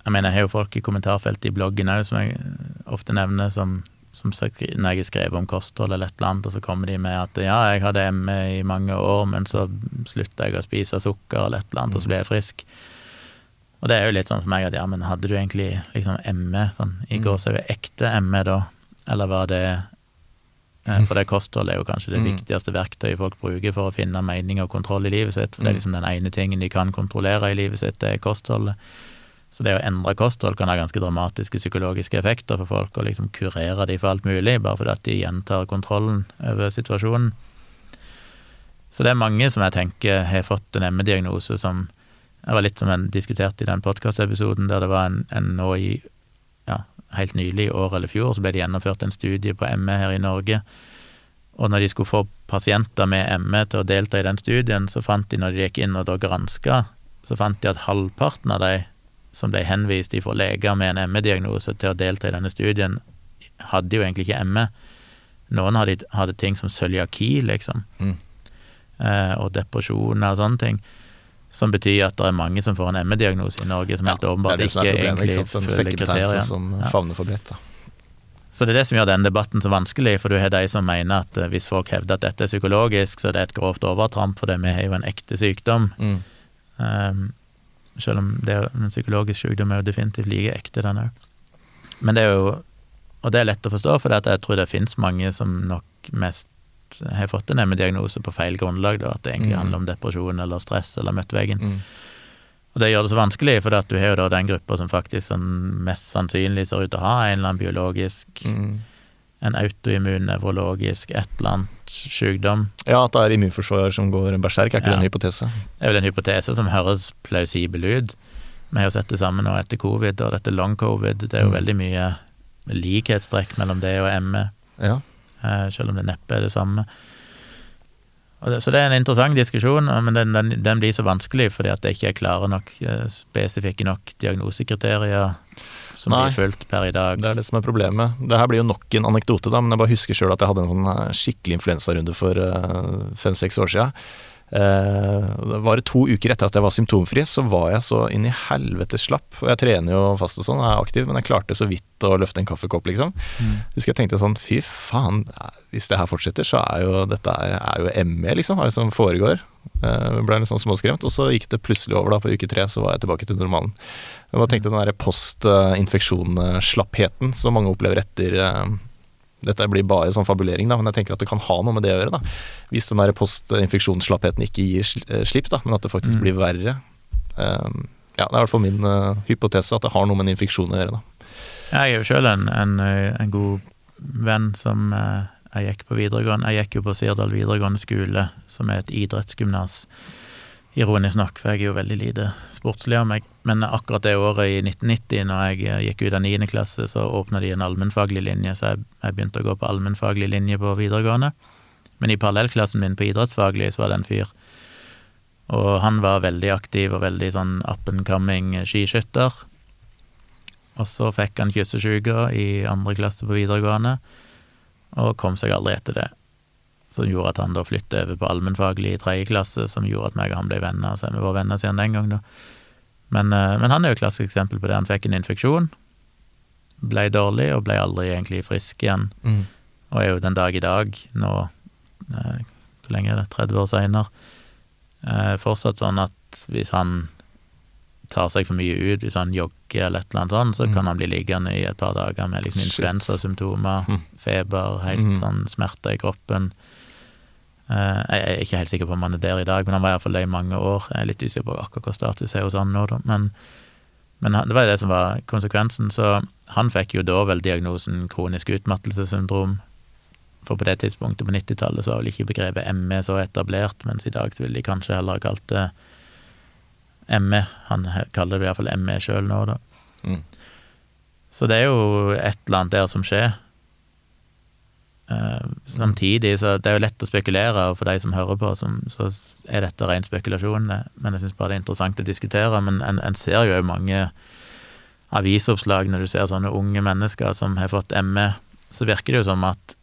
Jeg mener, jeg har jo folk i kommentarfeltet i bloggen òg, som jeg eh, ofte nevner, som, som når jeg skrev om kosthold eller et eller annet, og så kommer de med at ja, jeg hadde ME i mange år, men så slutta jeg å spise sukker eller et eller annet, og så ble jeg frisk. Og det er jo litt sånn for meg at ja, men hadde du egentlig liksom ME, sånn i Mm. gåseøyne ekte ME da, eller var det Eh, For det kostholdet er jo kanskje det Mm. viktigste verktøyet folk bruker for å finne mening og kontroll i livet sitt. For det er Mm. liksom den ene tingen de kan kontrollere i livet sitt, det er kostholdet. Så det å endre kosthold kan ha ganske dramatiske psykologiske effekter for folk, og liksom kurere de for alt mulig, bare fordi at de gjentar kontrollen over situasjonen. Så det er mange som jeg tenker har fått en ME-diagnose som Jeg var litt som en diskuterte i den podkastepisoden der det var en, en nå i ja, helt nylig, i år eller fjor, så ble det gjennomført en studie på ME her i Norge. Og når de skulle få pasienter med ME til å delta i den studien, så fant de, når de gikk inn og da granska, så fant de at halvparten av de som ble henvist ifra leger med en ME-diagnose til å delta i denne studien, hadde jo egentlig ikke ME. Noen hadde, hadde ting som cøliaki, liksom, Mm. eh, og depresjoner og sånne ting. Som betyr at det er mange som får en ME-diagnose i Norge, som helt det åpenbart er er ikke egentlig ikke følger kriteriene. som Ja. favner for bredt. Da. Så det er det som gjør denne debatten så vanskelig, for du har de som mener at eh, hvis folk hevder at dette er psykologisk, så er det et grovt overtramp, for det vi har jo en ekte sykdom. Mm. Um, selv om det er en psykologisk sykdom er jo definitivt like ekte, den òg. Men det er jo Og det er lett å forstå, for jeg tror det finnes mange som nok mest har fått en ME-diagnose på feil grunnlag, da, at det egentlig Mm. handler om depresjon eller stress eller møtt veggen. Mm. Og det gjør det så vanskelig, for at du har jo da den gruppa som faktisk sånn mest sannsynlig ser ut til å ha en eller annen biologisk Mm. En autoimmun, nevrologisk, et eller annet sykdom. Ja, at det er immunforsvar som går berserk, er ikke Ja. det en hypotese? Det er vel en hypotese som høres plausibel ut. Vi har jo sett det samme nå etter covid, og dette long covid. Det er jo Mm. veldig mye likhetstrekk mellom det og ME, Ja. eh, selv om det neppe er det samme. Det, så det er en interessant diskusjon, men den, den, den blir så vanskelig fordi at det ikke er klare nok, eh, spesifikke nok diagnosekriterier som Nei. blir fulgt per i dag. Det er det som er problemet. Det her blir jo nok en anekdote, da, men jeg bare husker sjøl at jeg hadde en sånn eh, skikkelig influensarunde for eh, fem-seks år sia. Det var to uker etter at jeg var symptomfri, så var jeg så inn i helvete slapp. Og jeg trener jo fast og sånn, jeg er aktiv, men jeg klarte så vidt å løfte en kaffekopp, liksom. Mm. Husker jeg tenkte sånn, fy faen, hvis det her fortsetter, så er jo dette er, er jo ME, liksom. Hva er det som foregår? Eh, ble litt sånn småskremt, og så gikk det plutselig over da på uke tre, så var jeg tilbake til normalen. Jeg bare tenkte den der post-infeksjon-slappheten som mange opplever etter eh, Dette blir bare sånn fabulering, da, men jeg tenker at det kan ha noe med det å gjøre. da. Hvis den postinfeksjonsslappheten ikke gir eh, slipp, da, men at det faktisk Mm. blir verre. Um, ja, Det er i hvert fall min uh, hypotese, at det har noe med en infeksjon å gjøre. da. Jeg er jo sjøl en, en, eh, en god venn som uh, jeg gikk på videregående. Jeg gikk jo på Sirdal videregående skole, som er et idrettsgymnas. Ironisk nok, for jeg er jo veldig lite sportslig av meg. Men akkurat det året i 1990, når jeg eh, gikk ut av niende klasse, så åpna de en allmennfaglig linje, så jeg, jeg begynte å gå på allmennfaglig linje på videregående. Men i parallellklassen min på idrettsfaglig så var det en fyr. Og han var veldig aktiv og veldig sånn up and coming skiskytter. Og så fikk han kyssesjuke i andre klasse på videregående, og kom seg aldri etter det. Som gjorde at han da flyttet over på allmennfaglig i tredje klasse, som gjorde at meg og han ble venner, så vi var venner siden den gang, da. Men, eh, men han er jo et klassisk eksempel på det. Han fikk en infeksjon, ble dårlig og ble aldri egentlig frisk igjen. Og er jo den dag i dag, nå eh, Hvor lenge er det? 30 år seinere. Eh, fortsatt sånn at hvis han tar seg for mye ut, hvis han jogger eller et eller annet sånt, så Mm. kan han bli liggende i et par dager med liksom influensasymptomer, Mm. feber, helt Mm. sånn smerter i kroppen. Eh, jeg er ikke helt sikker på om han er der i dag, men han var iallfall det i mange år. Jeg er litt usikker på akkurat hva status er hos han nå, da. Men, men det var jo det som var konsekvensen, så han fikk jo da vel diagnosen kronisk utmattelsessyndrom. For på det tidspunktet på 90-tallet så var vel ikke begrepet ME så etablert, mens i dag så ville de kanskje heller ha kalt det ME. Han kaller det iallfall ME sjøl nå, da. Mm. Så det er jo et eller annet der som skjer. Eh, samtidig så det er jo lett å spekulere, og for de som hører på, som, så er dette ren spekulasjon. Men jeg syns bare det er interessant å diskutere. Men en, en ser jo mange avisoppslag når du ser sånne unge mennesker som har fått ME, så virker det jo som at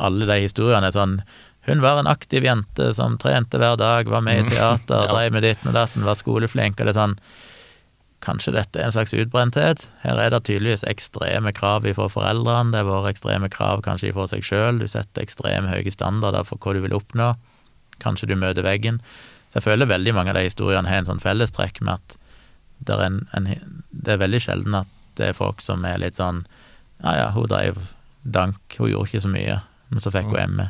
alle de historiene er sånn Hun var en aktiv jente som trente hver dag, var med i Mm. teater, Ja. drev med ditten og datten, var skoleflink, og det er sånn Kanskje dette er en slags utbrenthet? Her er det tydeligvis ekstreme krav fra foreldrene, det har vært ekstreme krav kanskje fra seg sjøl, du setter ekstremt høye standarder for hva du vil oppnå, kanskje du møter veggen. Så jeg føler veldig mange av de historiene har en sånn fellestrekk med at det er, en, en, det er veldig sjelden at det er folk som er litt sånn Ja ja, hun dreiv dank, hun gjorde ikke så mye, men så fikk hun ME.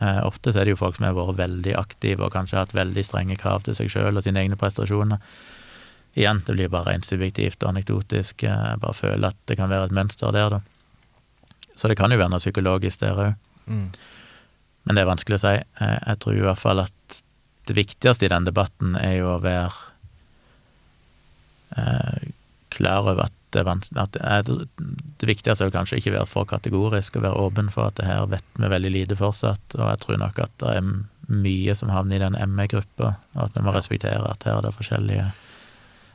Eh, ofte så er det jo folk som har vært veldig aktive og kanskje hatt veldig strenge krav til seg sjøl og sine egne prestasjoner. Igjen, det blir bare rent subjektivt og anekdotisk. Jeg bare føler at det kan være et mønster der, da. Så det kan jo være noe psykologisk der òg. Mm. Men det er vanskelig å si. Jeg, jeg tror i hvert fall at det viktigste i den debatten er jo å være eh, klar over at det at det, det viktigste er kanskje ikke være for kategorisk og være åpen for at det her vet vi veldig lite fortsatt, og jeg tror nok at det er mye som havner i den ME-gruppa, og at vi må respektere at her er det forskjellige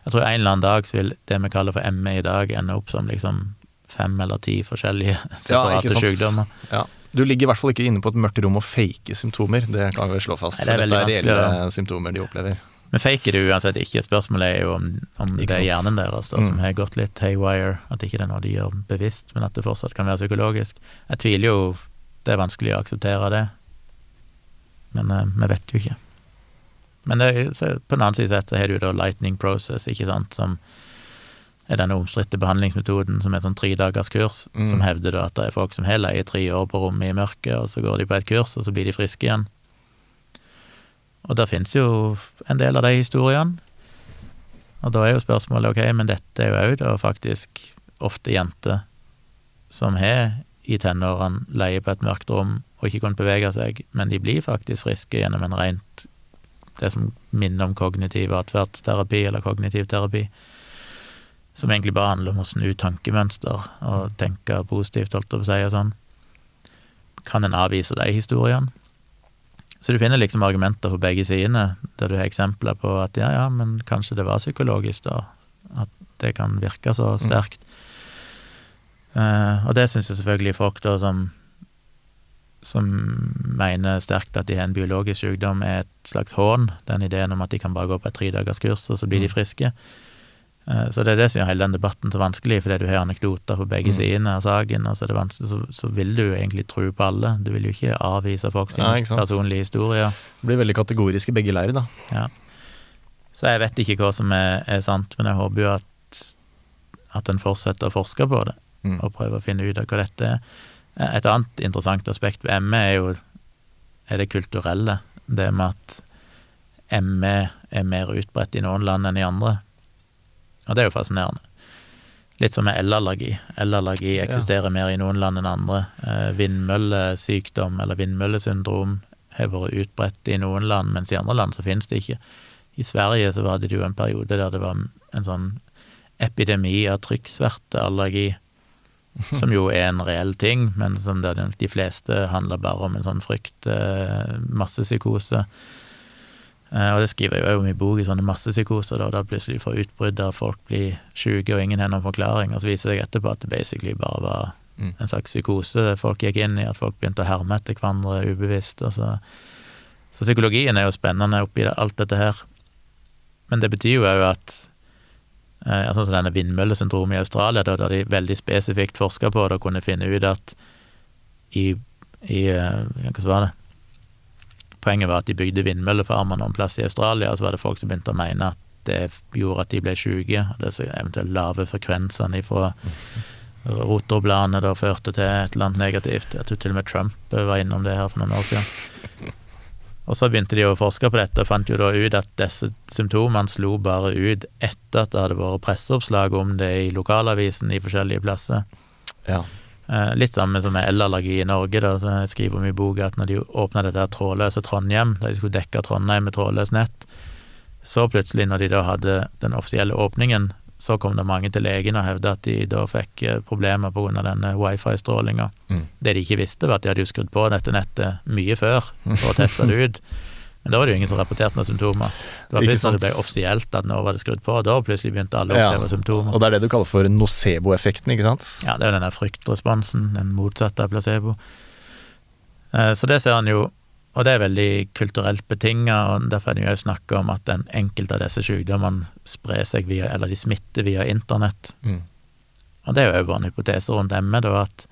Jeg tror en eller annen dag så vil det vi kaller for ME i dag, ende opp som liksom fem eller ti forskjellige separate ja, sykdommer. Ja. Du ligger i hvert fall ikke inne på et mørkt rom og faker symptomer, det kan vi slå fast. Nei, det er for dette er reelle symptomer de opplever. Men faker er det uansett ikke. Spørsmålet er jo om, om det er hjernen deres da, som Mm. har gått litt haywire, at ikke det er noe de gjør bevisst, men at det fortsatt kan være psykologisk. Jeg tviler jo Det er vanskelig å akseptere det, men uh, vi vet jo ikke. Men det, så på den annen side sett så har du da lightning process, ikke sant, som er denne omstridte behandlingsmetoden som er sånn tredagerskurs, Mm. som hevder da at det er folk som har leid tre år på rommet i mørket, og så går de på et kurs, og så blir de friske igjen. Og der finnes jo en del av de historiene. Og da er jo spørsmålet ok, men dette er jo òg da faktisk ofte jenter som har i tenårene leie på et mørkt rom og ikke kunnet bevege seg, men de blir faktisk friske gjennom en rent det som minner om kognitiv atferdsterapi eller kognitiv terapi. som egentlig bare handler om å snu tankemønster og tenke positivt, holdt jeg på å si, og sånn. Kan en avvise de historiene? Så du finner liksom argumenter på begge sidene, der du har eksempler på at ja, ja, men kanskje det var psykologisk, da. At det kan virke så sterkt. Mm. Uh, og det syns jeg selvfølgelig folk da som som mener sterkt at de har en biologisk sykdom, er et slags hån. Den ideen om at de kan bare gå på et tredagerskurs, og så blir de mm. friske. Eh, så det er det som gjør hele den debatten så vanskelig, fordi du har anekdoter på begge mm. sidene av saken, og så, så, så, vil du egentlig tro på alle. Du vil jo ikke avvise folk sin ja, personlige historier. Det blir veldig kategorisk i begge leirer, da. Ja. Så jeg vet ikke hva som er, er sant, men jeg håper jo at, at en fortsetter å forske på det, mm. og prøve å finne ut av hva dette er. Et annet interessant aspekt ved ME er jo er det kulturelle. Det med at ME er mer utbredt i noen land enn i andre. Og det er jo fascinerende. Litt som med elallergi. Elallergi eksisterer ja. mer i noen land enn andre. Eh, vindmøllesykdom eller vindmøllesyndrom har vært utbredt i noen land, mens i andre land så finnes det ikke. I Sverige så var det jo en periode der det var en sånn epidemi av trykksverteallergi, som jo er en reell ting, men som der de fleste handler bare om en sånn frykt, eh, massepsykose. Eh, og det skriver jeg jo om i bok, i sånne massepsykoser, da, da plutselig får utbrudd der folk blir sjuke og ingen har noen forklaring, og så viser det seg etterpå at det basically bare var mm. en slags psykose folk gikk inn i, at folk begynte å herme etter hverandre ubevisst. Altså. Så psykologien er jo spennende oppi alt dette her. Men det betyr jo òg at eh, altså denne vindmøllesyndromet i Australia, da, de veldig spesifikt forska på det og kunne finne ut at i, i eh, Hva var det? Poenget var at de bygde vindmøllefarmer noen plass i Australia, og så var det folk som begynte å mene at det gjorde at de ble syke. Disse eventuelt lave frekvensene fra rotorbladene da førte til et eller annet negativt. Jeg tror til og med Trump var innom det her for noen år siden. Og så begynte de å forske på dette, og fant jo da ut at disse symptomene slo bare ut etter at det hadde vært presseoppslag om det i lokalavisen i forskjellige plasser. Ja. Eh, litt samme som med elallergi i Norge, da, så jeg skriver om i boka at når de åpna dette trådløse Trondheim, da de skulle dekke Trondheim med trådløst nett, så plutselig, når de da hadde den offisielle åpningen, så kom det mange til legen og hevda at de da fikk eh, problemer pga. denne wifi-strålinga. Mm. Det de ikke visste, var at de hadde jo skrudd på dette nettet mye før for å teste det ut. Men da var det jo ingen som rapporterte noen symptomer. Det var først når det ble offisielt at nå var det skrudd på, og da plutselig begynte alle å oppleve ja, symptomer. Og det er det du kaller for nocebo-effekten, ikke sant? Ja, det er jo denne fryktresponsen, den motsatte av placebo. Eh, så det ser han jo, og det er veldig kulturelt betinga, og derfor er det jo snakk om at en enkelte av disse sykdommene sprer seg via, eller de smitter via internett. Mm. Og det er jo òg en hypotese rundt ME, da, at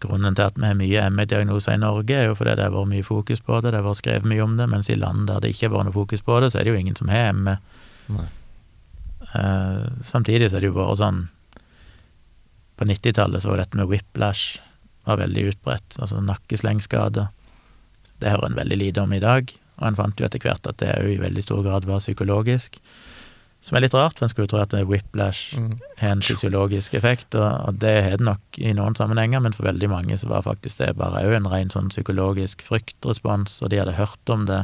Grunnen til at vi har mye ME-diagnoser i Norge, er jo fordi det har vært mye fokus på det, det har vært skrevet mye om det, mens i land der det ikke har vært noe fokus på det, så er det jo ingen som har ME. Uh, samtidig så er det jo bare sånn På 90-tallet så var dette med whiplash var veldig utbredt, altså nakkeslengskader. Det hører en veldig lite om i dag, og en fant jo etter hvert at det òg i veldig stor grad var psykologisk. Som er litt rart, for en skulle tro at whiplash mm. har en fysiologisk effekt, og, det har det nok i noen sammenhenger, men for veldig mange så var faktisk det bare òg en ren sånn psykologisk fryktrespons, og de hadde hørt om det.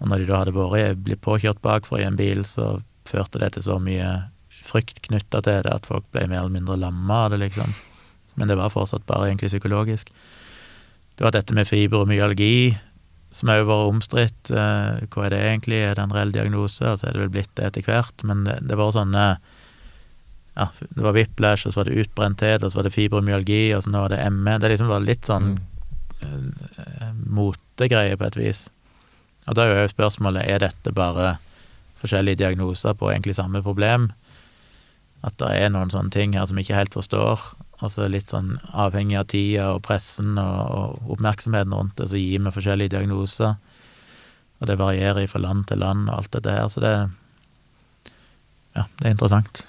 Og når de da hadde vært blitt påkjørt bakfra i en bil, så førte det til så mye frykt knytta til det at folk ble mer eller mindre lamma av det, liksom. Men det var fortsatt bare egentlig psykologisk. Det var dette med fibromyalgi, som òg var omstridt. Eh, hva er det egentlig? Er det en reell diagnose? Og så er det vel blitt det etter hvert. Men det, det var sånne ja, Det var whiplash, og så var det utbrenthet, og så var det fibromyalgi, og så nå var det ME. Det liksom var litt sånn mm. uh, motegreie, på et vis. Og da er jo spørsmålet er dette bare forskjellige diagnoser på egentlig samme problem. At det er noen sånne ting her som vi ikke helt forstår. Altså litt sånn avhengig av tida og pressen og, og oppmerksomheten rundt det, så gir vi forskjellige diagnoser. Og det varierer fra land til land og alt dette her, så det Ja, det er interessant.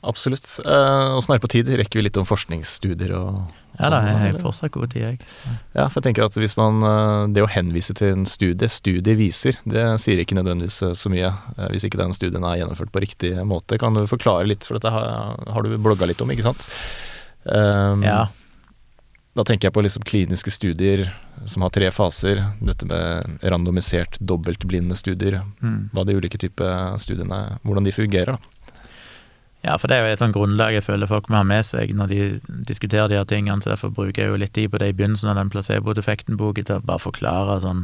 Absolutt. Åssen eh, er det på tid? Rekker vi litt om forskningsstudier og Ja da, jeg har fortsatt god tid, jeg. Ja, for jeg tenker at hvis man eh, Det å henvise til en studie, studie viser, det sier ikke nødvendigvis eh, så mye. Hvis ikke den studien er gjennomført på riktig måte. Kan du forklare litt, for dette har, har du blogga litt om, ikke sant? Um, ja. Da tenker jeg på liksom kliniske studier som har tre faser. Dette med randomisert, dobbeltblinde studier. Mm. Hva de ulike typer studiene Hvordan de fungerer. da. Ja, for det er jo et sånt grunnlag jeg føler folk må ha med seg når de diskuterer de her tingene, så derfor bruker jeg jo litt tid på det i begynnelsen av den placebo-defekten-boken, til å bare forklare sånn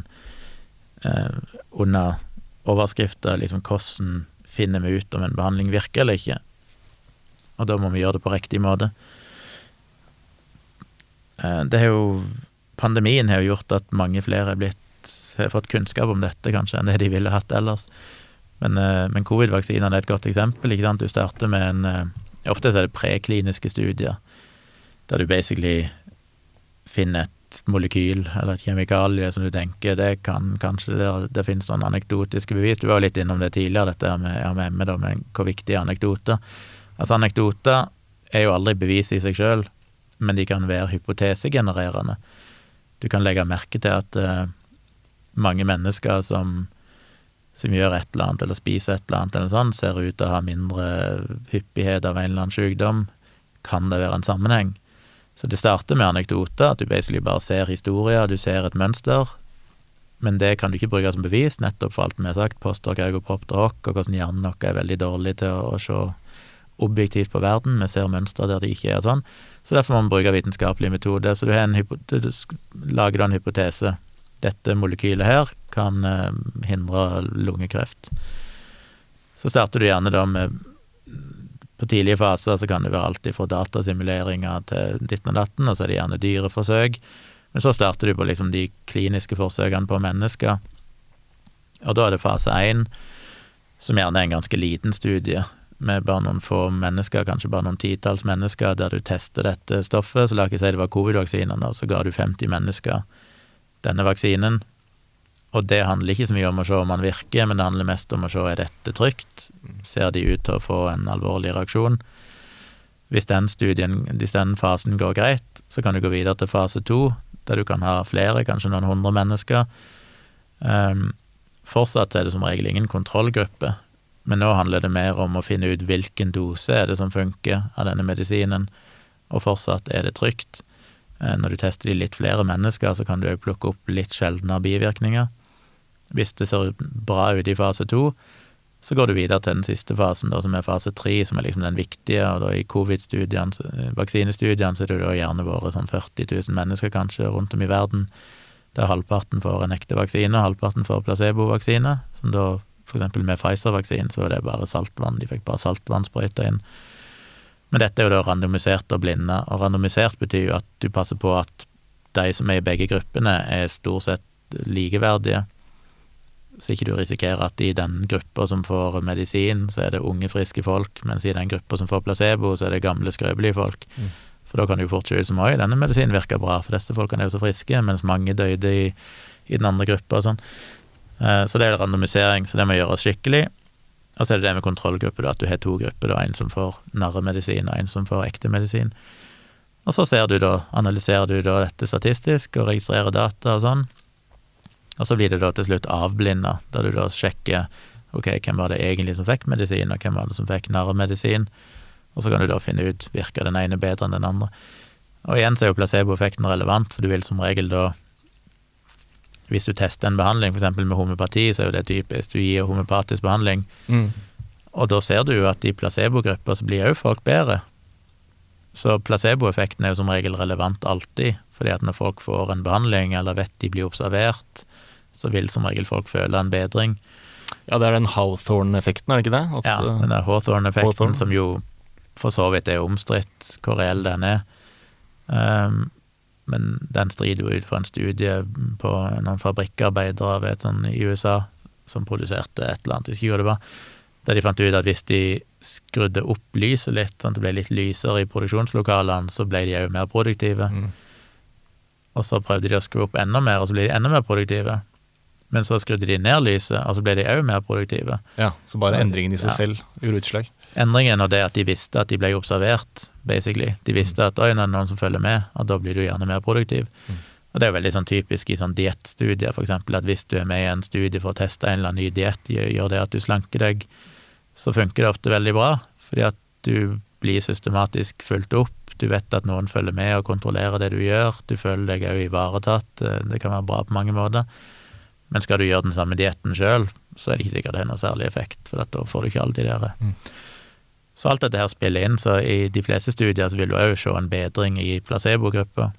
eh, under overskrifter liksom hvordan finner vi ut om en behandling virker eller ikke. Og da må vi gjøre det på riktig måte. Eh, det har jo Pandemien har jo gjort at mange flere er blitt, har fått kunnskap om dette, kanskje, enn det de ville hatt ellers. Men, eh, men covid-vaksinene er et godt eksempel. ikke sant? Du starter med en eh, Ofte så er det prekliniske studier, der du basically finner et molekyl eller et kjemikalie som du tenker det kan kanskje Det, det finnes noen anekdotiske bevis. Du var jo litt innom det tidligere, dette med, ja, med ME, da, med hvor viktig er anekdoter. Altså, anekdoter er jo aldri bevis i seg sjøl, men de kan være hypotesegenererende. Du kan legge merke til at uh, mange mennesker som som gjør et eller annet, eller spiser et eller annet, eller sånn, ser ut til å ha mindre hyppighet av en eller annen sykdom, kan det være en sammenheng? Så det starter med anekdoter, at du basically bare ser historier, du ser et mønster, men det kan du ikke bruke som bevis, nettopp for alt vi har sagt, postdoc, ergopropter hoc, og hvordan hjernen vår er veldig dårlig til å, å se objektivt på verden, vi ser mønstre der det ikke er sånn, så derfor må vi bruke vitenskapelige metoder. Så du, du lager da en hypotese, dette molekylet her kan eh, hindre lungekreft. Så starter du gjerne da med På tidlige faser så kan det være alt fra datasimuleringer til ditten og datten, og så er det gjerne dyreforsøk. Men så starter du på liksom de kliniske forsøkene på mennesker. Og da er det fase én, som gjerne er en ganske liten studie, med bare noen få mennesker, kanskje bare noen titalls mennesker, der du tester dette stoffet. Så la ikke si det var covid-vaksinene, og så ga du 50 mennesker denne vaksinen. Og det handler ikke så mye om å se om den virker, men det handler mest om å se er dette trygt. Ser de ut til å få en alvorlig reaksjon? Hvis den studien, hvis den fasen går greit, så kan du gå videre til fase to, der du kan ha flere, kanskje noen hundre mennesker. Um, fortsatt er det som regel ingen kontrollgruppe, men nå handler det mer om å finne ut hvilken dose er det som funker av denne medisinen, og fortsatt er det trygt. Eh, når du tester de litt flere mennesker, så kan du òg plukke opp litt sjeldnere bivirkninger. Hvis det ser bra ut i fase to, så går du videre til den siste fasen, da, som er fase tre, som er liksom den viktige. Og da i covid-studiene, eh, så er det jo gjerne vært sånn 40 000 mennesker kanskje rundt om i verden, der halvparten får en ekte vaksine, halvparten får placebovaksine. Som da, for eksempel med Pfizer-vaksinen, så var det bare saltvann, de fikk bare saltvannsprøyta inn. Men dette er jo da randomisert og blinde, og randomisert betyr jo at du passer på at de som er i begge gruppene, er stort sett likeverdige, så ikke du risikerer at i den gruppa som får medisin, så er det unge, friske folk, mens i den gruppa som får placebo, så er det gamle, skrøpelige folk. Mm. For da kan det jo fort se ut som oi, denne medisinen virker bra, for disse folkene er jo så friske, mens mange døde i, i den andre gruppa og sånn. Eh, så det er randomisering, så det må gjøres skikkelig. Og så er det det med kontrollgruppe, at du har to grupper, da, en som får narremedisin, og en som får ekte medisin. Og så ser du da, analyserer du da dette statistisk og registrerer data og sånn. Og så blir det da til slutt avblinda, der du da sjekker ok, hvem var det egentlig som fikk medisin, og hvem var det som fikk narremedisin. Og så kan du da finne ut virker den ene bedre enn den andre. Og igjen så er jo placeboeffekten relevant, for du vil som regel da hvis du tester en behandling, f.eks. med homopati, så er jo det typisk. Du gir homopatisk behandling, mm. og da ser du jo at i placebogrupper så blir òg folk bedre. Så placeboeffekten er jo som regel relevant alltid, fordi at når folk får en behandling, eller vet de blir observert, så vil som regel folk føle en bedring. Ja, det er den Hawthorne-effekten, er det ikke det? At, ja, den der Hawthorne-effekten Hawthorne. som jo for så vidt er omstridt hvor reell den er. Um, men den strider jo ut fra en studie på noen fabrikkarbeidere vet, sånn, i USA som produserte et eller annet, jeg husker det var, der de fant ut at hvis de skrudde opp lyset litt, sånn at det ble litt lysere i produksjonslokalene, så ble de òg mer produktive. Mm. Og så prøvde de å skru opp enda mer, og så ble de enda mer produktive. Men så skrudde de ned lyset, og så ble de òg mer produktive. Ja, Så bare endringen i seg ja. selv gjorde utslag? Endringen og det at de visste at de ble observert, basically. De visste at oi, er det noen som følger med, at da blir du gjerne mer produktiv. Mm. Og det er jo veldig sånn typisk i sånn diettstudier, for eksempel, at hvis du er med i en studie for å teste en eller annen ny diett, gjør det at du slanker deg, så funker det ofte veldig bra, fordi at du blir systematisk fulgt opp, du vet at noen følger med og kontrollerer det du gjør, du føler deg òg ivaretatt, eh, det kan være bra på mange måter. Men skal du gjøre den samme dietten sjøl, så er det ikke sikkert det har noe særlig effekt, for da får du ikke alle de der mm Så alt dette her spiller inn, så i de fleste studier så vil du òg se en bedring i placebogruppa.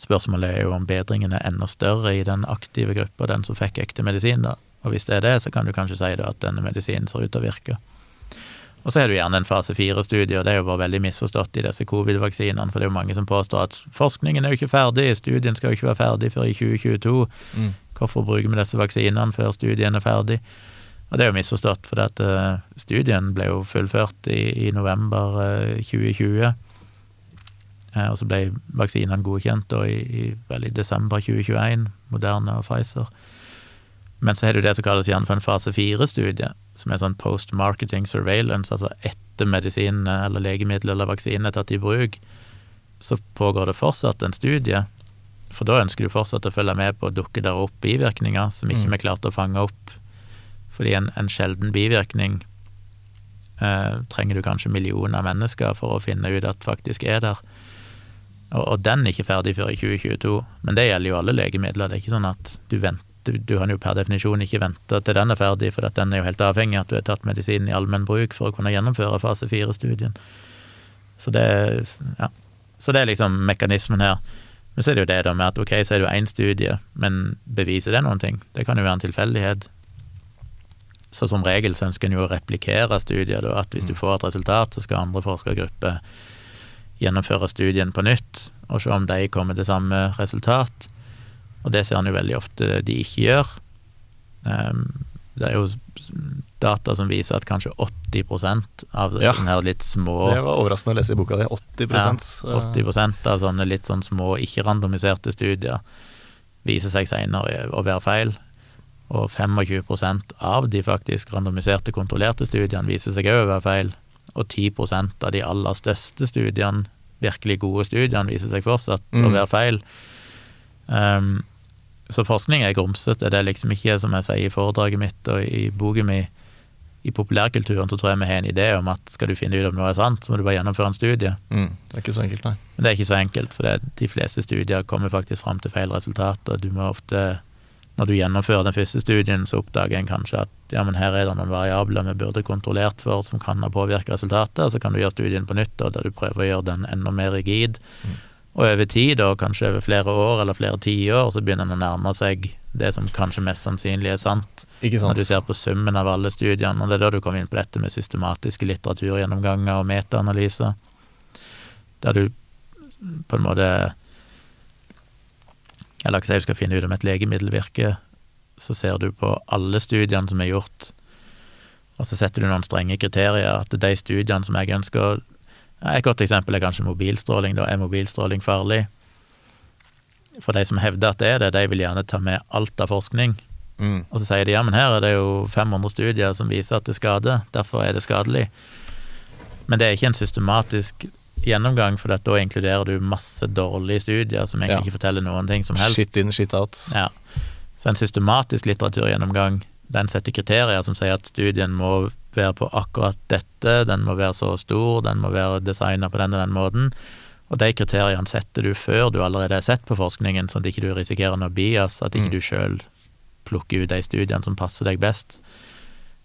Spørsmålet er jo om bedringen er enda større i den aktive gruppa, den som fikk ekte medisin, da. Og hvis det er det, så kan du kanskje si da at denne medisinen ser ut til å virke. Og så er det gjerne en fase fire-studie, og det er jo bare veldig misforstått i disse covid-vaksinene, for det er jo mange som påstår at forskningen er jo ikke ferdig, studien skal jo ikke være ferdig før i 2022. Mm. Hvorfor bruker vi disse vaksinene før studien er ferdig? Og det er jo misforstått, for at, uh, studien ble jo fullført i, i november uh, 2020. Uh, og så ble vaksinene godkjent da i, i, vel, i desember 2021, Moderna og Pfizer. Men så har du det som kalles gjerne for en fase fire-studie, som er sånn post marketing surveillance, altså etter medisin eller legemiddel eller vaksine er tatt i bruk, så pågår det fortsatt en studie. For da ønsker du fortsatt å følge med på å dukke der opp bivirkninger som ikke mm. vi klarte å fange opp. Fordi en, en sjelden bivirkning eh, trenger du kanskje millioner mennesker for å finne ut at faktisk er der. Og, og den er ikke ferdig før i 2022. Men det gjelder jo alle legemidler. Det er ikke sånn at du venter du, kan jo per definisjon ikke vente til den er ferdig, for den er jo helt avhengig av at du har tatt medisinen i allmenn bruk for å kunne gjennomføre fase fire-studien. Så ja. så det er liksom mekanismen her. Men så er det jo det da med at ok, så er det jo én studie, men beviser det noen ting? Det kan jo være en tilfeldighet. Så som regel så ønsker en jo å replikere studier, da, at hvis du mm. får et resultat, så skal andre forskergrupper gjennomføre studien på nytt, og se om de kommer til samme resultat. Og det ser en jo veldig ofte de ikke gjør. Um, det er jo data som viser at kanskje 80% av ja. sånne her litt små Det var overraskende å lese i boka di. 80 ja, 80% av sånne litt sånn små, ikke-randomiserte studier viser seg senere å være feil. Og 25% av de faktisk randomiserte, kontrollerte studiene viser seg òg å være feil. Og 10% av de aller største studiene, virkelig gode studiene, viser seg fortsatt mm. å være feil. Um, så forskning er grumsete. Det er liksom ikke, som jeg sier i foredraget mitt og i boka mi, i populærkulturen så tror jeg vi har en idé om at skal du finne ut om noe er sant, så må du bare gjennomføre en studie. Mm, det er ikke så enkelt, nei. Men det er ikke så enkelt, for det, de fleste studier kommer faktisk fram til feil resultater. Du må ofte, når du gjennomfører den første studien, så oppdager en kanskje at ja, men her er det noen variabler vi burde kontrollert for som kan ha påvirket resultatet, og så kan du gjøre studien på nytt, og der du prøver å gjøre den enda mer rigid. Mm. Og over tid, og kanskje over flere år eller flere tiår, så begynner en å nærme seg det som kanskje mest sannsynlig er sant. Når du ser på summen av alle studiene, og det er da du kommer inn på dette med systematiske litteraturgjennomganger og metaanalyser, der du på en måte Eller hva jeg du skal finne ut om et legemiddel virker, så ser du på alle studiene som er gjort, og så setter du noen strenge kriterier. At de studiene som jeg ønsker å et godt eksempel er kanskje mobilstråling. Da er mobilstråling farlig? For de som hevder at det er det, de vil gjerne ta med alt av forskning. Mm. Og så sier de ja, men her er det jo 500 studier som viser at det skader, derfor er det skadelig. Men det er ikke en systematisk gjennomgang, for da inkluderer du masse dårlige studier som egentlig ja. ikke forteller noen ting som helst. Shit in, shit out. Ja. Så en systematisk litteraturgjennomgang, den setter kriterier som sier at studien må være på akkurat dette, den må være så stor, den må være designa på den og den måten. Og de kriteriene setter du før du allerede har sett på forskningen, sånn at ikke du risikerer noe bias, at ikke mm. du sjøl plukker ut de studiene som passer deg best.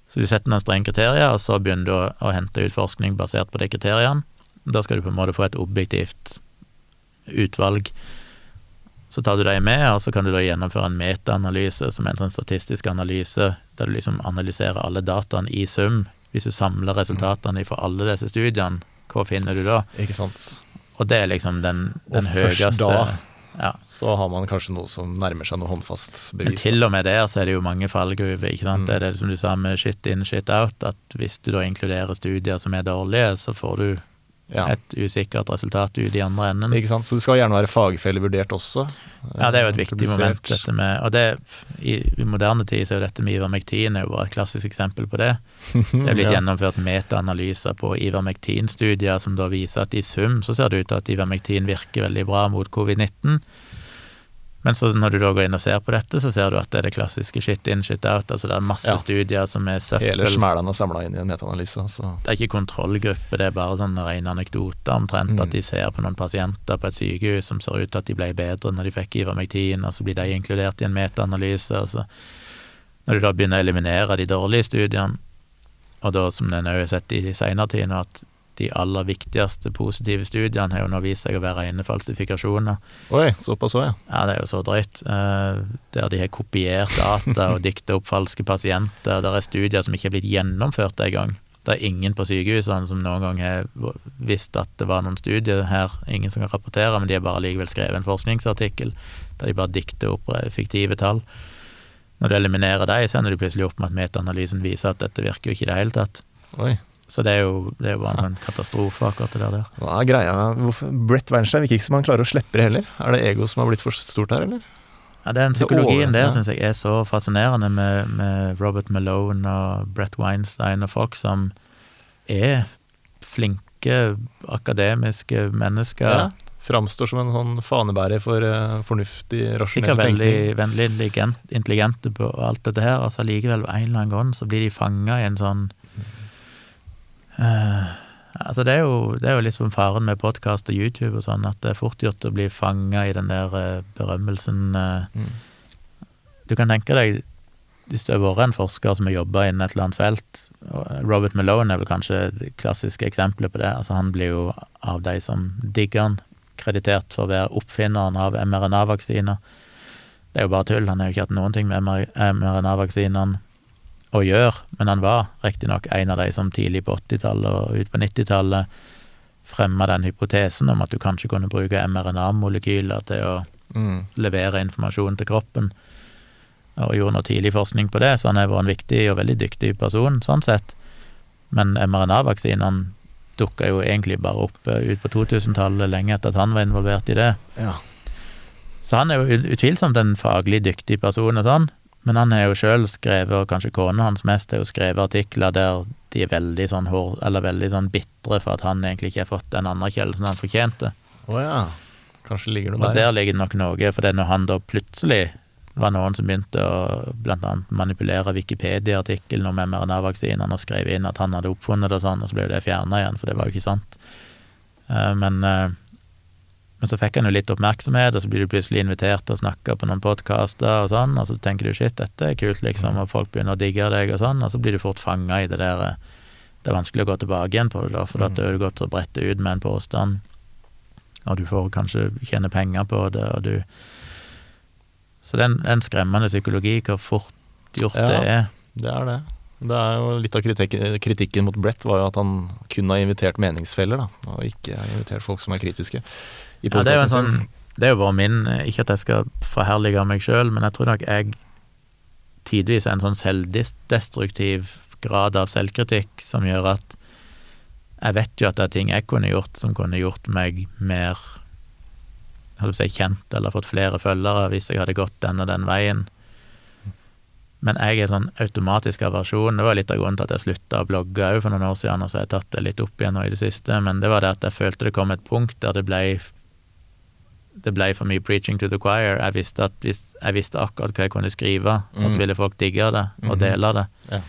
Så du setter noen strenge kriterier, og så begynner du å, å hente ut forskning basert på de kriteriene. Da skal du på en måte få et objektivt utvalg. Så tar du dem med, og så kan du da gjennomføre en metaanalyse, som er en sånn statistisk analyse der du liksom analyserer alle dataene i sum. Hvis du samler resultatene fra alle disse studiene, hva finner du da? Ikke sant. Og det er liksom den, den og høyeste først da ja. så har man kanskje noe som nærmer seg noe håndfast bevis. Men til og med der så er det jo mange fallgruver. ikke sant? Mm. Det er det som du sa med shit in, shit out, at hvis du da inkluderer studier som er dårlige, så får du ja. et usikkert resultat ut i andre enden. Ikke sant, Så det skal gjerne være fagfellevurdert også? Ja, det er jo et viktig publisert. moment. dette med, Og det, i, i, moderne tid så er jo dette med Ivermektin er jo bare et klassisk eksempel på det. Det er blitt ja. gjennomført metaanalyser på Ivermektin-studier som da viser at i sum så ser det ut til at Ivermektin virker veldig bra mot covid-19. Men så når du da går inn og ser på dette, så ser du at det er det klassiske shit in, shit out. Altså det er masse ja. studier som er søppel. Hele smælene samla inn i en metaanalyse. Så. Det er ikke kontrollgruppe, det er bare sånn rene anekdoter omtrent. Mm. At de ser på noen pasienter på et sykehus som ser ut til at de ble bedre når de fikk Ivermektin, og så blir de inkludert i en metaanalyse. Og når du da begynner å eliminere de dårlige studiene, Og da, som den òg har sett i seinere tid at de aller viktigste positive studiene har jo nå vist seg å være rene falsifikasjoner. Oi, såpass òg, ja. Ja, det er jo så drøyt. Eh, der de har kopiert data og dikta opp falske pasienter. Der er studier som ikke har blitt gjennomført engang. Det er ingen på sykehusene som noen gang har visst at det var noen studier her, ingen som kan rapportere, men de har bare likevel skrevet en forskningsartikkel der de bare dikter opp fiktive tall. Når du eliminerer dem, så ender du plutselig opp med at metaanalysen viser at dette virker jo ikke i det hele tatt. Oi. Så det er jo, det er jo bare en katastrofe, akkurat det der. Hva er greia? Hvorfor? Brett Weinstein virker ikke som han klarer å slippe det heller. Er det ego som har blitt for stort her, eller? Ja, Den psykologien der syns jeg er så fascinerende, med, med, Robert Malone og Brett Weinstein og folk som er flinke, akademiske mennesker. Ja, Framstår som en sånn fanebærer for uh, fornuftig, rasjonell tenkning. Sikkert veldig, veldig intelligente på alt dette her, altså likevel en eller annen gang så blir de fanga i en sånn Uh, altså det er, jo, det er jo liksom faren med podkast og YouTube og sånn, at det er fort gjort å bli fanga i den der uh, berømmelsen. Uh, mm. Du kan tenke deg, hvis du har vært en forsker som har jobba innen et eller annet felt Robert Malone er vel kanskje det klassiske eksempelet på det. altså Han blir jo av de som digger han, kreditert for å være oppfinneren av mRNA-vaksiner. Det er jo bare tull, han har jo ikke hatt noen ting med mRNA-vaksinene å gjøre, men han var riktignok en av de som tidlig på 80-tallet og ut på 90-tallet fremma den hypotesen om at du kanskje kunne bruke mRNA-molekyler til å mm. levere informasjon til kroppen, og gjorde noe tidlig forskning på det, så han har vært en viktig og veldig dyktig person sånn sett. Men mRNA-vaksinene dukka jo egentlig bare opp eh, ut på 2000-tallet, lenge etter at han var involvert i det. Ja. Så han er jo utvilsomt en faglig dyktig person og sånn, men han har jo sjøl skrevet, og kanskje kona hans mest, har jo skrevet artikler der de er veldig sånn hår, eller veldig sånn bitre for at han egentlig ikke har fått den anerkjennelsen han fortjente. Å oh ja. Kanskje ligger noe der. Og der ligger det nok noe, for det er når han da plutselig var noen som begynte å blant annet manipulere Wikipedia-artikkelen om mRNA-vaksinene og skrev inn at han hadde oppfunnet det og sånn, og så ble det fjerna igjen, for det var jo ikke sant. Eh, men eh, men så fikk han jo litt oppmerksomhet, og så blir du plutselig invitert til å snakke på noen podkaster og sånn, og så tenker du shit, dette er kult, liksom, og folk begynner å digge deg og sånn, og så blir du fort fanga i det der Det er vanskelig å gå tilbake igjen på det, da, for mm. da har du gått så bredt ut med en påstand, og du får kanskje tjene penger på det, og du Så det er en, en skremmende psykologi hvor fort gjort ja, det er. Det er det. Det er jo Litt av kritikken mot Brett var jo at han kun har invitert meningsfeller, da, og ikke invitert folk som er kritiske i ja, det er jo en sånn Det er jo bare min Ikke at jeg skal forherlige meg sjøl, men jeg tror nok jeg tidvis er en sånn selvdestruktiv grad av selvkritikk som gjør at jeg vet jo at det er ting jeg kunne gjort som kunne gjort meg mer si, kjent eller fått flere følgere hvis jeg hadde gått den og den veien. Men jeg er sånn automatisk aversjon. Det var litt av grunnen til at jeg slutta å blogge òg for noen år siden, og så har jeg tatt det litt opp igjen nå i det siste. Men det var det at jeg følte det kom et punkt der det ble det ble for mye preaching to the choir. Jeg visste, at, jeg visste akkurat hva jeg kunne skrive, mm. og så ville folk digge det og mm. dele det. Ja.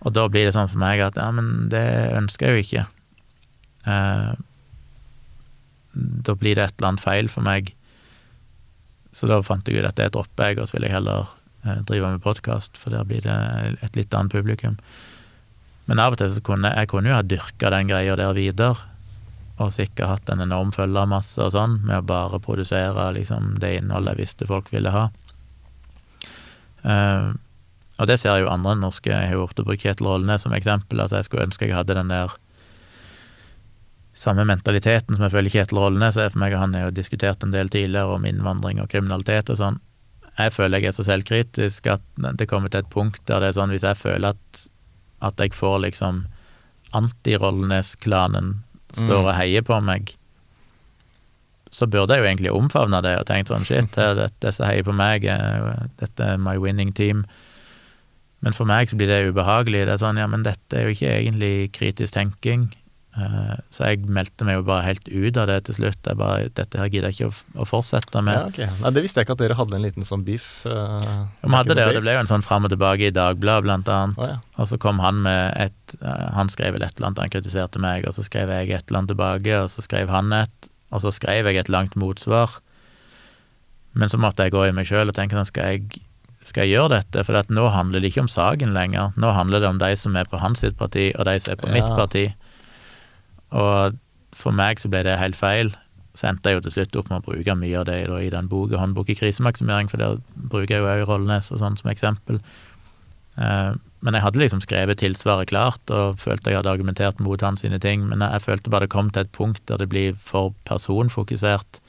Og da blir det sånn for meg at ja, men det ønsker jeg jo ikke. Eh, da blir det et eller annet feil for meg. Så da fant jeg ut at det dropper jeg, og så vil jeg heller eh, drive med podkast, for der blir det et litt annet publikum. Men av og til så kunne jeg kunne jo ha dyrka den greia der videre og sikkert hatt en enorm følgermasse og sånn, med å bare produsere liksom, det innholdet jeg visste folk ville ha. Uh, og det ser jeg jo andre norske Jeg har ofte brukt Kjetil Rollnes som eksempel. Altså jeg skulle ønske jeg hadde den der samme mentaliteten som jeg føler Kjetil Rollnes er for meg. Han har jo diskutert en del tidligere om innvandring og kriminalitet og sånn. Jeg føler jeg er så selvkritisk at det kommer til et punkt der det er sånn hvis jeg føler at, at jeg får liksom anti-Rollnes-klanen står og heier på meg, så burde jeg jo egentlig omfavne det og tenkt sånn shit, dette som heier på meg, dette er my winning team. Men for meg så blir det ubehagelig. Det er sånn, ja, men dette er jo ikke egentlig kritisk tenking. Eh, så jeg meldte meg jo bare helt ut av det til slutt. Jeg bare, dette her gidder jeg ikke å, å fortsette med. Ja, okay. Nei, Det visste jeg ikke at dere hadde en liten sånn beef. Uh, vi hadde det, og det ble jo en sånn fram og tilbake i Dagbladet, blant annet. Oh, ja. Og så kom han med et uh, Han skrev vel et eller annet, han kritiserte meg, og så skrev jeg et eller annet tilbake, og så skrev han et, og så skrev jeg et langt motsvar. Men så måtte jeg gå i meg sjøl og tenke sånn, skal jeg skal jeg gjøre dette? For at nå handler det ikke om saken lenger. Nå handler det om de som er på hans sitt parti, og de som er på Ja. mitt parti. Og for meg så ble det helt feil. Så endte jeg jo til slutt opp med å bruke mye av det i den boka, 'Håndbok i krisemaksimering', for der bruker jeg jo òg Rollnes og sånn som eksempel. Eh, men jeg hadde liksom skrevet tilsvaret klart, og følte jeg hadde argumentert mot hans sine ting, men jeg følte bare det kom til et punkt der det blir for personfokusert.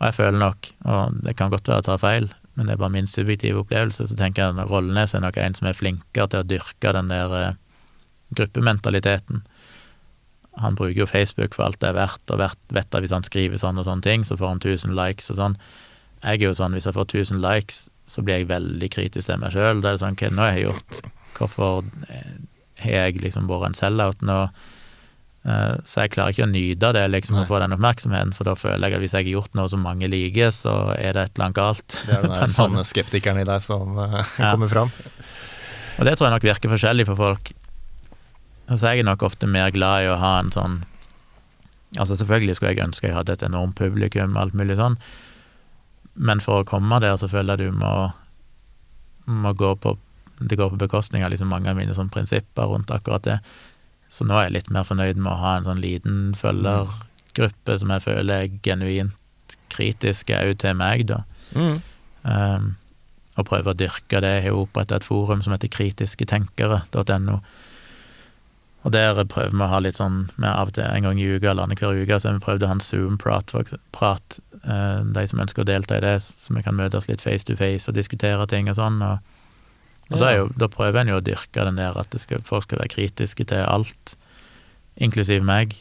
Og jeg føler nok, og det kan godt være jeg tar feil, men det er bare min subjektive opplevelse, så tenker jeg at Rollnes er nok en som er flinkere til å dyrke den der eh, gruppementaliteten. Han bruker jo Facebook for alt det er verdt, og vet at hvis han skriver sånn og sånne ting, så får han 1000 likes og sånn. Jeg er jo sånn, hvis jeg får 1000 likes, så blir jeg veldig kritisk til meg sjøl. Det er sånn, hva nå har jeg gjort? Hvorfor eh, har jeg liksom vært en sell-out nå? Eh, Så jeg klarer ikke å nyte det, liksom, Nei. å få den oppmerksomheten, for da føler jeg at hvis jeg har gjort noe som mange liker, så er det et eller annet galt. Det er den en sanne skeptikeren i deg som eh, Ja. kommer fram. Og det tror jeg nok virker forskjellig for folk. Altså, jeg er nok ofte mer glad i å ha en sånn Altså, selvfølgelig skulle jeg ønske jeg hadde et enormt publikum, alt mulig sånn, men for å komme der, så føler jeg du må, må gå på Det går på bekostning av liksom mange av mine sånne prinsipper rundt akkurat det. Så nå er jeg litt mer fornøyd med å ha en sånn liten følgergruppe som jeg føler er genuint kritiske òg til meg, da. Um, og prøve å dyrke det. Jeg har oppretta et forum som heter kritisketenkere.no. Og der prøver vi å ha litt sånn vi av og til en gang i uka eller annenhver uke, så har vi prøvd å ha en Zoom-prat, prat, eh, de som ønsker å delta i det, så vi kan møtes litt face to face og diskutere ting og sånn. Og, og da, jo, da prøver en jo å dyrke den der at skal, folk skal være kritiske til alt, inklusiv meg.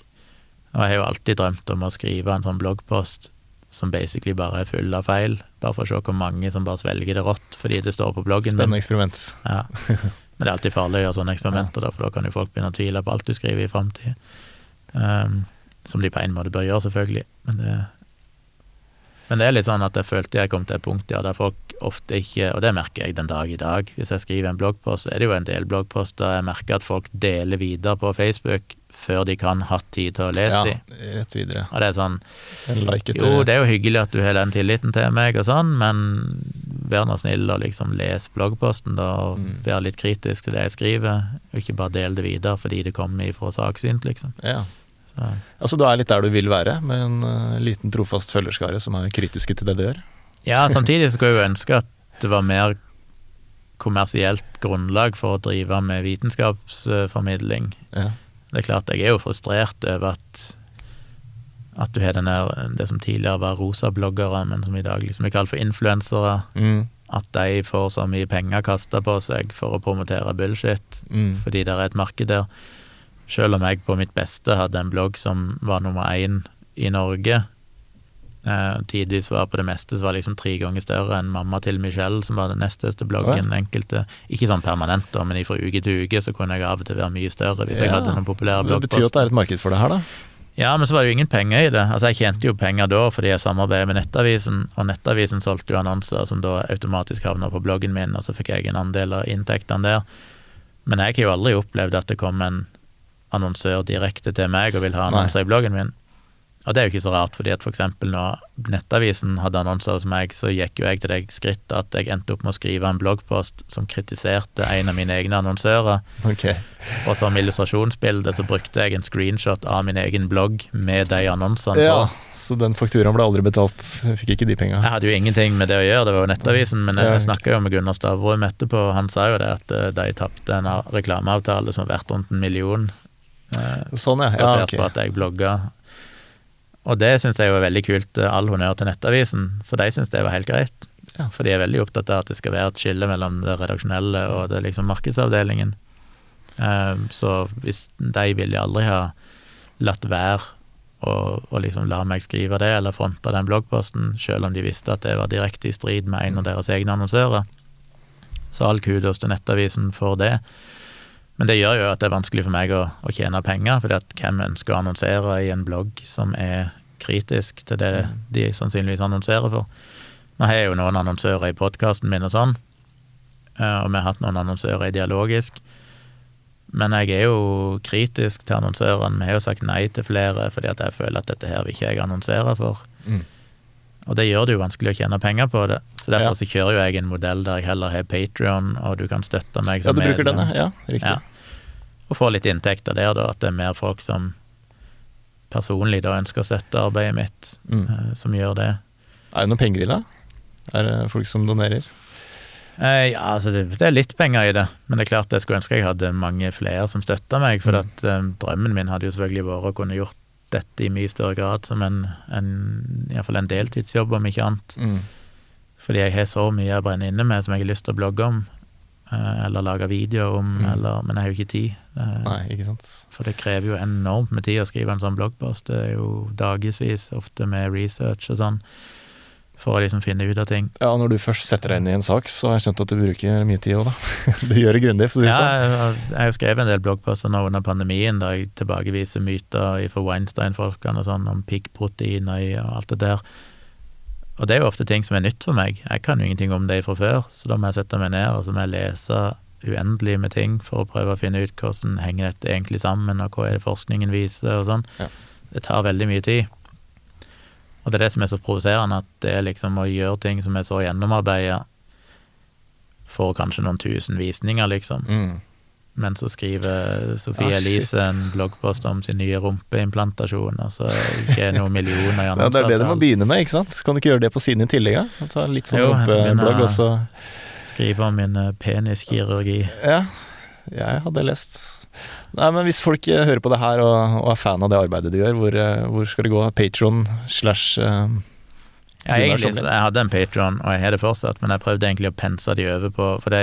Og jeg har jo alltid drømt om å skrive en sånn bloggpost som basically bare er full av feil, bare for å se hvor mange som bare svelger det rått fordi det står på bloggen. Spennende eksperiment. Ja. Men det er alltid farlig å gjøre sånne eksperimenter, da, for da kan jo folk begynne å tvile på alt du skriver i framtida. Um, som de på en måte bør gjøre, selvfølgelig. Men det, men det er litt sånn at jeg følte jeg kom til et punkt ja, der folk ofte ikke Og det merker jeg den dag i dag. Hvis jeg skriver en bloggpost, så er det jo en del bloggposter jeg merker at folk deler videre på Facebook før de kan ha tid til å lese Ja, de. rett videre. Og det er sånn like Jo, det er jo hyggelig at du har den tilliten til meg og sånn, men vær nå snill og liksom les bloggposten, da, og Mm. vær litt kritisk til det jeg skriver, og ikke bare del det videre fordi det kommer ifra saksynt, liksom. Ja. Så, Altså du er litt der du vil være, med en uh, liten trofast følgerskare som er kritiske til det du gjør? ja, samtidig så skulle jeg jo ønske at det var mer kommersielt grunnlag for å drive med vitenskapsformidling. Ja. Det er klart, jeg er jo frustrert over at at du har den der, det som tidligere var rosa-bloggere, men som i dag liksom er kalt for influensere. Mm. at de får så mye penger kasta på seg for å promotere bullshit, Mm. fordi det er et marked der. Selv om jeg på mitt beste hadde en blogg som var nummer én i Norge, eh, tidvis var på det meste så var liksom tre ganger større enn mamma til Michelle, som var den nest største bloggen. Enkelte, ikke sånn permanent, da, men fra uke til uke så kunne jeg av og til være mye større hvis jeg hadde noen populære Det betyr at det er et marked for det her, da. Ja, men så var det jo ingen penger i det. Altså, jeg tjente jo penger da fordi jeg samarbeidet med Nettavisen, og Nettavisen solgte jo annonser som da automatisk havna på bloggen min, og så fikk jeg en andel av inntektene der. Men jeg har jo aldri opplevd at det kom en annonsør direkte til meg og vil ha annonser i bloggen min. Og det er jo ikke så rart, fordi at for eksempel når Nettavisen hadde annonser hos meg, så gikk jo jeg til det skritt at jeg endte opp med å skrive en bloggpost som kritiserte en av mine egne annonsører. Okay. Og som illustrasjonsbilde så brukte jeg en screenshot av min egen blogg med de annonsene Ja, på. så den fakturaen ble aldri betalt. Jeg fikk ikke de penga. Jeg hadde jo ingenting med det å gjøre, det var jo Nettavisen, men jeg, snakka jo med Gunnar Stavrum etterpå, han sa jo det at eh, de tapte en reklameavtale som var verdt rundt en million, eh, Sånn, ja. ja basert okay. på at jeg blogga. Og det syns jeg er veldig kult. eh, All honnør til Nettavisen, for de syns det var helt greit. Ja. For de er veldig opptatt av at det skal være et skille mellom det redaksjonelle og det liksom markedsavdelingen. Um, Så hvis de ville aldri ha latt være å, å liksom la meg skrive det, eller fronte den bloggposten, selv om de visste at det var direkte i strid med en av deres egne annonsører. Så all kudos til Nettavisen for det. Men det gjør jo at det er vanskelig for meg å, å tjene penger, for hvem ønsker å annonsere i en blogg som er kritisk til det de sannsynligvis annonserer for? Nå har jeg jo noen annonsører i podkasten min og sånn, eh, og vi har hatt noen annonsører i Dialogisk. Men jeg er jo kritisk til annonsørene. Vi har jo sagt nei til flere fordi at jeg føler at dette her vil ikke jeg annonsere for. Mm. Og det gjør det jo vanskelig å tjene penger på det. Så derfor Ja. så kjører jo jeg en modell der jeg heller har Patrion, og du kan støtte meg Ja, du bruker medlem. ja. ja riktig. Ja. Og få litt inntekter der, da. At det er mer folk som personlig da ønsker å støtte arbeidet mitt, Mm. eh, som gjør det. Er det noen penger i det? Er det folk som donerer? Eh, ja, altså det, det er litt penger i det, men det er klart jeg skulle ønske jeg hadde mange flere som støtta meg, for Mm. at eh, drømmen min hadde jo selvfølgelig vært å kunne gjort dette i mye større grad som en, en iallfall en deltidsjobb, om ikke annet. Mm. Fordi jeg har så mye jeg brenner inne med som jeg har lyst til å blogge om, eller lage video om, Mm. eller, men jeg har jo ikke tid. Eh, Nei, ikke sant. For det krever jo enormt med tid å skrive en sånn bloggpost. Det er jo dagevis, ofte med research og sånn, for å liksom finne ut av ting. Ja, når du først setter deg inn i en sak, så har jeg skjønt at du bruker mye tid òg, da. du gjør det grundig, for å si det sånn. Ja, jeg har jo skrevet en del bloggposter nå under pandemien da jeg tilbakeviser myter fra Weinstein-folkene og sånn om piggproteiner og alt det der. Og det er jo ofte ting som er nytt for meg. Jeg kan jo ingenting om det fra før, så da må jeg sette meg ned og så må jeg lese uendelig med ting for å prøve å finne ut hvordan henger dette egentlig sammen, og hva er det forskningen viser og sånn. Ja. Det tar veldig mye tid. Og det er det som er så provoserende, at det er liksom å gjøre ting som er så gjennomarbeida, får kanskje noen tusen visninger, liksom. Mm. Men så skriver Sofie Ah, shit. En bloggpost om sin nye rumpeimplantasjon, og så det ikke noen millioner i Ja, det er det du må begynne med, ikke sant? Kan du ikke gjøre det på siden i tillegg? Ja? Ta litt sånn begynne- rumpeblogg, og så Skrive om min eh, peniskirurgi. Ja, jeg hadde lest. Nei, men hvis folk eh, hører på det her og, og er fan av det arbeidet du gjør, hvor, eh, hvor skal det gå? Patron slash Ja, egentlig, jeg hadde en Patron, og jeg har det fortsatt, men jeg prøvde egentlig å pense de over på For det,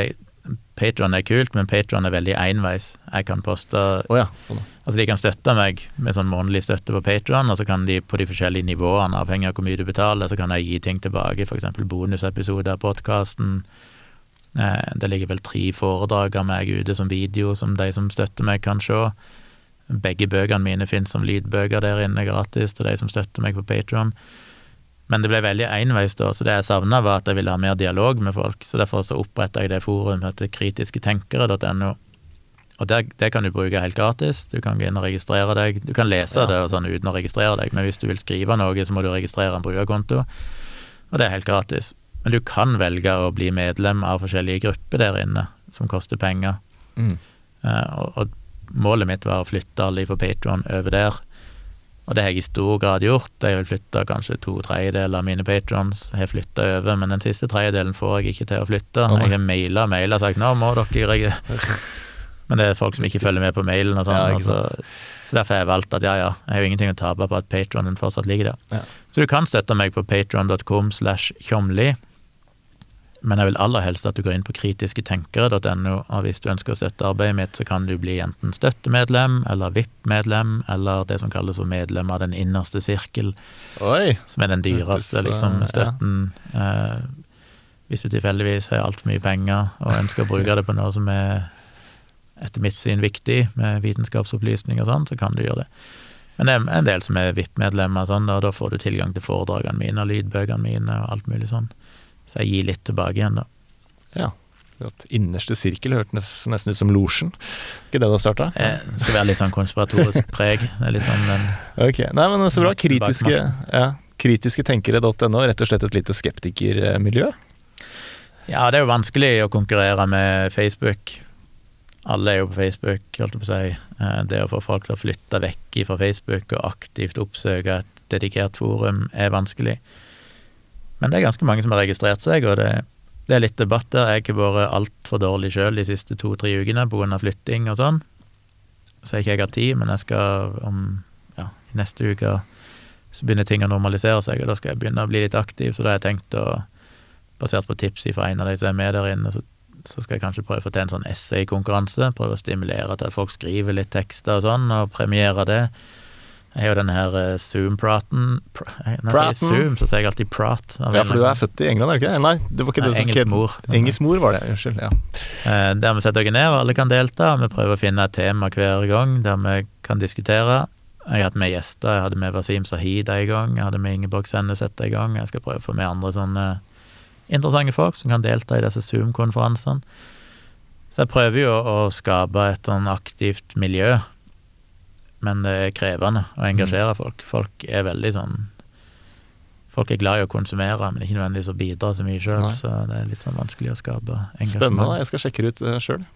Patron er kult, men Patron er veldig enveis. Jeg kan poste oh ja, sånn. Altså, de kan støtte meg med sånn månedlig støtte på Patron, og så kan de på de forskjellige nivåene, avhengig av hvor mye du betaler, så kan jeg gi ting tilbake, f.eks. bonusepisoder av podkasten. Eh, det ligger vel tre foredrag av meg ute som video, som de som støtter meg, kan se. Begge bøkene mine finnes som lydbøker der inne gratis til de som støtter meg på Patron. Men det ble veldig enveis da, så det jeg savna, var at jeg ville ha mer dialog med folk. Så derfor så oppretta jeg det forumet som heter kritisketenkere.no. Og det, det kan du bruke helt gratis. Du kan gå inn og registrere deg. Du kan lese Ja. det og sånn uten å registrere deg, men hvis du vil skrive noe, så må du registrere en brukerkonto, og det er helt gratis. Men du kan velge å bli medlem av forskjellige grupper der inne, som koster penger. Mm. Uh, og, og målet mitt var å flytte alle fra Patron over der. Og det har jeg i stor grad gjort. Jeg vil flytte kanskje to tredjedeler av mine patrons. har flytta over, men den siste tredjedelen får jeg ikke til å flytte. Jeg har maila og maila og sagt nå må dere regi-» Men det er folk som ikke følger med på mailen og sånn. Ja, så, så derfor har jeg valgt at ja, ja, jeg har jo ingenting å tape på at patronen fortsatt ligger der. Ja. Så du kan støtte meg på patron.com slash tjomli. Men jeg vil aller helst at du går inn på kritisketenkere.no, og hvis du ønsker å støtte arbeidet mitt, så kan du bli enten støttemedlem eller VIP-medlem, eller det som kalles for medlem av den innerste sirkel, Oi! som er den dyreste liksom, støtten. ja. Eh, hvis du tilfeldigvis har altfor mye penger og ønsker å bruke det på noe som er etter mitt syn viktig, med vitenskapsopplysning og sånn, så kan du gjøre det. Men det er en del som er VIP-medlemmer, sånn, og da får du tilgang til foredragene mine og lydbøkene mine og alt mulig sånn. Så jeg gir litt tilbake igjen, da. Ja. Flott. Innerste sirkel hørtes nesten ut som losjen. Ikke det du har starta? Eh, Det skal være litt sånn konspiratorisk preg. Sånn men, Ok, Nei, men så bra. Kritiske, ja, kritisketenkere.no, rett og slett et lite skeptikermiljø. Ja, det er jo vanskelig å konkurrere med Facebook. Alle er jo på Facebook, holdt jeg på å si. Eh, Det å få folk til å flytte vekk fra Facebook og aktivt oppsøke et dedikert forum er vanskelig. Men det er ganske mange som har registrert seg, og det, det er litt debatt der. Jeg har vært altfor dårlig sjøl de siste to-tre ukene pga. flytting og sånn. Så jeg ikke jeg har tid, men jeg skal om ja, neste uke så begynner ting å normalisere seg, og da skal jeg begynne å bli litt aktiv, så da har jeg tenkt å basert på tips fra en av de som er med der inne, så, så skal jeg kanskje prøve å få til en sånn essay-konkurranse. Prøve å stimulere til at folk skriver litt tekster og sånn, og premiere det. Jeg har jo denne her eh, Zoom-praten pr Når jeg sier Zoom, så sier jeg alltid prat. Ja, for du er født i England, er du ikke det? Nei, det var ikke Nei, det som engelsk mor. Engelsk mor var det, unnskyld. Ja. Eh, Der vi setter oss ned, og alle kan delta. Vi prøver å finne et tema hver gang der vi kan diskutere. Jeg har hatt med gjester. Jeg hadde med Wasim Sahid en gang. Jeg hadde med Ingeborg Senneset en gang. Jeg skal prøve å få med andre sånne interessante folk som kan delta i disse Zoom-konferansene. Så jeg prøver jo å skape et sånn aktivt miljø, men det er krevende å engasjere folk. Folk er veldig sånn folk er glad i å konsumere, men ikke nødvendigvis å bidra så mye sjøl. Så det er litt sånn vanskelig å skape engasjement. Spennende. Jeg skal sjekke det ut uh, sjøl.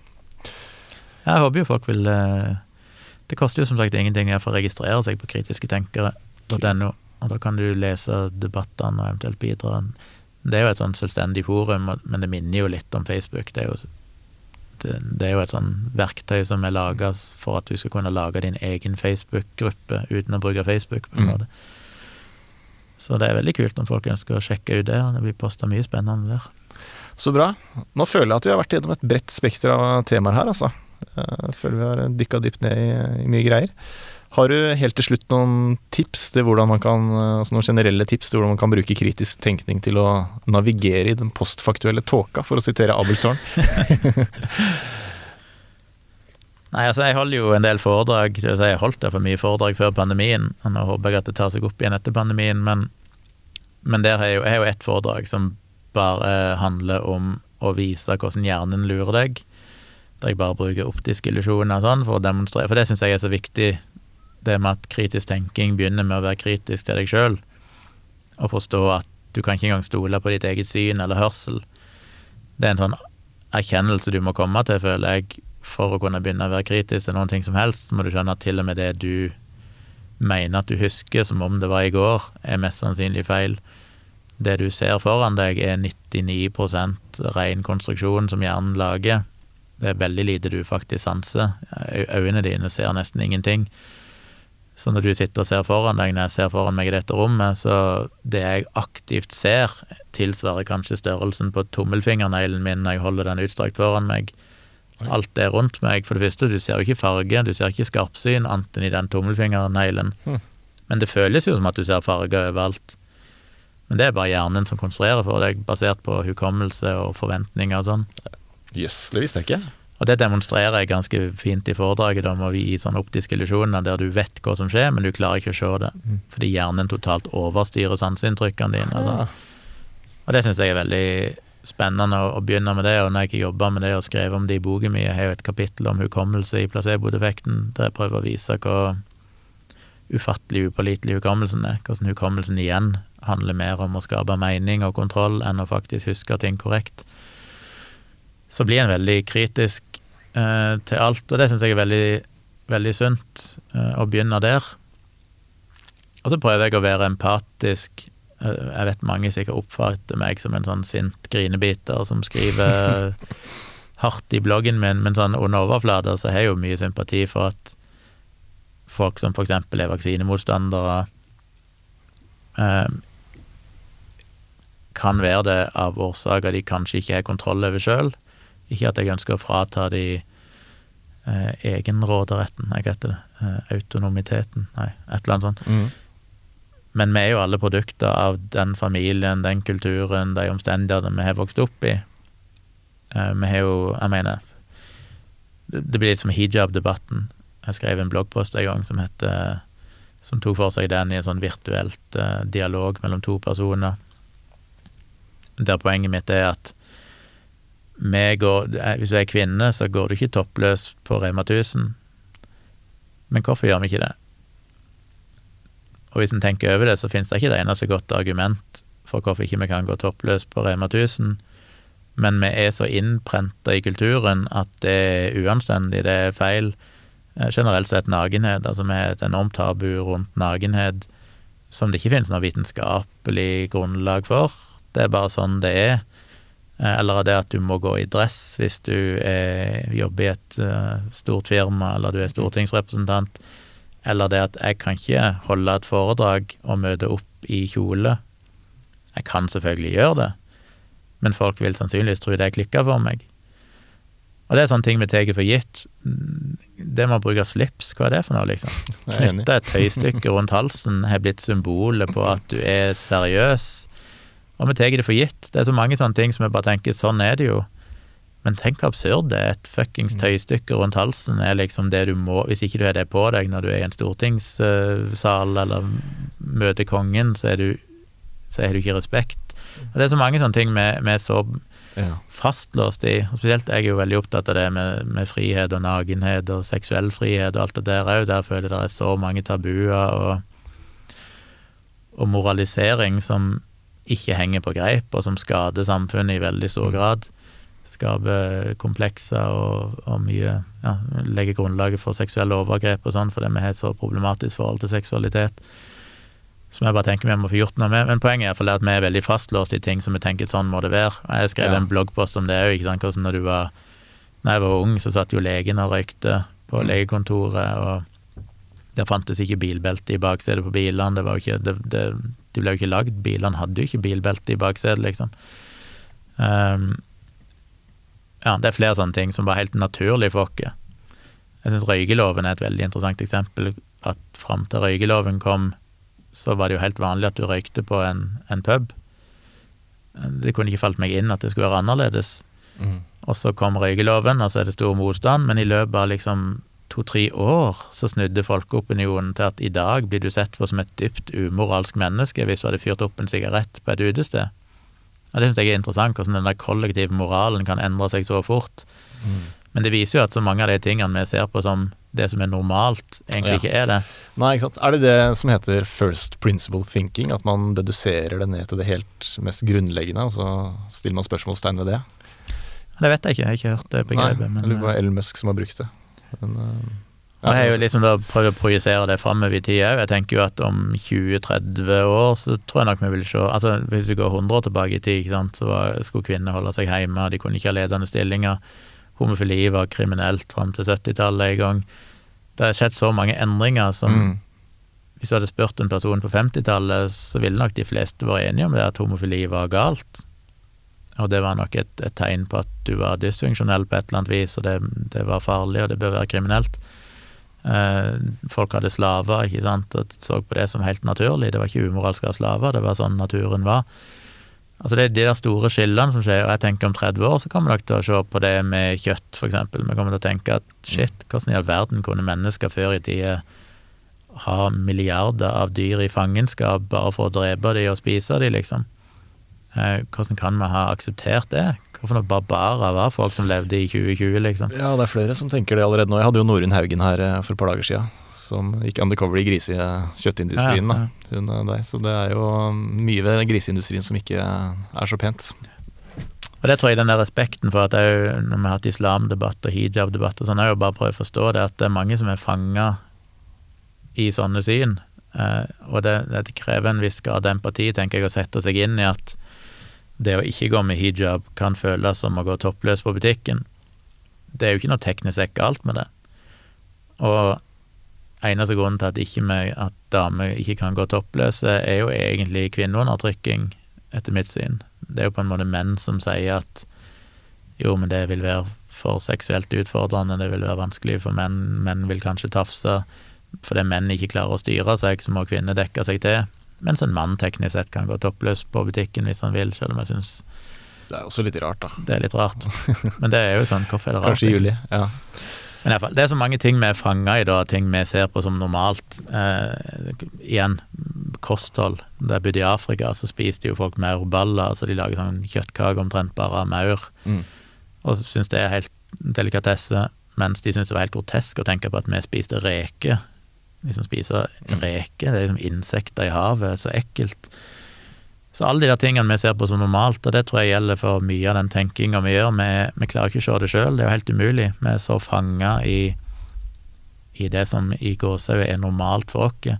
Jeg håper jo folk vil uh, Det koster jo som sagt ingenting å registrere seg på kritisketenkere.no, og da kan du lese debattene og eventuelt bidra. Det er jo et sånn selvstendig forum, men det minner jo litt om Facebook. Det er jo det, det, er jo et sånn verktøy som er laga for at du skal kunne lage din egen Facebook-gruppe uten å bruke Facebook. på en mm. Så det er veldig kult om folk ønsker å sjekke ut det. Det blir posta mye spennende der. Så bra. Nå føler jeg at vi har vært gjennom et bredt spekter av temaer her, altså. Jeg føler vi har dykka dypt ned i, i, mye greier. Har du helt til slutt noen tips til hvordan man kan, altså noen generelle tips til hvordan man kan bruke kritisk tenkning til å navigere i den postfaktuelle tåka, for å sitere Abelsorn? Nei, altså Jeg holder jo en del foredrag. Det vil si, jeg holdt for mye foredrag før pandemien. og Nå håper jeg at det tar seg opp igjen etter pandemien, men, men der har jeg jo, jeg jo ett foredrag som bare handler om å vise hvordan hjernen lurer deg. Der jeg bare bruker optiske illusjoner sånn for å demonstrere. For det syns jeg er så viktig, det med at kritisk tenking begynner med å være kritisk til deg sjøl. Og forstå at du kan ikke engang stole på ditt eget syn eller hørsel. Det er en sånn erkjennelse du må komme til, føler jeg, for å kunne begynne å være kritisk til noen ting som helst, så må du skjønne at til og med det du mener at du husker som om det var i går, er mest sannsynlig feil. Det du ser foran deg, er 99 ren konstruksjon som hjernen lager. Det er veldig lite du faktisk sanser. Øynene dine ser nesten ingenting. Så når du sitter og ser foran deg, når jeg ser foran meg i dette rommet, så det jeg aktivt ser, tilsvarer kanskje størrelsen på tommelfingerneglen min når jeg holder den utstrakt foran meg alt det rundt meg. For det første, du ser jo ikke farge, du ser ikke skarpsyn annet enn i den tommelfingerneglen. Mm. Men det føles jo som at du ser farge overalt. Men det er bare hjernen som konstruerer for deg, basert på hukommelse og forventninger og sånn. Jøss, yes, det visste jeg ikke. Og det demonstrerer jeg ganske fint i foredraget om å gi sånne optiske illusjoner der du vet hva som skjer, men du klarer ikke å se det. Mm. Fordi hjernen totalt overstyrer sanseinntrykkene dine. Og, sånn. og det syns jeg er veldig spennende å, begynne med det, og når jeg jobber med det og skrev om det i boken min, jeg har jo et kapittel om hukommelse i placebo-defekten, der jeg prøver å vise hva ufattelig upålitelig hukommelsen er, hvordan hukommelsen igjen handler mer om å skape mening og kontroll enn å faktisk huske ting korrekt. Så blir en veldig kritisk eh, til alt, og det syns jeg er veldig, veldig sunt, eh, å begynne der. Og så prøver jeg å være empatisk Eh, jeg vet mange sikkert oppfatter meg som en sånn sint grinebiter som skriver hardt i bloggen min, men sånn under overflata så har jeg jo mye sympati for at folk som eksempel er vaksinemotstandere, eh, kan være det av årsaker de kanskje ikke har kontroll over sjøl. Ikke at jeg ønsker å frata de eh, egenråderetten, jeg heter det, eh, autonomiteten, nei, et eller annet sånt. Mm. Men vi er jo alle produkter av den familien, den kulturen, de omstendighetene vi har vokst opp i. Eh, vi har jo Jeg mener Det blir litt som hijab-debatten. Jeg skrev en bloggpost en gang som heter Som tok for seg den i en sånn virtuelt uh, dialog mellom to personer. Der poenget mitt er at går eh, Hvis du er kvinne, så går du ikke toppløs på Rema 1000. Men hvorfor gjør vi ikke det? Og hvis en tenker over det, så finnes det ikke det eneste godt argument for hvorfor ikke vi kan gå toppløs på Rema 1000, men vi er så innprenta i kulturen at det er uanstendig, det er feil. Eh, generelt sett nakenhet, altså vi har et enormt tabu rundt nakenhet som det ikke finnes noe vitenskapelig grunnlag for. Det er bare sånn det er. Eh, eller det at du må gå i dress hvis du er, jobber i et uh, stort firma, eller du er stortingsrepresentant. Eller det at jeg kan ikke holde et foredrag og møte opp i kjole. Jeg kan selvfølgelig gjøre det, men folk vil sannsynligvis tro det er klikka for meg. Og det er sånne ting vi tar for gitt. Det med å bruke slips, hva er det for noe, liksom? Knytte et tøystykke rundt halsen har blitt symbolet på at du er seriøs. Og vi tar det for gitt. Det er så mange sånne ting som vi bare tenker sånn er det jo. Men tenk hvor absurd det er. Et fuckings mm. tøystykke rundt halsen er liksom det du må Hvis ikke du har det på deg når du er i en stortingssal eller møter kongen, så, er du, så har du ikke respekt. Og Det er så mange sånne ting vi, vi er så ja. fastlåst i. Og spesielt jeg er jo veldig opptatt av det med, med frihet og nakenhet og seksuell frihet og alt det der òg. Der føler jeg det er så mange tabuer og og moralisering som ikke henger på greip, og som skader samfunnet i veldig stor grad. Skaper komplekser og, og mye ja, Legger grunnlaget for seksuelle overgrep og sånn, fordi vi har et så problematisk forhold til seksualitet. Som jeg bare tenker vi må få gjort noe med. Men poenget er at vi er veldig fastlåst i ting som vi tenker sånn må det være. Jeg skrev Ja. en bloggpost om det òg. Hvordan når du var Når jeg var ung, så satt jo legen og røykte på Mm. legekontoret, og der fantes ikke bilbelte i baksetet på bilene. Det var jo ikke det, det, De ble jo ikke lagd. Bilene hadde jo ikke bilbelte i baksetet, liksom. Um, ja, det er flere sånne ting som var helt naturlig for oss. Jeg syns røykeloven er et veldig interessant eksempel. At fram til røykeloven kom, så var det jo helt vanlig at du røykte på en, en pub. Det kunne ikke falt meg inn at det skulle være annerledes. Mm. Og så kom røykeloven, og så er det stor motstand, men i løpet av liksom to-tre år så snudde folkeopinionen til at i dag blir du sett på som et dypt umoralsk menneske hvis du hadde fyrt opp en sigarett på et utested. Og Det syns jeg er interessant, hvordan den der kollektive moralen kan endre seg så fort. Mm. Men det viser jo at så mange av de tingene vi ser på som det som er normalt, egentlig Ja. ikke er det. Nei, ikke sant. Er det det som heter first principle thinking? At man deduserer det ned til det helt mest grunnleggende, og så stiller man spørsmålstegn ved det? Det vet jeg ikke, jeg har ikke hørt det begrepet. Nei, jeg eller det var eh, Elon Musk som har brukt det. Men, eh, Og jeg har jo liksom da prøvd å projisere det framover i tid òg. Jeg tenker jo at om 20-30 år så tror jeg nok vi vil se Altså hvis vi går 100 år tilbake i tid, sant, så var, skulle kvinner holde seg hjemme, de kunne ikke ha ledende stillinger. Homofili var kriminelt fram til 70-tallet en gang. Det har skjedd så mange endringer som mm, Hvis du hadde spurt en person på 50-tallet, så ville nok de fleste vært enige om det at homofili var galt. Og det var nok et, et tegn på at du var dysfunksjonell på et eller annet vis, og det, det var farlig, og det bør være kriminelt. Eh, folk hadde slaver, ikke sant, og så på det som helt naturlig. Det var ikke umoralsk å ha slaver, det var sånn naturen var. Altså Det er de der store skillene som skjer, og jeg tenker om 30 år så kommer dere til å se på det med kjøtt, eksempel. Vi kommer til å tenke at shit, hvordan i all verden kunne mennesker før i tida ha milliarder av dyr i fangenskap bare for å drepe de og spise de, liksom? Eh, hvordan kan vi ha akseptert det? Hvorfor noen barbarer var folk som levde i 2020, liksom? Ja, det er flere som tenker det allerede nå. Jeg hadde jo Norunn Haugen her eh, for et par dager siden, som gikk undercover i grisekjøttindustrien. Ja, ja. Hun er der. Så det er jo mye ved griseindustrien som ikke er så pent. Og det tror jeg den der respekten for at jo, når vi har hatt islamdebatt og hijab-debatt og sånn, jeg har jo bare prøvd å forstå det, at det er mange som er fanga i sånne syn. Eh, og det, det krever en viss grad av empati, tenker jeg, å sette seg inn i at det å ikke gå med hijab kan føles som å gå toppløs på butikken. Det er jo ikke noe teknisk galt med det. Og eneste grunnen til at, ikke med, at damer ikke kan gå toppløse, er jo egentlig kvinneundertrykking, etter mitt syn. Det er jo på en måte menn som sier at jo, men det vil være for seksuelt utfordrende, det vil være vanskelig for menn, menn vil kanskje tafse. Fordi menn ikke klarer å styre seg, så må kvinner dekke seg til. Mens en mann teknisk sett kan gå toppløs på butikken hvis han vil, selv om jeg syns Det er også litt rart, da. det er litt rart. Men det er jo sånn, hvorfor er det rart? Kanskje i juli. Ja. Men i hvert fall, det er så mange ting vi er fanga i, da, ting vi ser på som normalt. Eh, igjen, kosthold. Da jeg bodde i Afrika, så spiste jo folk maurballer, altså de lager sånn kjøttkake omtrent bare av maur, Mm. og syns det er helt delikatesse, mens de syntes det var helt grotesk å tenke på at vi spiste reker. De som spiser reker, det er liksom insekter i havet, så ekkelt. Så alle de der tingene vi ser på som normalt, og det tror jeg gjelder for mye av den tenkinga vi gjør, vi, vi klarer ikke å se det sjøl, det er jo helt umulig. Vi er så fanga i, i det som i gåsehud er normalt for oss.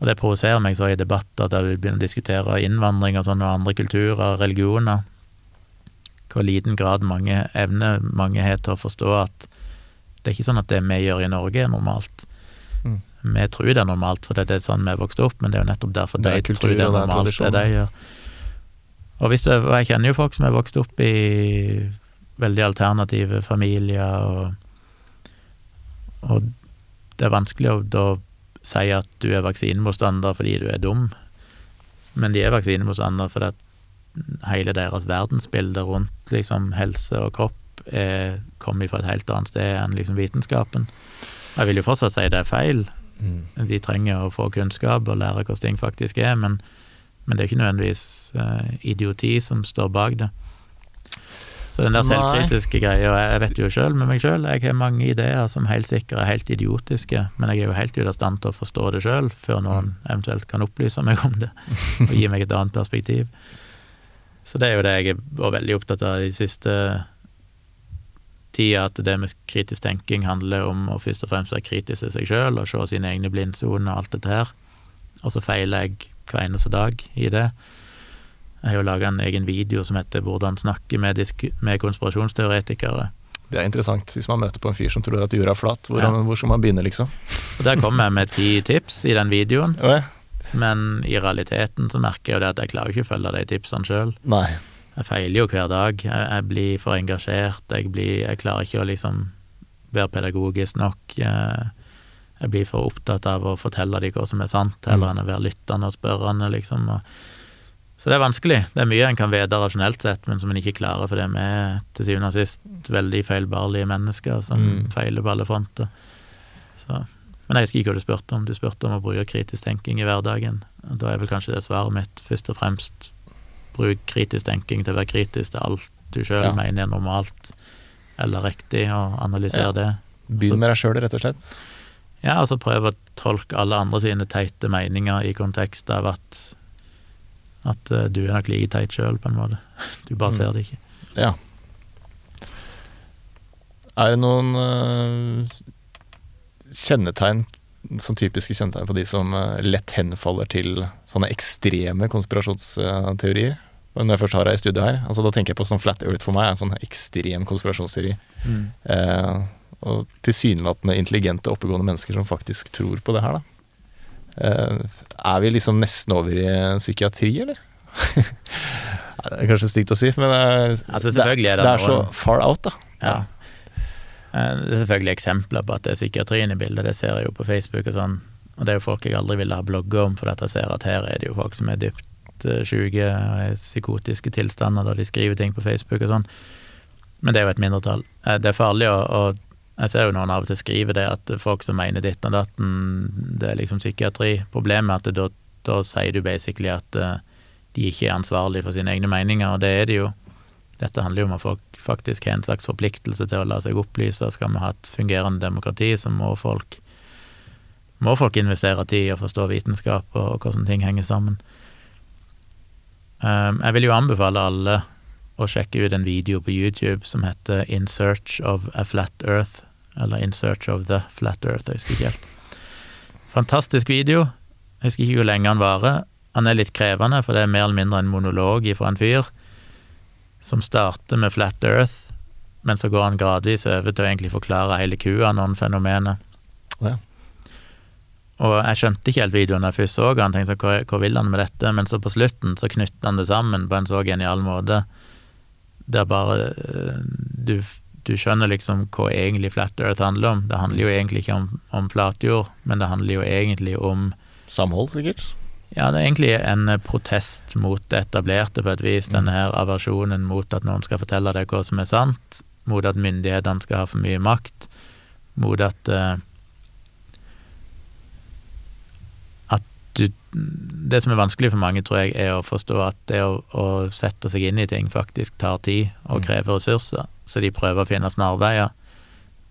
Og det provoserer meg så i debatter der vi begynner å diskutere innvandring og sånn, og andre kulturer, religioner, hvor liten grad mange evner mange har til å forstå at det er ikke sånn at det vi gjør i Norge, er normalt. Vi tror det er normalt for det er sånn vi er vokst opp, men det er jo nettopp derfor de tror det er normalt, det de gjør. Og, hvis det, og jeg kjenner jo folk som er vokst opp i veldig alternative familier, og, og det er vanskelig å da si at du er vaksinemotstander fordi du er dum, men de er vaksinemotstandere fordi at hele deres verdensbilde rundt liksom helse og kropp er, kommer fra et helt annet sted enn liksom vitenskapen. Jeg vil jo fortsatt si det er feil. Mm. De trenger å få kunnskap og lære hvordan ting faktisk er, men, men det er ikke nødvendigvis eh, idioti som står bak det. Så den der selvkritiske greia, jeg vet jo sjøl med meg sjøl, jeg har mange ideer som helt sikkert er helt idiotiske, men jeg er jo helt ute av stand til å forstå det sjøl, før noen eventuelt kan opplyse meg om det, og gi meg et annet perspektiv. Så det er jo det jeg vært veldig opptatt av de siste tida, at det med kritisk tenking handler om å først og fremst være kritisk til seg sjøl, og se sine egne blindsoner og alt dette her. Og så feiler jeg hver eneste dag i det. Jeg har jo laga en egen video som heter 'Hvordan snakke med, med konspirasjonsteoretikere'. Det er interessant. Hvis man møter på en fyr som tror at jorda er flat, hvor, Ja. hvor skal man begynne, liksom? Og Der kommer jeg med ti tips i den videoen, men i realiteten så merker jeg jo det at jeg klarer ikke å følge de tipsene sjøl. Jeg feiler jo hver dag. Jeg, jeg blir for engasjert. Jeg, blir, jeg klarer ikke å liksom være pedagogisk nok. Jeg, jeg blir for opptatt av å fortelle dem hva som er sant, heller enn å være lyttende og spørrende, liksom. Og, så det er vanskelig. Det er mye en kan vite rasjonelt sett, men som en ikke klarer, for det vi er til syvende og sist veldig feilbarlige mennesker som Mm. feiler på alle fronter. Så. Men jeg husker ikke hva du spurte om. Du spurte om å bruke kritisk tenking i hverdagen. Da er vel kanskje det svaret mitt først og fremst bruk kritisk tenking til å være kritisk til alt du sjøl Ja. mener er normalt eller riktig, og analysere Ja. det. Begynn med deg sjøl, rett og slett. Ja, altså prøve å tolke alle andre sine teite meninger i kontekst av at at eh, du er nok like teit sjøl, på en måte. Du bare Mm. ser det ikke. Ja. Er det noen eh, kjennetegn, sånn typiske kjennetegn på de som eh, lett henfaller til sånne ekstreme konspirasjonsteorier? Når jeg først har deg i studio her, altså da tenker jeg på sånn flat earth for meg er en sånn ekstrem konspirasjonsteori. Eh, og tilsynelatende intelligente, oppegående mennesker som faktisk tror på det her, da. Eh, er vi liksom nesten over i psykiatri, eller? Det er kanskje stygt å si, men eh, Altså, det, er det det er så far out, da. Ja. Eh, Det er selvfølgelig eksempler på at det er psykiatrien i bildet, det ser jeg jo på Facebook og sånn. Og det er jo folk jeg aldri ville ha blogga om, for at jeg ser at her er det jo folk som er dypt eh, sjuke er psykotiske tilstander da de skriver ting på Facebook og sånn. Men det er jo et mindretall. Eh, Det er farlig å, å Jeg ser jo noen av og til skrive det, at folk som mener ditt og datten, det er liksom psykiatri. Problemet er at da, da sier du basically at uh, de ikke er ansvarlige for sine egne meninger, og det er de jo. Dette handler jo om at folk faktisk har en slags forpliktelse til å la seg opplyse. Skal vi ha et fungerende demokrati, så må folk må folk investere tid og forstå vitenskap og, og hvordan ting henger sammen. Um, jeg vil jo anbefale alle å sjekke ut en video på YouTube som heter In Search of a Flat Earth, eller In Search of the Flat Earth, jeg husker ikke helt. Fantastisk video. Jeg husker ikke hvor lenge han varer. Han er litt krevende, for det er mer eller mindre en monolog fra en fyr som starter med Flat Earth, men så går han gradvis over til å egentlig forklare hele kua, noen fenomener. Ja. Og jeg skjønte ikke helt videoen da jeg først så han, tenkte hva, hva vil han med dette? Men så på slutten så knytter han det sammen på en så genial måte, der bare eh, du, du skjønner liksom hva egentlig Flat Earth handler om. Det handler jo egentlig ikke om, om flatjord, men det handler jo egentlig om Samhold, sikkert. ja, det er egentlig en protest mot det etablerte, på et vis. Denne her aversjonen mot at noen skal fortelle deg hva som er sant, mot at myndighetene skal ha for mye makt, mot at eh, At du Det som er vanskelig for mange, tror jeg, er å forstå at det å, å sette seg inn i ting faktisk tar tid og Mm. krever ressurser, så de prøver å finne snarveier.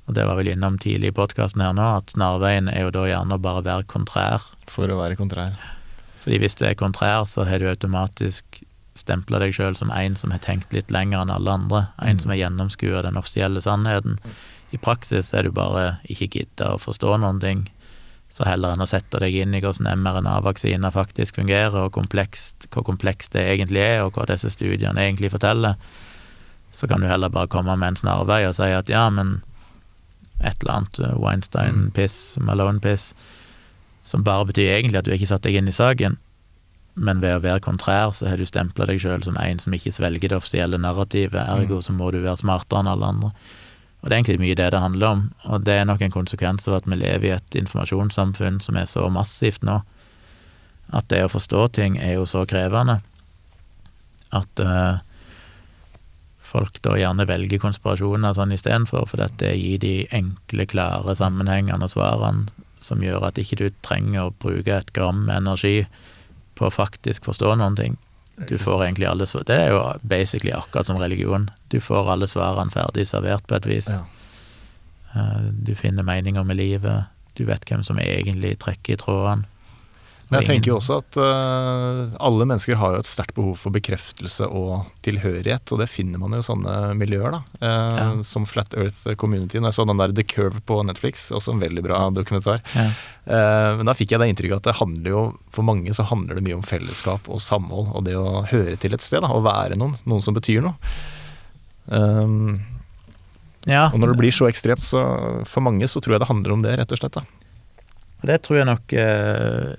Og det var vel innom tidlig i podkasten her nå, at snarveien er jo da gjerne å bare være kontrær. For å være kontrær. Fordi hvis du er kontrær, så har du automatisk stempla deg sjøl som en som har tenkt litt lenger enn alle andre. En Mm. som har gjennomskua den offisielle sannheten. I praksis er du bare ikke gidda å forstå noen ting. Så heller enn å sette deg inn i hvordan mRNA-vaksiner faktisk fungerer, og komplekst, hvor komplekst det egentlig er, og hva disse studiene egentlig forteller, så kan du heller bare komme med en snarvei og si at ja, men et eller annet eh, Weinstein-piss, Malone-piss, som bare betyr egentlig at du ikke satt deg inn i saken, men ved å være kontrær så har du stempla deg sjøl som en som ikke svelger det offisielle narrativet, ergo så må du være smartere enn alle andre. Og det er egentlig mye det det handler om, og det er nok en konsekvens av at vi lever i et informasjonssamfunn som er så massivt nå, at det å forstå ting er jo så krevende at uh, folk da gjerne velger konspirasjoner sånn istedenfor, for dette det gir de enkle, klare, sammenhengene og svarene som gjør at ikke du trenger å bruke et gram energi på å faktisk forstå noen ting. Du får egentlig alle svar Det er jo basically akkurat som religion. Du får alle svarene ferdig servert på et vis. Ja. Eh, Du finner meninger med livet. Du vet hvem som egentlig trekker i trådene. Men jeg tenker jo også at uh, alle mennesker har jo et sterkt behov for bekreftelse og tilhørighet, og det finner man jo i sånne miljøer, da. Uh, Ja. Som Flat Earth Community. Når jeg så den der The Curve på Netflix, også en veldig bra dokumentar. Ja. Uh, men da fikk jeg det inntrykket at det handler jo, for mange så handler det mye om fellesskap og samhold, og det å høre til et sted, da, å være noen. Noen som betyr noe. Um, ja. og når det blir så ekstremt, så for mange så tror jeg det handler om det, rett og slett. da. Det tror jeg nok eh,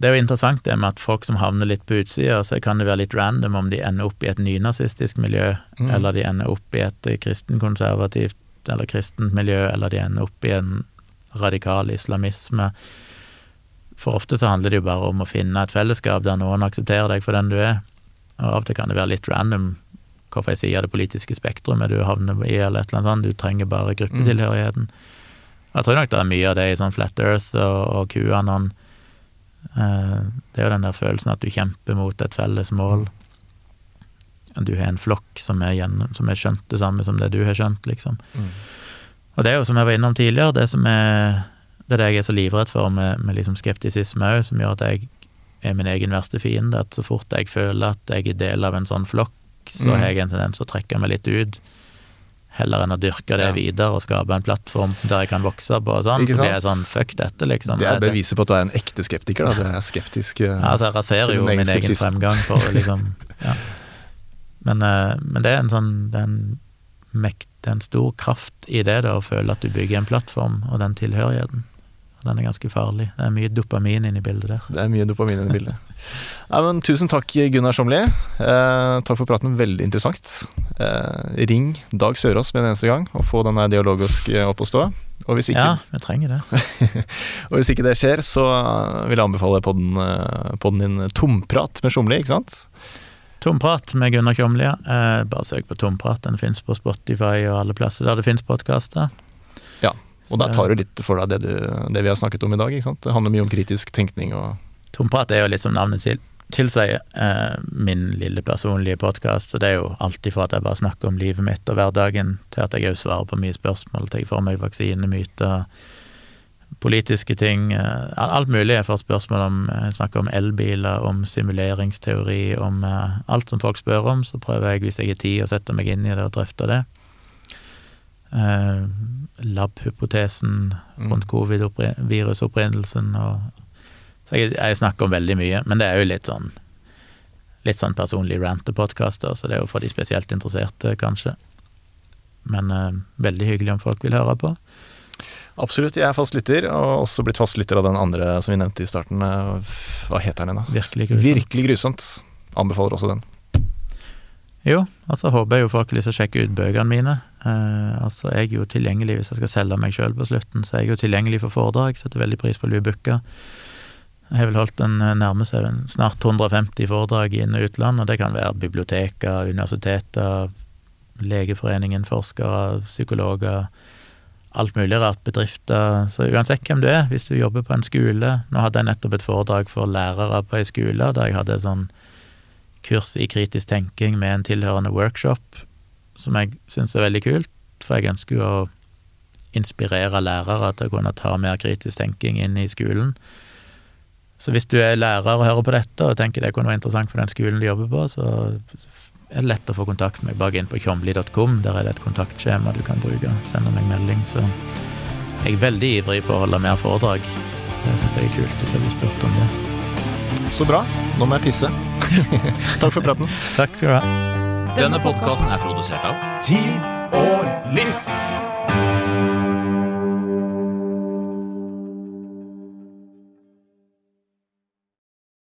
Det er jo interessant det med at folk som havner litt på utsida, så kan det være litt random om de ender opp i et nynazistisk miljø, Mm. eller de ender opp i et eh, kristenkonservativt eller kristent miljø, eller de ender opp i en radikal islamisme. For ofte så handler det jo bare om å finne et fellesskap der noen aksepterer deg for den du er. Og av og til kan det være litt random hvorfor jeg sier det politiske spektrumet du havner i, eller et eller annet sånt. Du trenger bare gruppetilhørigheten. Jeg tror nok det er mye av det i sånn Flat Earth og, og QAnon. Eh, det er jo den der følelsen at du kjemper mot et felles mål. Du har en flokk som er, gjennom, som er skjønt det samme som det du har skjønt, liksom. Og det er jo som jeg var innom tidligere, det som er det er det jeg er så livredd for med, med liksom skeptisisme òg, som gjør at jeg er min egen verste fiende. At så fort jeg føler at jeg er del av en sånn flokk, så Mm. har jeg en tendens til å trekke meg litt ut. Heller enn å dyrke det Ja. videre og skape en plattform der jeg kan vokse på og sånn. Så blir jeg sånn fuck dette, liksom. Det er beviset på at du er en ekte skeptiker. da, Du er skeptisk. eh, ja, altså, jeg raserer jo min egen skepsis. fremgang for liksom ja. men, eh, men det er en sånn det er en, mekt, det er en stor kraft i det, da, å føle at du bygger en plattform, og den tilhørigheten. Den er ganske farlig. Det er mye dopamin inni bildet der. Det er mye dopamin i bildet. Nei, men tusen takk, Gunnar Somli. Eh, takk for praten, veldig interessant. Eh, ring Dag Sørås med en eneste gang, og få denne dialogisk eh, opp å stå. Og hvis, ikke, Ja, vi trenger det. og hvis ikke det skjer, så vil jeg anbefale podden, eh, podden din Tomprat med Sjomli, ikke sant? Tomprat med Gunnar Kjomli, ja. Eh, bare søk på Tomprat. Den fins på Spotify og alle plasser der det fins podkaster. Og der tar du litt for deg det, du, det vi har snakket om i dag. Det handler mye om kritisk tenkning og Tomprat er jo litt som navnet til, tilsier, eh, min lille personlige podkast. Og det er jo alltid for at jeg bare snakker om livet mitt og hverdagen, til at jeg òg svarer på mye spørsmål, til jeg får meg vaksinemyter, politiske ting, eh, alt mulig. Jeg får spørsmål om Jeg snakker om elbiler, om simuleringsteori, om eh, alt som folk spør om. Så prøver jeg, hvis jeg har tid, å sette meg inn i det og drøfte det. Eh, Lab-hypotesen Mm. rundt covid-virusopprinnelsen og så jeg, jeg snakker om veldig mye, men det er jo litt sånn Litt sånn personlig rantepodkaster, så det er jo for de spesielt interesserte, kanskje. Men eh, veldig hyggelig om folk vil høre på. Absolutt, jeg er fast lytter, og også blitt fast lytter av den andre som vi nevnte i starten. eh, Hva heter den igjen, da? Virkelig grusomt. Virkelig grusomt. Anbefaler også den. Jo, altså håper jeg jo folk har lyst til å sjekke ut bøkene mine. Eh, altså, jeg er jo tilgjengelig hvis jeg skal selge meg sjøl på slutten, så jeg er jo tilgjengelig for foredrag. Setter veldig pris på å bli booka. Jeg har vel holdt en nærmest seg snart 150 foredrag i inn- og utland, og det kan være biblioteker, universiteter, Legeforeningen, forskere, psykologer, alt mulig rart, bedrifter. Så uansett hvem du er, hvis du jobber på en skole Nå hadde jeg nettopp et foredrag for lærere på ei skole, der jeg hadde sånn kurs i kritisk tenking med en tilhørende workshop, som jeg syns er veldig kult, for jeg ønsker jo å inspirere lærere til å kunne ta mer kritisk tenking inn i skolen. Så hvis du er lærer og hører på dette og tenker det kunne være interessant for den skolen du jobber på, så er det lett å få kontakt med meg bare inn på tjomli.com. Der er det et kontaktskjema du kan bruke. Sende meg melding. Så jeg er veldig ivrig på å holde mer foredrag. Det syns jeg er kult, hvis jeg blir spurt om det. Så bra. Nå må jeg pisse. Takk for praten. Takk skal du ha. Denne podkasten er produsert av Tid og list!